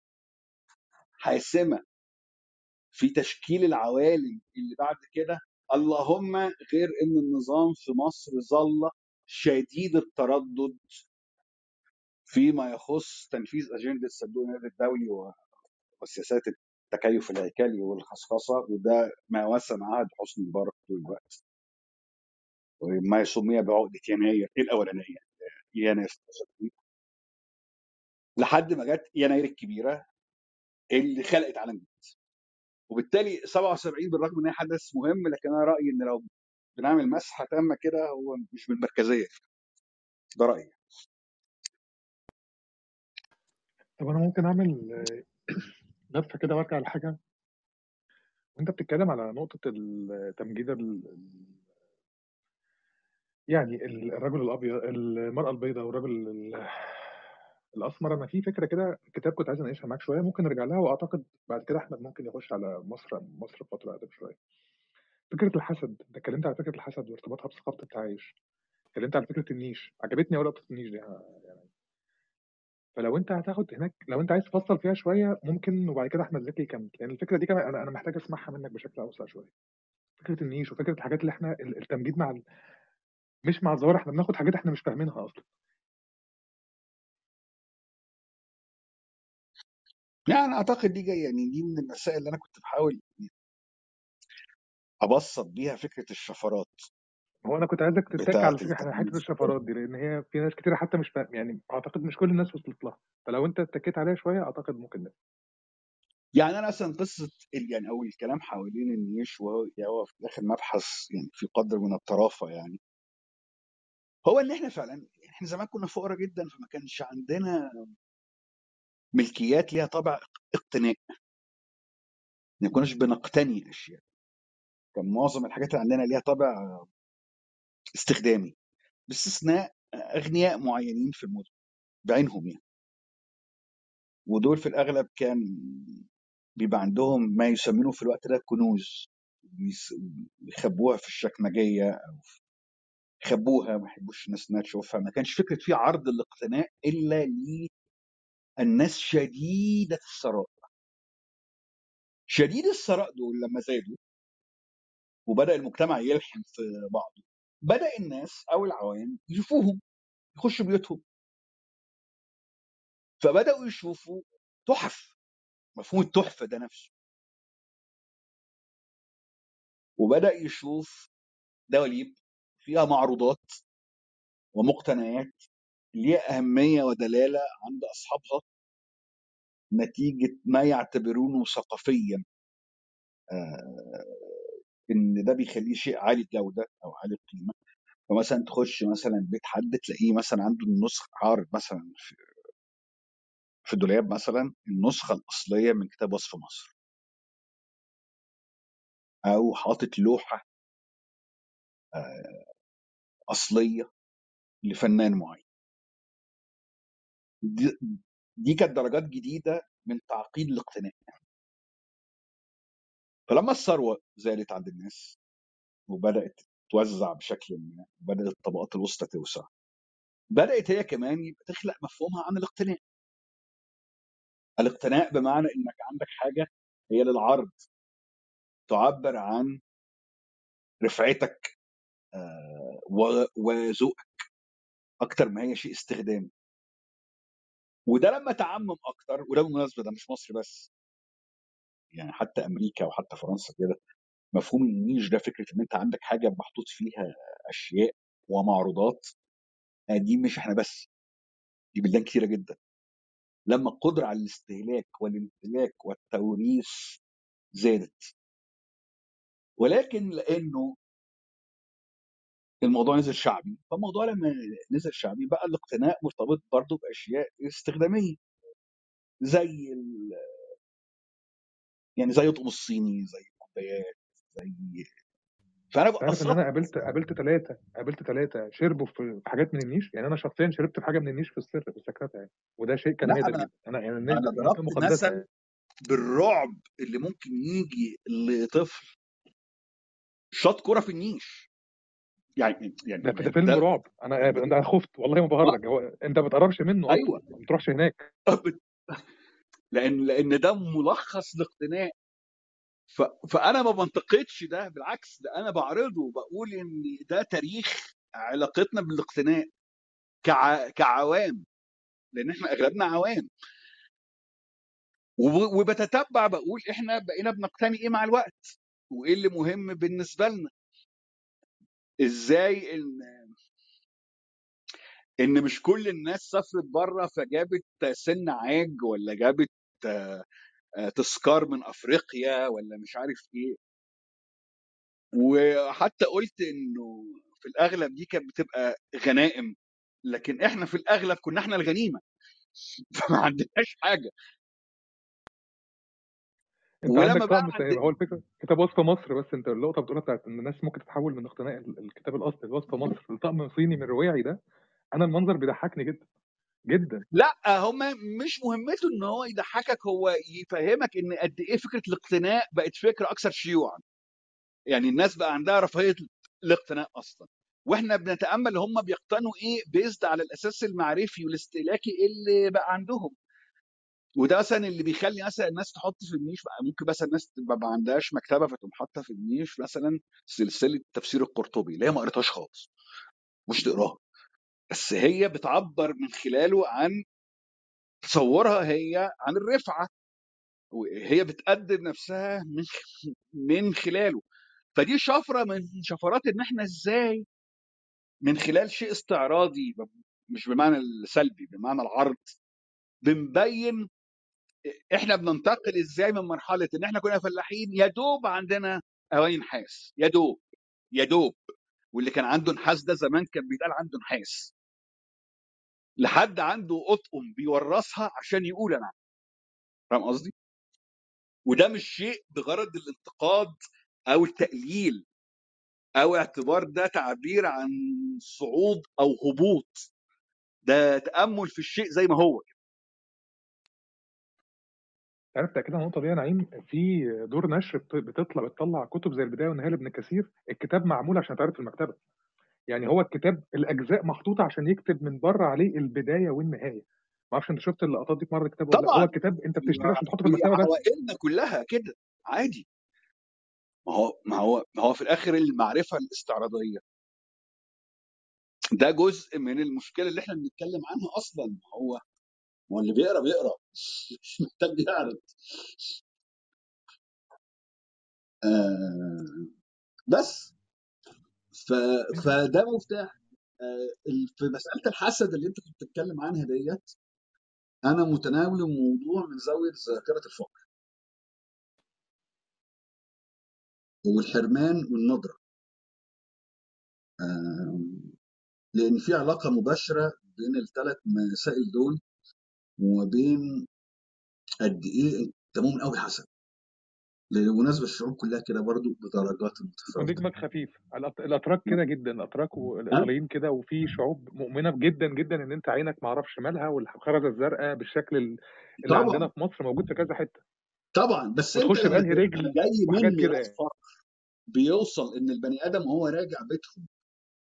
حاسمة في تشكيل العوالم اللي بعد كده. اللهم غير إن النظام في مصر ظل شديد التردد فيما يخص تنفيذ أجندة صندوق النقد الدولي وسياسات التكيف الهيكلي والخصخصة وده ما وسم عهد حسني مبارك طول الوقت. وما سمي بعقدة يناير الأولانية يناير 66 لحد ما جت يناير الكبيرة اللي خلقت عالم جديد. وبالتالي 77 بالرغم إن هي حدث مهم لكن أنا رأيي إن لو بنعمل مسحه تامه كده هو مش بالمركزية. ده رأيي. طب أنا ممكن أعمل لفة كده وأرجع لحاجة. وأنت بتتكلم على نقطة التمجيد ال... يعني الرجل الأبيض المرأة البيضاء والرجل ال... الأسمر أنا في فكرة كده كتاب كنت عايز أناقشها معاك شوية ممكن نرجع لها وأعتقد بعد كده أحمد ممكن يخش على مصر مصر فتره أقدم شوية. فكرة الحسد أنت اتكلمت على فكرة الحسد وارتباطها بثقافة التعايش اتكلمت على فكرة النيش عجبتني قوي لقطة النيش دي يعني. فلو أنت هتاخد هناك لو أنت عايز تفصل فيها شوية ممكن وبعد كده أحمد زكي يكمل. لأن الفكرة دي كمان أنا أنا محتاج أسمعها منك بشكل أوسع شوية. فكرة النيش وفكرة الحاجات اللي إحنا التمجيد مع ال... مش مع الظواهر إحنا بناخد حاجات إحنا مش فاهمينها أصلا. يعني أعتقد دي جاية يعني دي من المسائل اللي أنا كنت بحاول أبسط بيها فكرة الشفرات. هو أنا كنت عايزك تتك على فكرة حتة الشفرات دي لأن هي في ناس كتير حتى مش فاهم يعني أعتقد مش كل الناس وصلت لها. فلو أنت اتكيت عليها شوية أعتقد ممكن ده يعني أنا أصلا قصة يعني أو الكلام حوالين النيش وهو يعني هو في الآخر مبحث يعني في قدر من الطرافة يعني. هو إن إحنا فعلا إحنا زمان كنا فقراء جدا فما كانش عندنا ملكيات ليها طابع اقتناء. ما كناش بنقتني اشياء كان معظم الحاجات اللي عندنا ليها طابع استخدامي باستثناء أغنياء معينين في المدن بعينهم يعني. ودول في الأغلب كان بيبقى عندهم ما يسمونه في الوقت ده كنوز بيخبوها في الشكمجية أو يخبوها ما يحبوش الناس إنها تشوفها. ما كانش فكرة في عرض الاقتناء إلا للناس شديدة الثراء. شديد الثراء دول لما زادوا وبدأ المجتمع يلحم في بعضه بدأ الناس أو العوام يشوفوهم يخشوا بيوتهم. فبدأوا يشوفوا تحف مفهوم التحفه ده نفسه. وبدأ يشوف دواليب فيها معروضات ومقتنيات ليها أهمية ودلالة عند أصحابها. نتيجة ما يعتبرونه ثقافيا. آه، إن ده بيخليه شيء عالي الجودة أو عالي القيمة. فمثلا تخش مثلا بيت حد تلاقيه مثلا عنده النسخ عارض مثلا في في دولاب مثلا النسخة الأصلية من كتاب وصف مصر. أو حاطط لوحة آه، أصلية لفنان معين. دي, كانت درجات جديدة من تعقيد الاقتناء فلما الثروة زادت عند الناس وبدأت توزع بشكل ما وبدأت الطبقات الوسطى توسع بدأت هي كمان يبقى تخلق مفهومها عن الاقتناء الاقتناء بمعنى إنك عندك حاجة هي للعرض تعبر عن رفعتك آه، وذوقك أكتر ما هي شيء استخدامي وده لما تعمم أكتر وده بالمناسبة ده مش مصر بس. يعني حتى أمريكا وحتى فرنسا كده مفهوم النيش ده فكرة إن أنت عندك حاجة محطوط فيها أشياء ومعروضات آه، دي مش إحنا بس. دي بلدان كتيرة جدا. لما القدرة على الاستهلاك والامتلاك والتوريث زادت. ولكن لأنه الموضوع نزل شعبي. فالموضوع لما نزل شعبي بقى الاقتناء مرتبط برضه بأشياء استخدامية. زي ال... يعني زي الطقم الصيني زي الكوبايات زي فأنا إن بقصد أنا قابلت قابلت ثلاثة قابلت ثلاثة شربوا في حاجات من النيش؟ يعني أنا شخصيا شربت في حاجة من النيش في السر في السكرات يعني. وده شيء كان نادر جدا. أنا يعني النيش يعني بالرعب اللي ممكن يجي لطفل شاط كرة في النيش. يعني يعني ده ده فيلم رعب. أنا أنا خفت والله ما بهرج. هو أنت ما بتقربش منه؟ أيوه. ما بتروحش هناك. لأن لأن ده ملخص لاقتناء ف... فأنا ما بنتقدش ده بالعكس ده أنا بعرضه وبقول إن ده تاريخ علاقتنا بالاقتناء كع... كعوام لأن إحنا أغلبنا عوام. وب... وبتتبع بقول إحنا بقينا بنقتني إيه مع الوقت؟ وإيه اللي مهم بالنسبة لنا؟ إزاي إن إن مش كل الناس سافرت بره فجابت سن عاج ولا جابت آه، تذكار من أفريقيا ولا مش عارف إيه. وحتى قلت إنه في الأغلب دي كانت بتبقى غنائم لكن إحنا في الأغلب كنا إحنا الغنيمة. فما عندناش حاجة. ولما عندك بقى هو الفكرة كتاب وصف مصر بس انت النقطه بتقولها بتاعت إن الناس ممكن تتحول من اقتناء ال- الكتاب الأصلي لوصف مصر لطقم صيني من رواعي ده أنا المنظر بيضحكني جدا جدا. لا هم مش مهمته إن هو يضحكك هو يفهمك إن قد إيه فكرة الاقتناء بقت فكرة أكثر شيوعا. يعني الناس بقى عندها رفاهية الاقتناء أصلا. وإحنا بنتأمل هم بيقتنوا إيه بيزد على الأساس المعرفي والاستهلاكي اللي بقى عندهم. وده مثلا اللي بيخلي مثلا الناس تحط في النيش بقى ممكن مثلا الناس تبقى ما عندهاش مكتبة فتقوم حاطة في النيش مثلا سلسلة تفسير القرطبي اللي هي ما قريتهاش خالص مش تقراها. بس هي بتعبر من خلاله عن تصورها هي عن الرفعة. وهي بتقدم نفسها من من خلاله. فدي شفرة من شفرات إن إحنا إزاي من خلال شيء استعراضي مش بمعنى السلبي بمعنى العرض بنبين إحنا بننتقل إزاي من مرحلة إن إحنا كنا فلاحين؟ يا دوب عندنا اواني نحاس يا دوب يا دوب. واللي كان عنده نحاس ده زمان كان بيتقال عنده نحاس لحد عنده أطقم بيورثها عشان يقول أنا. فاهم قصدي؟ وده مش شيء بغرض الانتقاد أو التقليل أو اعتبار ده تعبير عن صعود أو هبوط. ده تأمل في الشيء زي ما هو عارف تاكيد على النقطه دي يا نعيم في دور نشر بت- بتطلع بتطلع كتب زي البداية والنهاية لابن كثير الكتاب معمول عشان تعرض في المكتبة. يعني هو الكتاب الأجزاء محطوطة عشان يكتب من بره عليه البداية والنهاية. ما أعرفش أنت شفت اللقطات دي في مرة الكتاب ولا لأ؟ هو طبعا. الكتاب أنت بتشتريه عشان تحطه في هي المكتبة بس؟ عوائلنا كلها كده عادي. ما هو ما هو ما هو في الآخر المعرفة الاستعراضية. ده جزء من المشكلة اللي إحنا بنتكلم عنها أصلا. ما هو ما هو اللي بيقرا بيقرا. مش محتاج يعرض. آه بس. ف... فده مفتاح. آه في مسألة الحسد اللي انت كنت بتتكلم عنها ديت أنا متناول الموضوع من زاوية ذاكرة الفقر والحرمان والندرة. آه لأن في علاقة مباشرة بين الثلاث مسائل دول. وبين قد إيه انت مؤمن قوي حسن بالمناسبة الشعوب كلها كده برضو بدرجات متفاوتة. ودمك خفيف. الأتراك كده جدا الأتراك ها؟ والايطاليين كده وفي شعوب مؤمنة جدا جدا إن أنت عينك ما أعرفش مالها والخرزة الزرقاء بالشكل ال- اللي عندنا طبعا في مصر موجود في كذا حتة. طبعا. بس أنت لما بانهي رجل جاي من كده يعني. بيوصل إن البني آدم وهو راجع بيتهم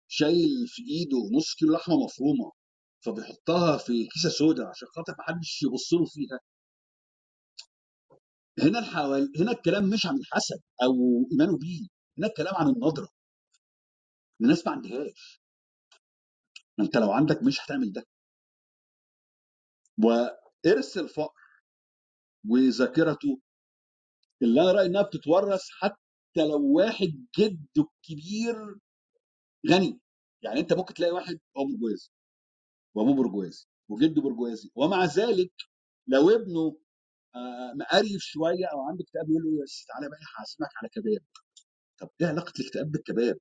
شايل في إيده نص كيلو لحمة مفرومة فبيحطها في كيسة سودا عشان خاطر ما حدش يبص له فيها. هنا الحوال هنا الكلام مش عن الحسد أو ايمانه بيه هنا الكلام عن النظره الناس ما عندهاش. ما أنت لو عندك مش هتعمل ده. وإرث الفقر وذاكرته اللي أنا رايي إنها بتتورث حتى لو واحد جده الكبير غني. يعني أنت ممكن تلاقي واحد هو برجوازي وابوه برجوازي وجده برجوازي. ومع ذلك لو ابنه آه، مقريف شوية أو عنده اكتئاب يقول له بس تعالى بقى هعزمك على كباب. طب إيه علاقة الاكتئاب بالكباب؟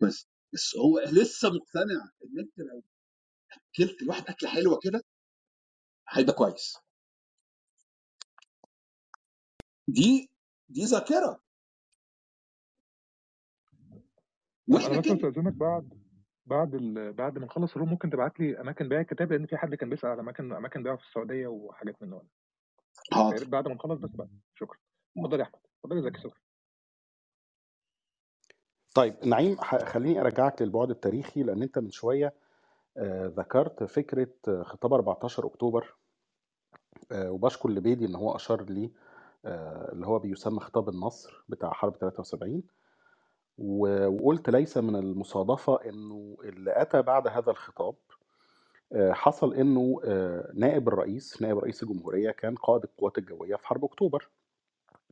بس بس هو لسه مقتنع إن أنت لو أكلت الواحد أكلة حلوة كده هيبقى كويس. دي دي ذاكرة. وإحنا كده أستأذنك بعد؟ بعد ال... بعد ما نخلص الروم ممكن تبعت لي أماكن بيع الكتاب لأن في حد كان بيسأل على أماكن أماكن بيع في السعودية وحاجات من دول يا حاضر. ريت بعد ما نخلص بس بقى شكرا. اتفضل يا أحمد. اتفضل يا زكي شكرا طيب نعيم ح- خليني أرجعك للبعد التاريخي لأن أنت من شوية آه، ذكرت فكرة آه، خطاب 14 أكتوبر آه، وبشكر لبيدي إن هو أشار لي آه، اللي هو بيسمى خطاب النصر بتاع حرب 73 وقلت ليس من المصادفة إنه اللي أتى بعد هذا الخطاب آه، حصل إنه آه، نائب الرئيس نائب رئيس الجمهورية كان قائد القوات الجوية في حرب أكتوبر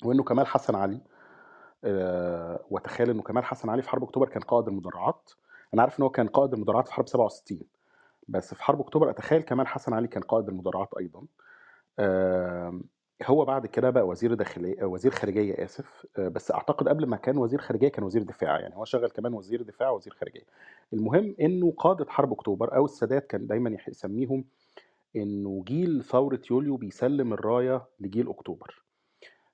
وإنه كمال حسن علي آه، وتخيل إنه كمال حسن علي في حرب أكتوبر كان قائد المدرعات أنا عارف إن هو كان قائد المدرعات في حرب 67 بس في حرب أكتوبر أتخيل كمال حسن علي كان قائد المدرعات أيضا. آه، هو بعد كده بقى وزير داخليه وزير خارجية آسف آه، بس أعتقد قبل ما كان وزير خارجية كان وزير دفاع يعني هو شغل كمان وزير دفاع وزير خارجية. المهم إنه قادة حرب أكتوبر أو السادات كان دايما يسميهم إنه جيل ثورة يوليو بيسلم الراية لجيل أكتوبر.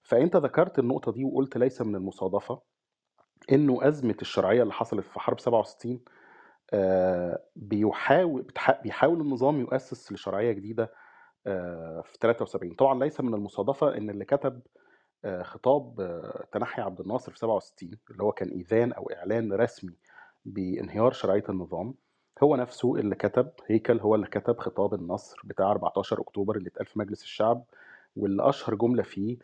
فأنت ذكرت النقطة دي وقلت ليس من المصادفة إنه أزمة الشرعية اللي حصلت في حرب 67 آه، بيحاول بيحاول النظام يؤسس لشرعية جديدة في 73 طبعا ليس من المصادفة إن اللي كتب آه، خطاب آه، تنحي عبد الناصر في 67 اللي هو كان اذان أو إعلان رسمي بانهيار شرعية النظام هو نفسه اللي كتب هيكل هو اللي كتب خطاب النصر بتاع 14 أكتوبر اللي اتقال في مجلس الشعب واللي أشهر جملة فيه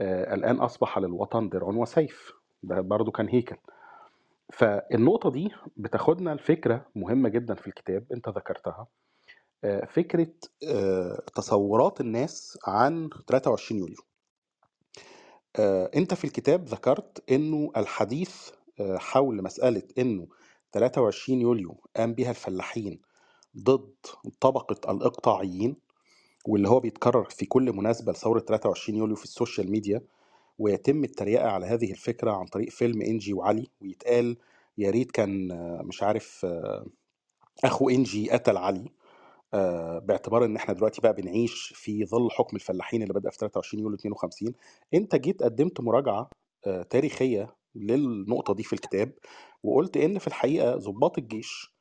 آه، الآن أصبح للوطن درع وسيف. ده برضو كان هيكل. فالنقطة دي بتاخدنا لفكرة مهمة جدا في الكتاب أنت ذكرتها. آه، فكرة آه، تصورات الناس عن 23 يوليو. آه، انت في الكتاب ذكرت انه الحديث حول مسألة انه 23 يوليو قام بها الفلاحين ضد طبقة الإقطاعيين واللي هو بيتكرر في كل مناسبة لثورة 23 يوليو في ال social media ويتم التريقة على هذه الفكرة عن طريق فيلم إنجي وعلي ويتقال يا ريت كان مش عارف أخو إنجي قتل علي. باعتبار إن إحنا دلوقتي بقى بنعيش في ظل حكم الفلاحين اللي بدأ في 23 يوليو 52 أنت جيت قدمت مراجعة آه، تاريخية للنقطة دي في الكتاب وقلت إن في الحقيقة ضباط الجيش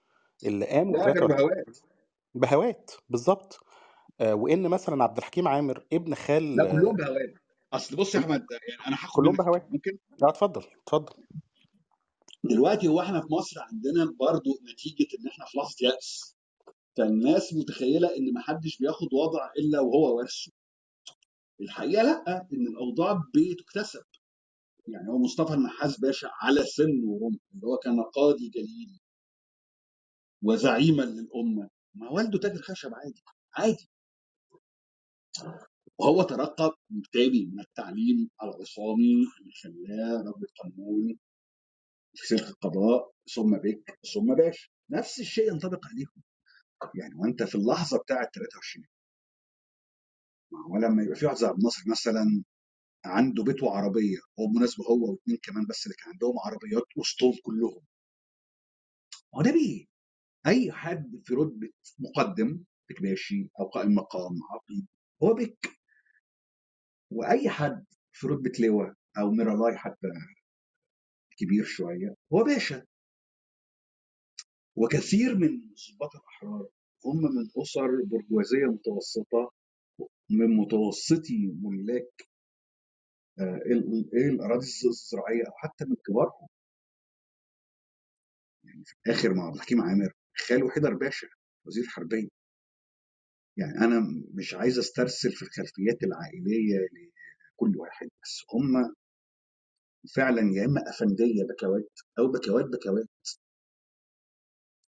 اللي قاموا لا كانوا 23 بهوات. بهوات بالظبط آه، وإن مثلا عبد الحكيم عامر ابن خال لا كلهم آه، بهوات. أصل بص يا أحمد يعني أنا هاخد كلهم منك بهوات. ممكن؟ لا اتفضل اتفضل. دلوقتي هو إحنا في مصر عندنا برضو نتيجة إن إحنا في لحظه يأس فالناس متخيلة إن محدش بياخد وضع إلا وهو وارثه الحقيقة لأ إن الأوضاع بتكتسب. يعني هو مصطفى النحاس باشا على سن ورمح اللي هو كان قاضي جليل. وزعيما للأمة. ما والده تاجر خشب عادي عادي. وهو ترقب بالتالي من التعليم العصامي اللي خلاه رجل قانون في سلك القضاء ثم بك ثم باشا. نفس الشيء ينطبق عليهم. يعني وأنت في اللحظة بتاعه 23 ما هو لما يبقى في واحد زي عبد الناصر مثلا عنده بيت وعربيه هو بالمناسبه هو واثنين كمان بس اللي كان عندهم عربيات وسطهم كلهم. هو ده بيه أي حد في رتبة مقدم بكباشي أو قائم مقام عقيد هو بك وأي حد في رتبة لواء أو ميرالاي حتى كبير شوية هو باشا. وكثير من ضباط الأحرار هم من أسر برجوازية متوسطة من متوسطي ملاك آه، ال- ال- إيه الأراضي الزراعية أو حتى من كبارهم. يعني في الآخر مع عبد الحكيم عامر خاله حيدر باشا وزير الحربيه يعني أنا مش عايز أسترسل في الخلفيات العائلية لكل واحد بس هم فعلا يا إما أفندية بكوات أو بكوات بكوات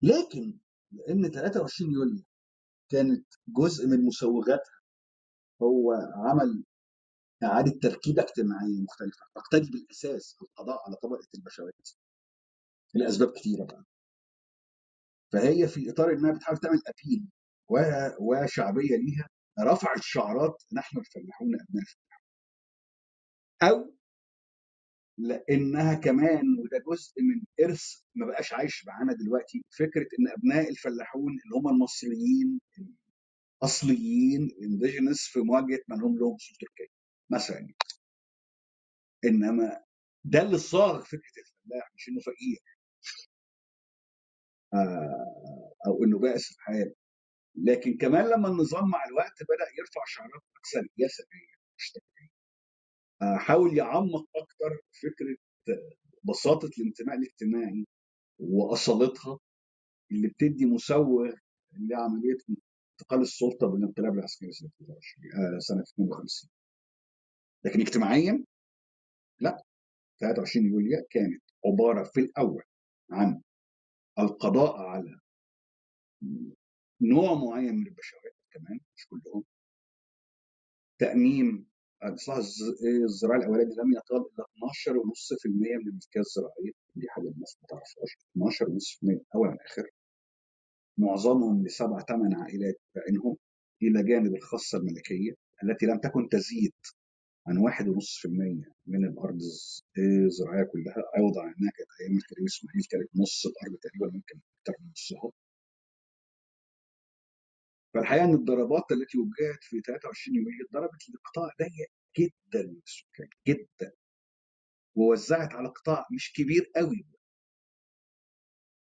لكن لأن 23 يوليو كانت جزء من مسوغاتها هو عمل إعادة تركيبه اجتماعية مختلفة تقتضي بالأساس القضاء على طبقة البشوات لأسباب كثيره بقى. فهي في إطار إنها بتحاول تعمل أبيل وشعبية ليها رفعت شعارات نحن الفلاحون أبناء الفلاحون. أو لأنها كمان وده جزء من إرث ما بقاش عايش معانا دلوقتي فكرة إن أبناء الفلاحون اللي هم المصريين الأصليين الانديجينس في مواجهة من هم لهم اصول تركية مثلا إنما ده اللي صاغ فكرة الفلاح مش إنه فقير. آه، أو إنه بائس الحال لكن كمان لما النظام مع الوقت بدأ يرفع شعارات أكثر يساريه مش تركية. آه، حاول يعمق أكتر فكرة بساطة الانتماء الاجتماعي وأصالتها اللي بتدي مسوغ لعملية انتقال السلطة بالانقلاب العسكري سنة 22 آه، سنة 52 لكن اجتماعيا لا. 23 يوليو كانت عبارة في الأول عن القضاء على نوع معين من البشوات كمان مش كلهم. تأميم اصلاح الز- الزراعي الاولاني لم يقل إلا 12.5% من الملكيه الزراعية. دي حاجة الناس ما تعرفهاش. 12.5% اولا اخر معظمهم لسبع ثمان عائلات بعينهم إلى جانب الخاصة الملكية التي لم تكن تزيد عن 1.5% من الأرض الز- الزراعية كلها. عوضا عن انها كانت أيام الكريم إسماعيل كانت نص الأرض تقريبا ممكن أكثر من نصها. فالحقيقة إن الضربات التي وجهت في 23 يوليو ضربت لقطاع ضيق جدا من السكان جدا. ووزعت على قطاع مش كبير قوي.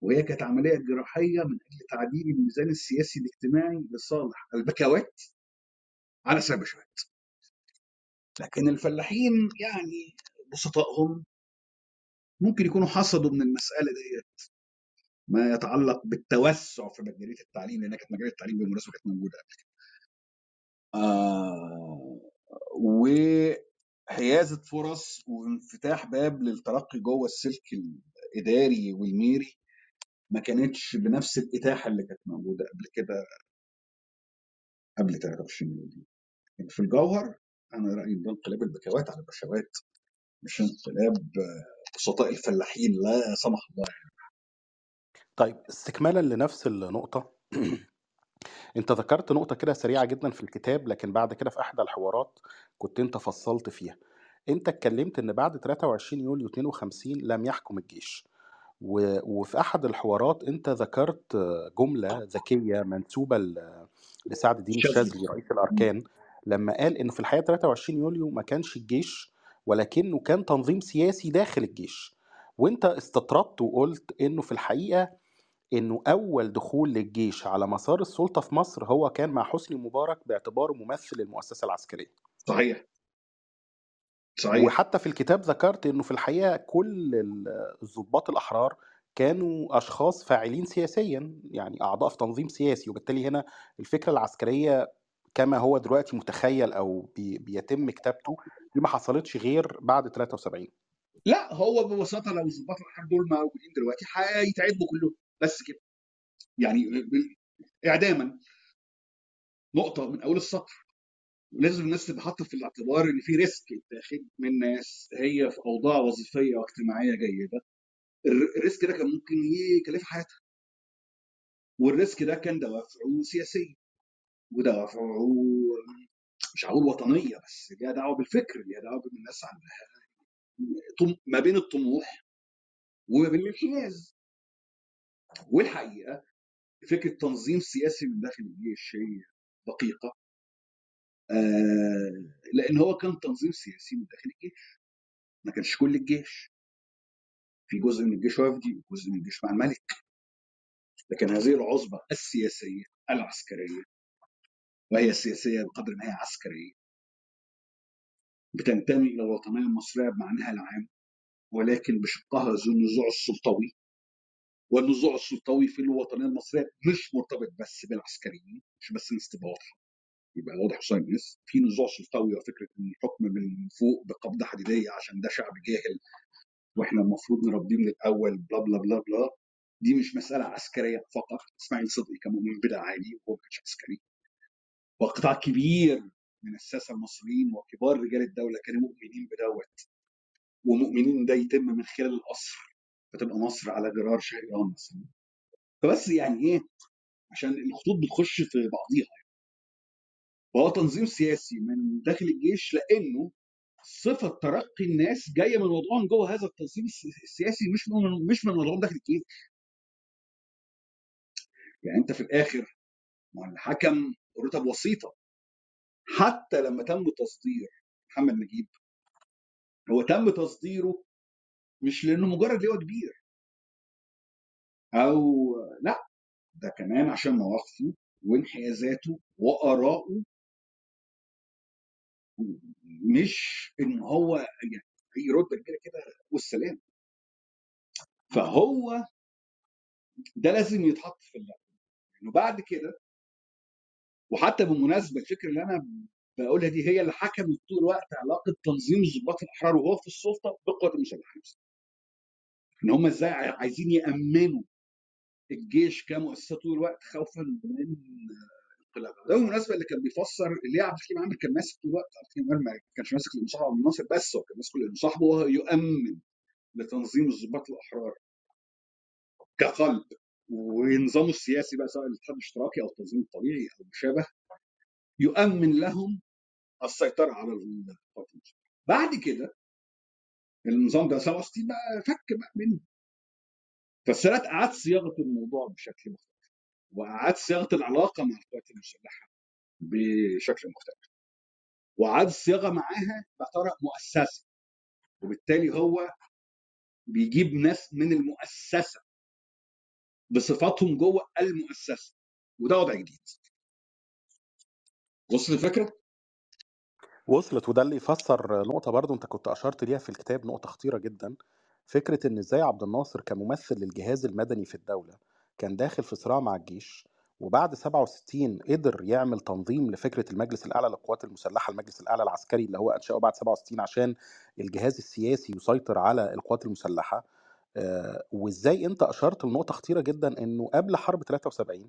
وهي كانت عملية جراحية من أجل تعديل الميزان السياسي الاجتماعي لصالح البكوات على حساب البشوات لكن الفلاحين يعني بسطائهم ممكن يكونوا حصدوا من المسألة ديت. ما يتعلق بالتوسع في مجاليه التعليم لأن كانت مجاليه التعليم بالمناسبة كانت موجودة قبل كده. آه وحيازه فرص وانفتاح باب للترقي جوه السلك الإداري والميري ما كانتش بنفس الإتاحة اللي كانت موجودة قبل كده قبل 23 يوليو يعني في الجوهر أنا رأيي ده انقلاب البكوات على البشوات مش انقلاب آه، بسطاء الفلاحين لا سمح الله طيب استكمالا لنفس النقطة. أنت ذكرت نقطة كده سريعة جدا في الكتاب لكن بعد كده في أحدى الحوارات كنت أنت فصلت فيها. أنت اتكلمت إن بعد 23 يوليو 52 لم يحكم الجيش. و... وفي أحد الحوارات أنت ذكرت جملة ذكية منسوبة ل- لسعد الدين الشاذلي رئيس الأركان لما قال انه في الحقيقة 23 يوليو ما كانش الجيش ولكنه كان تنظيم سياسي داخل الجيش. وأنت استطردت وقلت إنه في الحقيقة إنه أول دخول للجيش على مسار السلطة في مصر هو كان مع حسني مبارك باعتباره ممثل المؤسسة العسكرية. صحيح. صحيح. وحتى في الكتاب ذكرت إنه في الحقيقة كل ال- الضباط الأحرار كانوا أشخاص فاعلين سياسيا يعني أعضاء في تنظيم سياسي وبالتالي هنا الفكرة العسكرية كما هو دلوقتي متخيل أو بي بيتم كتابته دي ما حصلتش غير بعد 73 لا هو ببساطة لو الضباط الأحرار دول موجودين دلوقتي هيتعدموا كلهم. بس كده. يعني اعداما. نقطة من أول السطر. لازم الناس تبقى حاطه في الاعتبار إن في risk يتاخد من ناس هي في أوضاع وظيفية واجتماعية جيدة. الر- ال risk ده كان ممكن يكلف حياتها. والريسك ده كان دوافعه سياسية ودوافعه مش هقول وطنية بس ليها دعوة بالفكر ليها دعوة بإن الناس عندها ما بين الطموح وما بين الانحياز. والحقيقة فكرة تنظيم سياسي من داخل الجيش هي دقيقة. آه لأن هو كان تنظيم سياسي من داخل الجيش. ما كانش كل الجيش. في جزء من الجيش وفدي وجزء من الجيش مع الملك. لكن هذه العصبه السياسية العسكرية وهي سياسية بقدر ما هي عسكرية بتنتمي إلى الوطنية المصرية بمعناها العام ولكن بشقها ذو النزوع السلطوي. والنزوع السلطوي في الوطنية المصرية مش مرتبط بس بالعسكريين مش بس الناس واضحه يبقى واضح قصاد الناس في نزوع سلطوي وفكره ان الحكم من فوق بقبضة حديدية عشان ده شعب جاهل وإحنا المفروض نربيه من الأول بلا بلا بلا بلا دي مش مسألة عسكرية فقط. إسماعيل صدقي كان مؤمن بدع عالي وهو ما كانش عسكري. وقطاع كبير من الساسة المصريين وكبار رجال الدولة كانوا مؤمنين بدوت. ومؤمنين ده يتم من خلال القصر. فتبقى مصر على جرار شهريان مثلا. فبس يعني إيه عشان الخطوط بتخش في بعضيها وهو تنظيم سياسي من داخل الجيش لأنه صفة ترقي الناس جاية من وضعهم جوه هذا التنظيم الس- السياسي مش من مش من وضعهم داخل الجيش. يعني أنت في الآخر مع الحكم رتب وسيطة. حتى لما تم تصدير محمد نجيب هو تم تصديره مش لأنه مجرد لواء كبير. أو لأ ده كمان عشان مواقفه وانحيازاته وآرائه. مش إن هو يعني رتبة كبيرة كده والسلام. فهو ده لازم يتحط في اللعبة. إنه بعد كده وحتى بالمناسبة الفكرة اللي أنا بقولها دي هي اللي حكمت طول الوقت علاقة تنظيم الضباط الأحرار وهو في السلطة بالقوات المسلحة. إن هم إزاي عايزين يأمنوا الجيش كمؤسسه طول الوقت خوفا من انقلاب ده بالمناسبة اللي كان بيفسر اللي عبد الحليم عامر كان ماسك طول الوقت عبد الحليم عامر ما كانش ماسك لمصاحب عبد الناصر بس هو كان ماسك لأنه صاحبه وهو يؤمن لتنظيم الضباط الأحرار كقلب ونظامه السياسي بقى سواء الاتحاد الاشتراكي أو التنظيم الطبيعي أو ما شابه يؤمن لهم السيطرة على المسلحه. بعد كده النظام ده 67 بقى فك بقى منه فالسادات اعاد صياغة الموضوع بشكل مختلف واعاد صياغة العلاقة مع القوات المسلحة بشكل مختلف وعاد الصياغه معاها باعتبارها مؤسسة وبالتالي هو بيجيب ناس من المؤسسة بصفاتهم جوه المؤسسة وده وضع جديد وصل الفكرة؟ وصلت وده اللي يفسر نقطة برضو أنت كنت أشرت ليها في الكتاب نقطة خطيرة جدا فكرة إن إزاي عبد الناصر كممثل للجهاز المدني في الدولة كان داخل في صراع مع الجيش وبعد 67 قدر يعمل تنظيم لفكرة المجلس الأعلى للقوات المسلحة المجلس الأعلى العسكري اللي هو أنشأه بعد 67 عشان الجهاز السياسي يسيطر على القوات المسلحة. آه، وإزاي أنت أشرت لنقطة خطيرة جدا إنه قبل حرب 73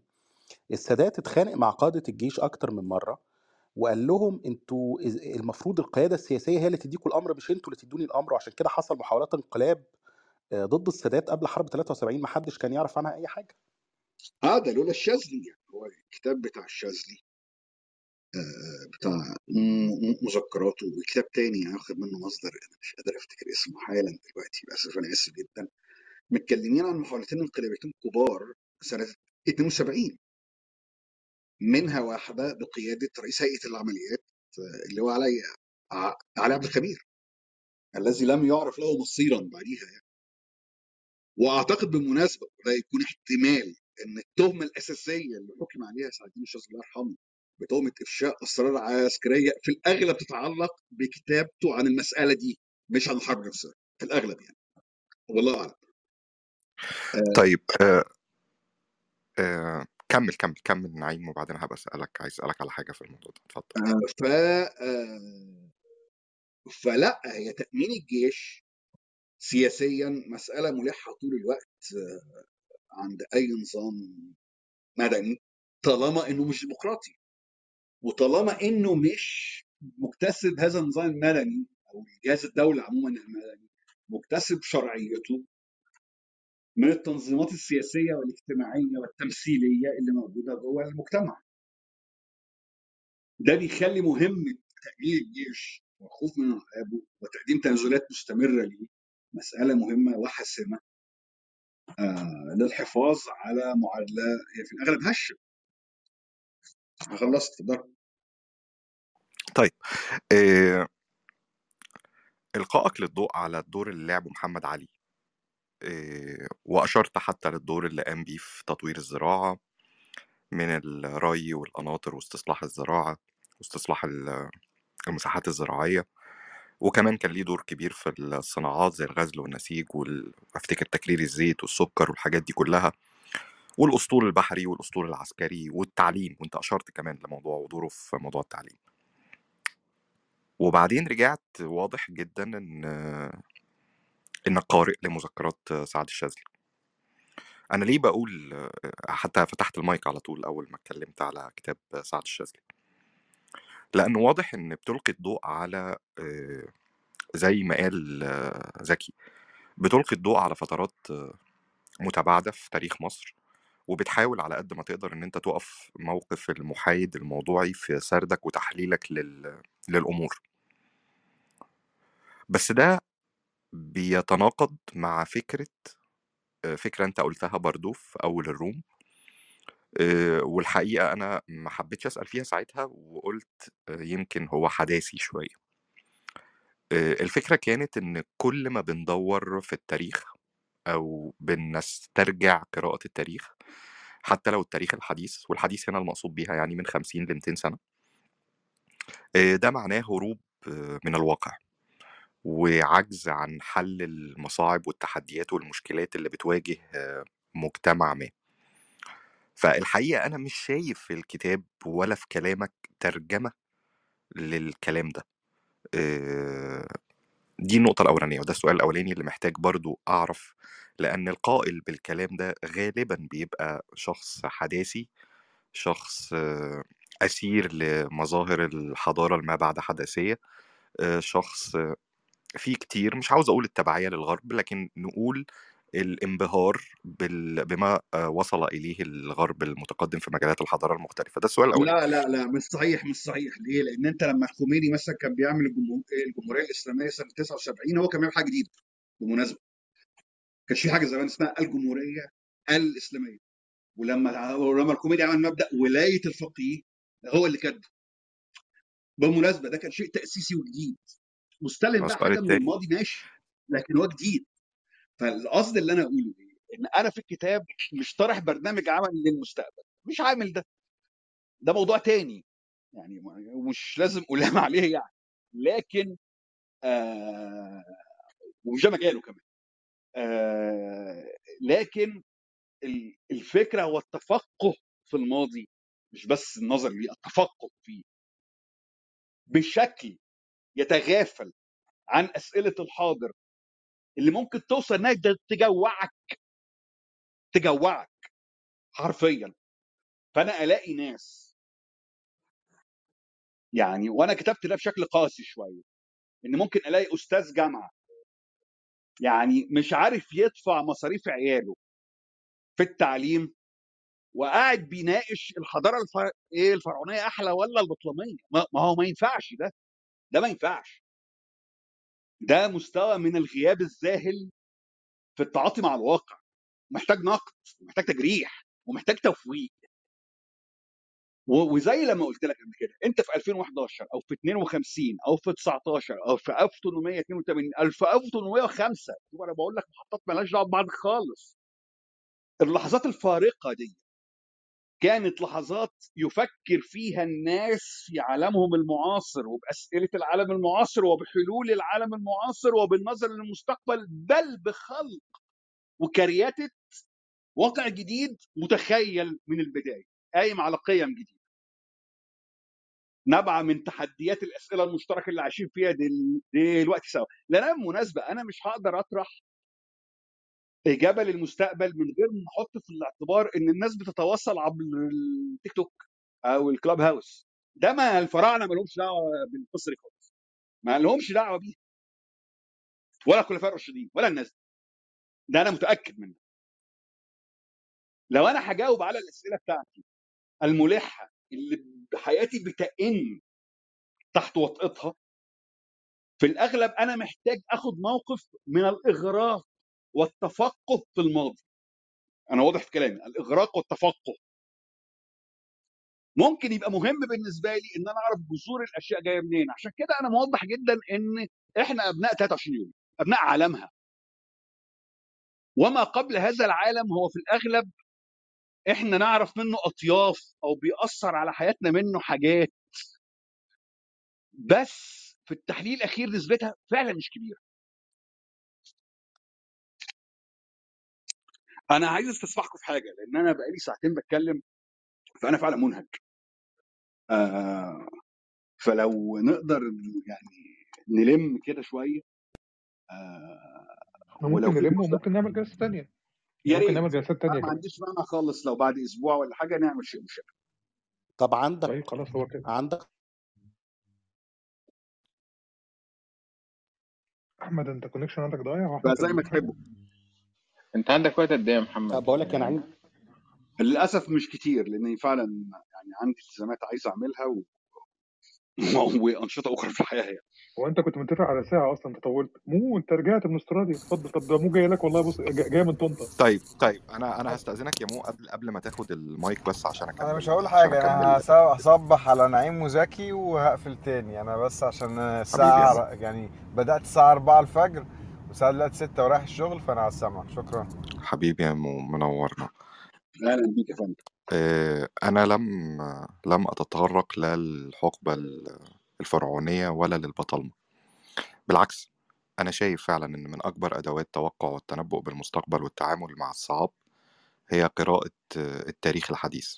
السادات اتخانق مع قادة الجيش أكتر من مرة وقال لهم أنتوا المفروض القيادة السياسية هي اللي تديكوا الأمر مش أنتوا اللي تدوني الأمر. وعشان كده حصل محاولات انقلاب آه، ضد السادات قبل حرب 73 ما حدش كان يعرف عنها أي حاجة. آه ده لولا الشاذلي يعني. هو الكتاب بتاع الشاذلي آه، بتاع م- م- مذكراته وكتاب تاني واخد منه مصدر أنا مش قادر أفتكر اسمه حالا دلوقتي للاسف أنا آسف جدا. متكلمين عن محاولتين انقلابيتين كبار سنة 72 منها واحدة بقيادة رئيس هيئة العمليات آه، اللي هو علي ع- علي عبد الخبير الذي لم يعرف له مصيرا بعديها يعني. وأعتقد بالمناسبة ده يكون احتمال إن التهمة الأساسية اللي حكم عليها سعد الدين الشاذلي الله يرحمه بتهمة إفشاء أسرار عسكرية في الأغلب تتعلق بكتابته عن المسألة دي مش عن الحرب نفسها في الأغلب يعني. والله أعلم. آه، طيب آه آه كمل كمل كمل نعيم وبعدين هبقى أسألك عايز أسألك على حاجة في الموضوع ده. اتفضل. آه، ف آه، فلأ هي تأمين الجيش سياسيا مسألة ملحة طول الوقت آه، عند أي نظام مدني طالما إنه مش ديمقراطي وطالما إنه مش مكتسب هذا النظام المدني أو جهاز الدولة عموما المدني مكتسب شرعيته من التنظيمات السياسية والاجتماعية والتمثيلية اللي موجودة جوه المجتمع. ده بيخلي مهمه تأمين الجيش والخوف من انقلابه وتقديم تنازلات مستمرة ليه مسألة مهمة وحاسمة آه للحفاظ على معادلة هي في الأغلب هشة. خلصت اتفضل. طيب آه، إلقائك للضوء على الدور اللي لعبه محمد علي. وأشرت حتى للدور اللي قام بيه في تطوير الزراعة من الري والقناطر واستصلاح الزراعة واستصلاح ال- المساحات الزراعية وكمان كان ليه دور كبير في الصناعات زي الغزل والنسيج وافتكر تكرير الزيت والسكر والحاجات دي كلها والأسطول البحري والأسطول العسكري والتعليم وأنت أشرت كمان لموضوع ودوره في موضوع التعليم. وبعدين رجعت واضح جدا إن انك قارئ لمذكرات سعد الشاذلي. أنا ليه بقول حتى فتحت المايك على طول أول ما اتكلمت على كتاب سعد الشاذلي؟ لأنه واضح إن بتلقي الضوء على آه، زي ما قال آه، زكي بتلقي الضوء على فترات آه، متباعدة في تاريخ مصر وبتحاول على قد ما تقدر إن أنت تقف موقف المحايد الموضوعي في سردك وتحليلك لل... للأمور. بس ده بيتناقض مع فكرة آه، فكرة أنت قلتها برضو في أول الروم آه، والحقيقة أنا ما حبيتش أسأل فيها ساعتها وقلت آه، يمكن هو حداثي شوية. الفكرة كانت إن كل ما بندور في التاريخ أو بنسترجع قراءة التاريخ حتى لو التاريخ الحديث والحديث هنا المقصود بيها يعني من 50 ل 200 سنة ده معناه هروب من الواقع. وعجز عن حل المصاعب والتحديات والمشكلات اللي بتواجه آه، مجتمع ما. فالحقيقة أنا مش شايف في الكتاب ولا في كلامك ترجمة للكلام ده. آه، دي النقطة الأولانية وده السؤال الأولاني اللي محتاج برضو أعرف لأن القائل بالكلام ده غالبا بيبقى شخص حداثي شخص آه، أسير لمظاهر الحضارة الما بعد حداثية شخص فيه كتير مش عاوز أقول التبعية للغرب لكن نقول الانبهار بال... بما آه، وصل إليه الغرب المتقدم في مجالات الحضارة المختلفة. ده السؤال الأولاني لا لا لا مش صحيح مش صحيح. ليه؟ لأن أنت لما الخميني مثلا كان بيعمل الجمهور- الجمهورية الإسلامية سنة 79 هو كان بيعمل حاجة جديدة بالمناسبه كانش في حاجة زمان اسمها الجمهورية الإسلامية. ولما ولما الخميني عمل مبدأ ولاية الفقيه هو اللي كاتبه. بالمناسبه ده كان شيء تأسيسي وجديد. مستلم بقى حاجة من الماضي ماشي لكن هو جديد. فالقصد اللي أنا أقوله إيه؟ إن أنا في الكتاب مش طارح برنامج عمل للمستقبل. مش عامل ده. ده موضوع تاني. يعني ومش لازم الام عليه يعني. لكن آه ومش ده مجاله كمان. آه لكن ال- الفكرة هو التفقه في الماضي مش بس النظر ليه التفقه فيه. بشكل يتغافل عن أسئلة الحاضر. اللي ممكن توصل إنها تجوعك. تجوعك حرفيا. فأنا ألاقي ناس يعني وأنا كتبت ده بشكل قاسي شوية إن ممكن ألاقي أستاذ جامعة يعني مش عارف يدفع مصاريف عياله في التعليم وقاعد بيناقش الحضارة الف... إيه الفرعونية أحلى ولا البطلمية؟ ما هو ما ينفعش ده. ده ما ينفعش. ده مستوى من الغياب الذاهل في التعاطي مع الواقع. محتاج نقد ومحتاج تجريح ومحتاج تفويق وزي لما قلت لك قبل كده انت في 2011 أو في 52 أو في 19 أو في 1882 أو في 1805 شوف أنا بقول لك محطات مالهاش دعوة ببعض خالص. اللحظات الفارقة دي كانت لحظات يفكر فيها الناس في عالمهم المعاصر وبأسئلة العالم المعاصر وبحلول العالم المعاصر وبالنظر للمستقبل بل بخلق وكرياتة واقع جديد متخيل من البداية. قايم على قيم جديدة. نابعه من تحديات الأسئلة المشتركة اللي عايشين فيها دل- دلوقتي سوا. لأن أنا بالمناسبه أنا مش هقدر أطرح إجابة للمستقبل من غير ما أحط في الاعتبار إن الناس بتتواصل عبر التيك توك أو الكلاب هاوس. ده ما الفراعنة ما لهمش دعوة بالقصة دي خالص. ما لهمش دعوة بيه. ولا الخلفاء الراشدين ولا الناس دي. ده أنا متأكد منه. لو أنا هجاوب على الأسئلة بتاعتي الملحة اللي حياتي بتئن تحت وطئتها في الأغلب أنا محتاج آخد موقف من الإغراق والتفقه في الماضي. أنا واضح في كلامي الإغراق والتفقه ممكن يبقى مهم بالنسبة لي إن أنا أعرف جذور الأشياء جاية منين. عشان كده أنا موضح جدا إن إحنا أبناء 23 يوم أبناء عالمها. وما قبل هذا العالم هو في الأغلب إحنا نعرف منه أطياف أو بيأثر على حياتنا منه حاجات. بس في التحليل الأخير نسبتها فعلا مش كبيرة. أنا عايز استسمحكم في حاجة لأن أنا بقالي ساعتين بتكلم فأنا فعلا منهك. آه فلو نقدر يعني نلم كده شوية آه ولو ممكن نلم وممكن نعمل جلسة تانية. يا ممكن ريت. نعمل جلسات أنا تانية ما عنديش مانع خالص لو بعد أسبوع ولا حاجة نعمل شيء مشابه طب عندك طيب خلاص هو كده. عندك أحمد أنت connection عندك ضايع؟ فزي ما تحبوا انت عندك وقت قد إيه يا محمد؟ بقول لك أنا عندي للأسف مش كتير لأني فعلا يعني عندي التزامات عايز أعملها و... وأنشطة أخرى في الحياة يعني. هو أنت كنت متفق على ساعة أصلا أنت طولت؟ مو أنت رجعت من استراليا. اتفضل. طب ده مو جاي لك والله بص جا- جاي من طنطا. طيب طيب أنا أنا هستأذنك يا مو قبل قبل ما تاخد المايك بس عشان أنا مش اكمل هقول حاجة أنا اكمل هصبح على نعيم وزكي وهقفل تاني. أنا بس عشان الساعة يعني بدأت الساعة 4 الفجر. والساعة دلوقتي 6 ورايح الشغل فأنا على السمع. شكرا. حبيبي يا مو منورنا. أهلا بيك يا فندم. آه، أنا لم لم أتطرق لا للحقبة ال- الفرعونية ولا للبطالمة بالعكس أنا شايف فعلا إن من أكبر أدوات التوقع والتنبؤ بالمستقبل والتعامل مع الصعاب هي قراءة آه، التاريخ الحديث.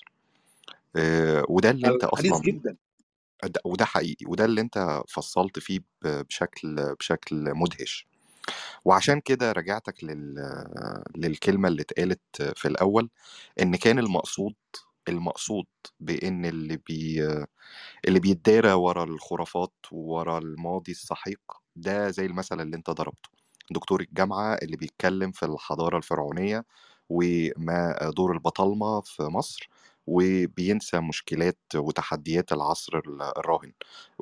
آه، وده اللي أنت أصلا جدا. ده- وده حقيقي وده اللي أنت فصلت فيه ب- بشكل بشكل مدهش. وعشان كده رجعتك لل... للكلمة اللي اتقالت في الأول إن كان المقصود المقصود بإن اللي بي اللي بيتدارى ورا الخرافات ورا الماضي السحيق ده زي المثل اللي أنت ضربته. دكتور الجامعة اللي بيتكلم في الحضارة الفرعونية وما دور البطالمة في مصر وبينسى مشكلات وتحديات العصر ال- الراهن.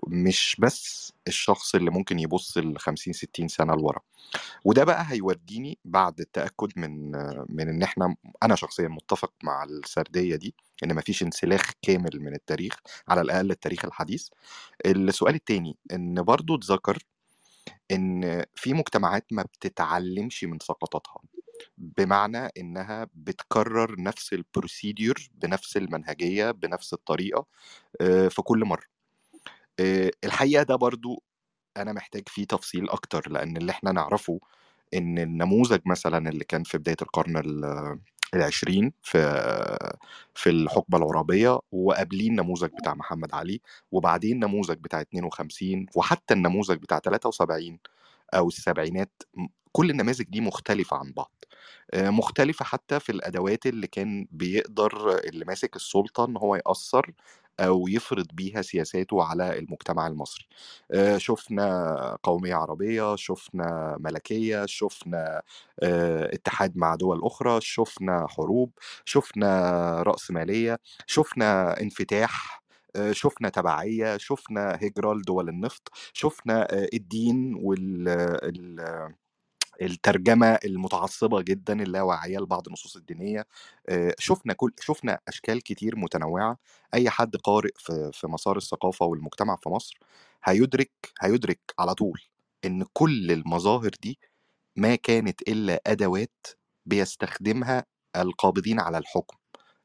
مش بس الشخص اللي ممكن يبص ل 50 60 سنة لورا. وده بقى هيوديني بعد التأكد من من إن إحنا أنا شخصيا متفق مع السردية دي إن مفيش انسلاخ كامل من التاريخ على الأقل التاريخ الحديث. السؤال التاني إن برضو اتذكر إن في مجتمعات ما بتتعلمش من سقطاتها. بمعنى إنها بتكرر نفس البروسيديور بنفس المنهجية بنفس الطريقة آه، في كل مرة. آه، الحقيقة ده برضو أنا محتاج فيه تفصيل أكتر لأن اللي إحنا نعرفه إن النموذج مثلا اللي كان في بداية القرن ال- العشرين في في الحقبة العربيه وقبليه النموذج بتاع محمد علي وبعدين النموذج بتاع 52 وحتى النموذج بتاع 73 أو السبعينات كل النماذج دي مختلفة عن بعض مختلفة حتى في الأدوات اللي كان بيقدر اللي ماسك السلطة إن هو يأثر أو يفرض بيها سياساته على المجتمع المصري. شفنا قومية عربية شفنا ملكية شفنا اتحاد مع دول أخرى شفنا حروب شفنا رأسمالية شفنا انفتاح شفنا تبعية شفنا هجرة لدول النفط شفنا الدين وال ال- الترجمة المتعصبة جدا اللاواعيه لبعض النصوص الدينية آه، شفنا كل شفنا أشكال كتير متنوعة. أي حد قارئ في في مسار الثقافة والمجتمع في مصر هيدرك هيدرك على طول إن كل المظاهر دي ما كانت إلا أدوات بيستخدمها القابضين على الحكم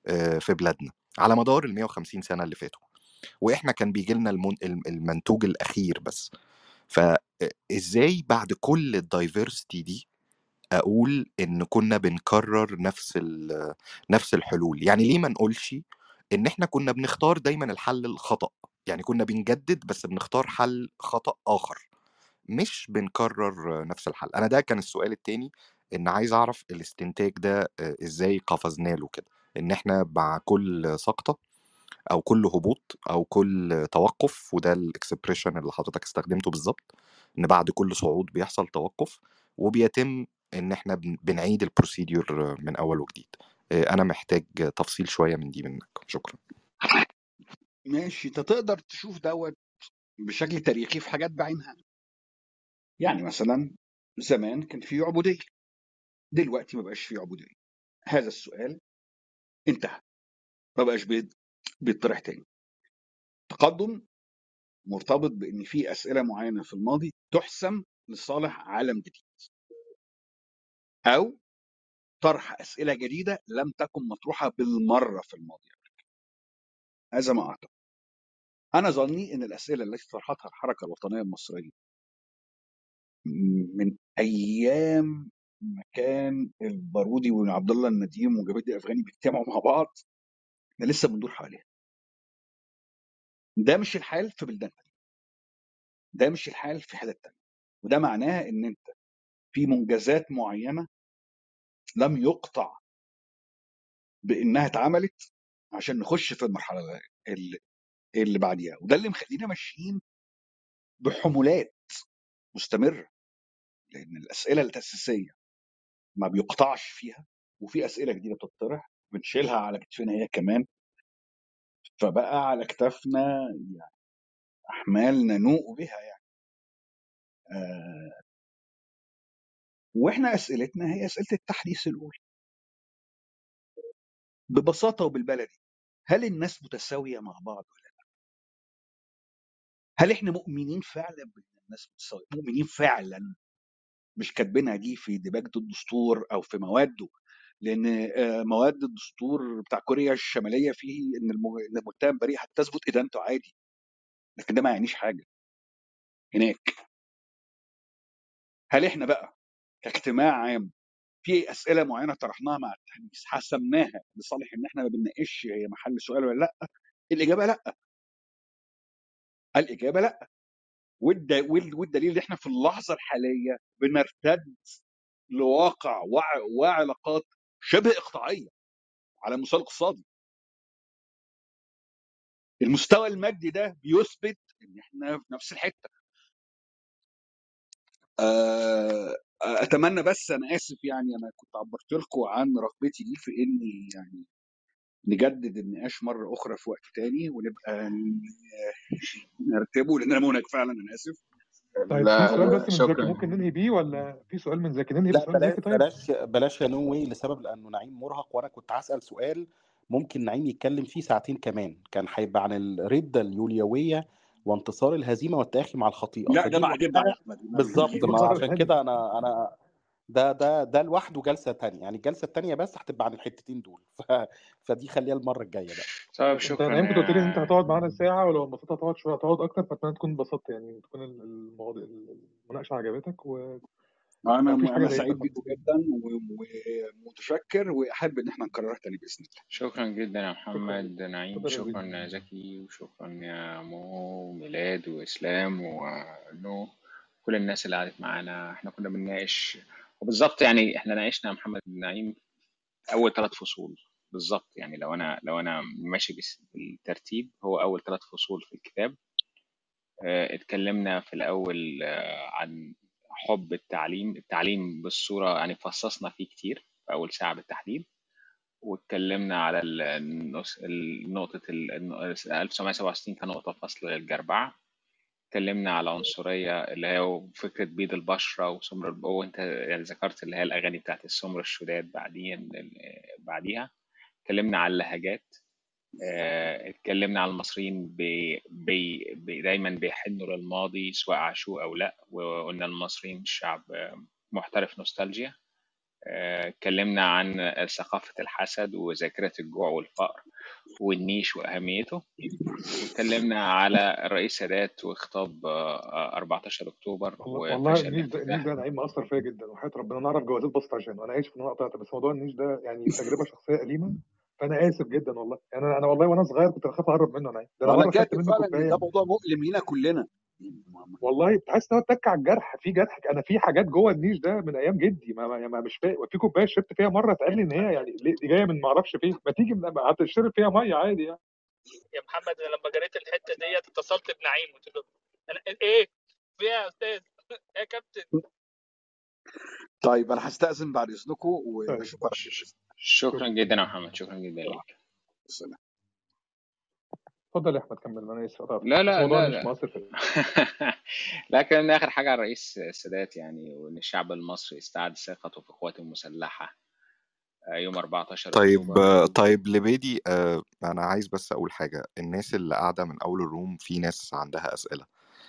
آه، في بلادنا على مدار ال 150 سنة اللي فاتوا. وإحنا كان بيجي لنا المن... الم- المنتوج الأخير بس. فازاي بعد كل الدايفرستي دي أقول إن كنا بنكرر نفس نفس الحلول؟ يعني ليه ما نقولش إن إحنا كنا بنختار دايما الحل الخطأ؟ يعني كنا بنجدد بس بنختار حل خطأ آخر مش بنكرر نفس الحل. أنا ده كان السؤال التاني إن عايز أعرف الاستنتاج ده إزاي قفزنا له كده؟ إن إحنا مع كل سقطة أو كل هبوط أو كل توقف وده الإكسبريشن اللي حضرتك استخدمته بالظبط إن بعد كل صعود بيحصل توقف وبيتم إن إحنا بن- بنعيد البروسيديور من أول وجديد. آه، أنا محتاج تفصيل شوية من دي منك. شكرا. ماشي. أنت تقدر تشوف دوت بشكل تاريخي في حاجات بعينها. يعني مثلا زمان كان في عبودية. دلوقتي ما بقاش في عبودية. هذا السؤال انتهى. ما بقاش بيطرح تاني. تقدم مرتبط بإن في أسئلة معينة في الماضي تحسم لصالح عالم جديد. أو طرح أسئلة جديدة لم تكن مطروحة بالمرة في الماضي هذا ما أعتقد. أنا ظني إن الأسئلة التي طرحتها الحركة الوطنية المصرية من أيام ما كان البارودي وعبد الله النديم وجبيد الافغاني بيجتمعوا مع بعض إحنا لسه بندور حواليها. ده مش الحال في بلدان تانية ده مش الحال في حتت تانية. وده معناه إن أنت في منجزات معينة لم يقطع بإنها اتعملت عشان نخش في المرحلة اللي اللي بعديها. وده اللي مخلينا ماشيين بحمولات مستمرة. لأن الأسئلة التاسيسيه ما بيقطعش فيها وفي أسئلة جديدة بتطرح بنشيلها على كتفنا هي كمان. فبقى على كتافنا يعني أحمال ننوء بها يعني. آه وإحنا أسئلتنا هي أسئلة التحديث الأولى. ببساطة وبالبلدي هل الناس متساوية مع بعض ولا لأ؟ هل إحنا مؤمنين فعلا بإن الناس متساوية؟ مؤمنين فعلا مش كاتبينها دي في ديباجة الدستور أو في مواده لأن آه، مواد الدستور بتاع كوريا الشمالية فيه إن المتهم بريء هتثبت إدانته عادي لكن ده ما يعنيش حاجة. هناك. هل إحنا بقى كاجتماع عام في أسئلة معينة طرحناها مع التحديث حسمناها لصالح إن إحنا ما بنناقش هي محل سؤال ولا لأ؟ الإجابة لأ. الإجابة لأ. والد- وال- والدليل إن إحنا في اللحظة الحالية بنرتد لواقع وع- وعلاقات شبه إقطاعية على المستوى الاقتصادي. المستوى المادي ده بيثبت إن إحنا في نفس الحتة. آه، أتمنى بس أنا آسف يعني أنا كنت عبرت لكم عن رغبتي دي في إني يعني نجدد النقاش مرة أخرى في وقت تاني ونبقى نرتبه لأن أنا فعلا أنا آسف. طيب في لا سؤال لا بس من زكي شكرا. ممكن ننهي بيه ولا في سؤال من زكي ننهي لا بسؤال بلاش زكي طيب؟ بلاش بلاش يا no way لسبب لأنه نعيم مرهق وأنا كنت هسأل سؤال ممكن نعيم يتكلم فيه ساعتين كمان. كان هيبقى عن الردة اليوليوية وانتصار الهزيمة والتآخي مع الخطيئة. لا ده بعدين بقى احمد ما بالظبط ما عشان كده أنا أنا ده ده ده لوحده جلسة تانية يعني الجلسة التانية بس هتبقى عن الحتتين دول. ف... فدي خليها المرة الجاية بقى. طيب انت شكرا نعيم كنت قلت لي إن انت هتقعد معانا ساعة ولو انبسطت هتقعد شوية هتقعد أكتر فأتمنى تكون انبسطت يعني تكون ال- المواضيع المناقشة عجبتك وما أنا أنا سعيد بيكم جدا و- ومتشكر وأحب إن إحنا نكررها تاني بإذن الله. شكرا جدا يا شكرا محمد نعيم شكرا يا زكي وشكرا يا مو وميلاد وإسلام ونو كل الناس اللي قعدت معانا. إحنا كنا بنناقش وبالظبط يعني إحنا ناقشنا محمد نعيم أول ثلاث فصول. بالظبط يعني لو أنا لو أنا ماشي بالترتيب هو أول ثلاث فصول في الكتاب. آه، اتكلمنا في الأول آه، عن حب التعليم. التعليم بالصورة يعني فصصنا فيه كتير في أول ساعة بالتحديد. واتكلمنا على النقطة ال 1967 كنقطة فصل للجربعة اتكلمنا على عنصرية اللي هي فكرة بيض البشرة وسمر. وانت يعني ذكرت اللي هي الأغاني بتاعت السمر الشداد بعدين بعديها اتكلمنا على اللهجات آه، اتكلمنا على المصريين بي بي بي دايما بيحنوا للماضي سواء عاشوه أو لا وقلنا المصريين شعب محترف نوستالجيا اتكلمنا عن ثقافة الحسد وذاكرة الجوع والفقر والنيش وأهميته. واتكلمنا على الرئيس سادات وخطاب آه، 14 أكتوبر والله النيش ده النيش ده نعيم مأثر فيا جدا وحياة ربنا. أنا أعرف جوازات بسط عشانه أنا آسف إن أنا قطعت بس موضوع النيش ده يعني تجربة شخصية أليمة أنا آسف جدا والله. يعني أنا أنا والله وأنا صغير كنت بخاف اقرب منه أنا ده أنا وأنا مره خدت كاتب منه فعلا ان كوباية. ده موضوع مؤلم لينا كلنا. والله تحس إن هو اتك على الجرح في جرح أنا في حاجات جوه النيش ده من أيام جدي ما, ما, ما مش فاهم في كوباية شربت فيها مرة اتقال لي إن هي يعني ليه- دي جاية من ما أعرفش فين ما تيجي من- هتشرب فيها مية عادي يعني. يا محمد أنا لما جريت الحتة ديت اتصلت بنعيم قلت له أنا إيه في إيه؟ يا أستاذ؟ إيه يا كابتن. طيب أنا هستأذن بعد إذنكم طيب. وبشوفكم على ش- خير شكرا جدا يا محمد شكرا جدا. ليك سلام. اتفضل يا أحمد كمل أنا اسف لا لا لا لا. مؤثر في لكن آخر حاجة على الرئيس السادات يعني وإن الشعب المصري استعاد ثقته في قواته المسلحه آه، يوم 14 طيب اكتوبر طيب لبيدي آه، أنا عايز بس أقول حاجة. الناس اللي قاعدة من أول الروم في ناس عندها أسئلة.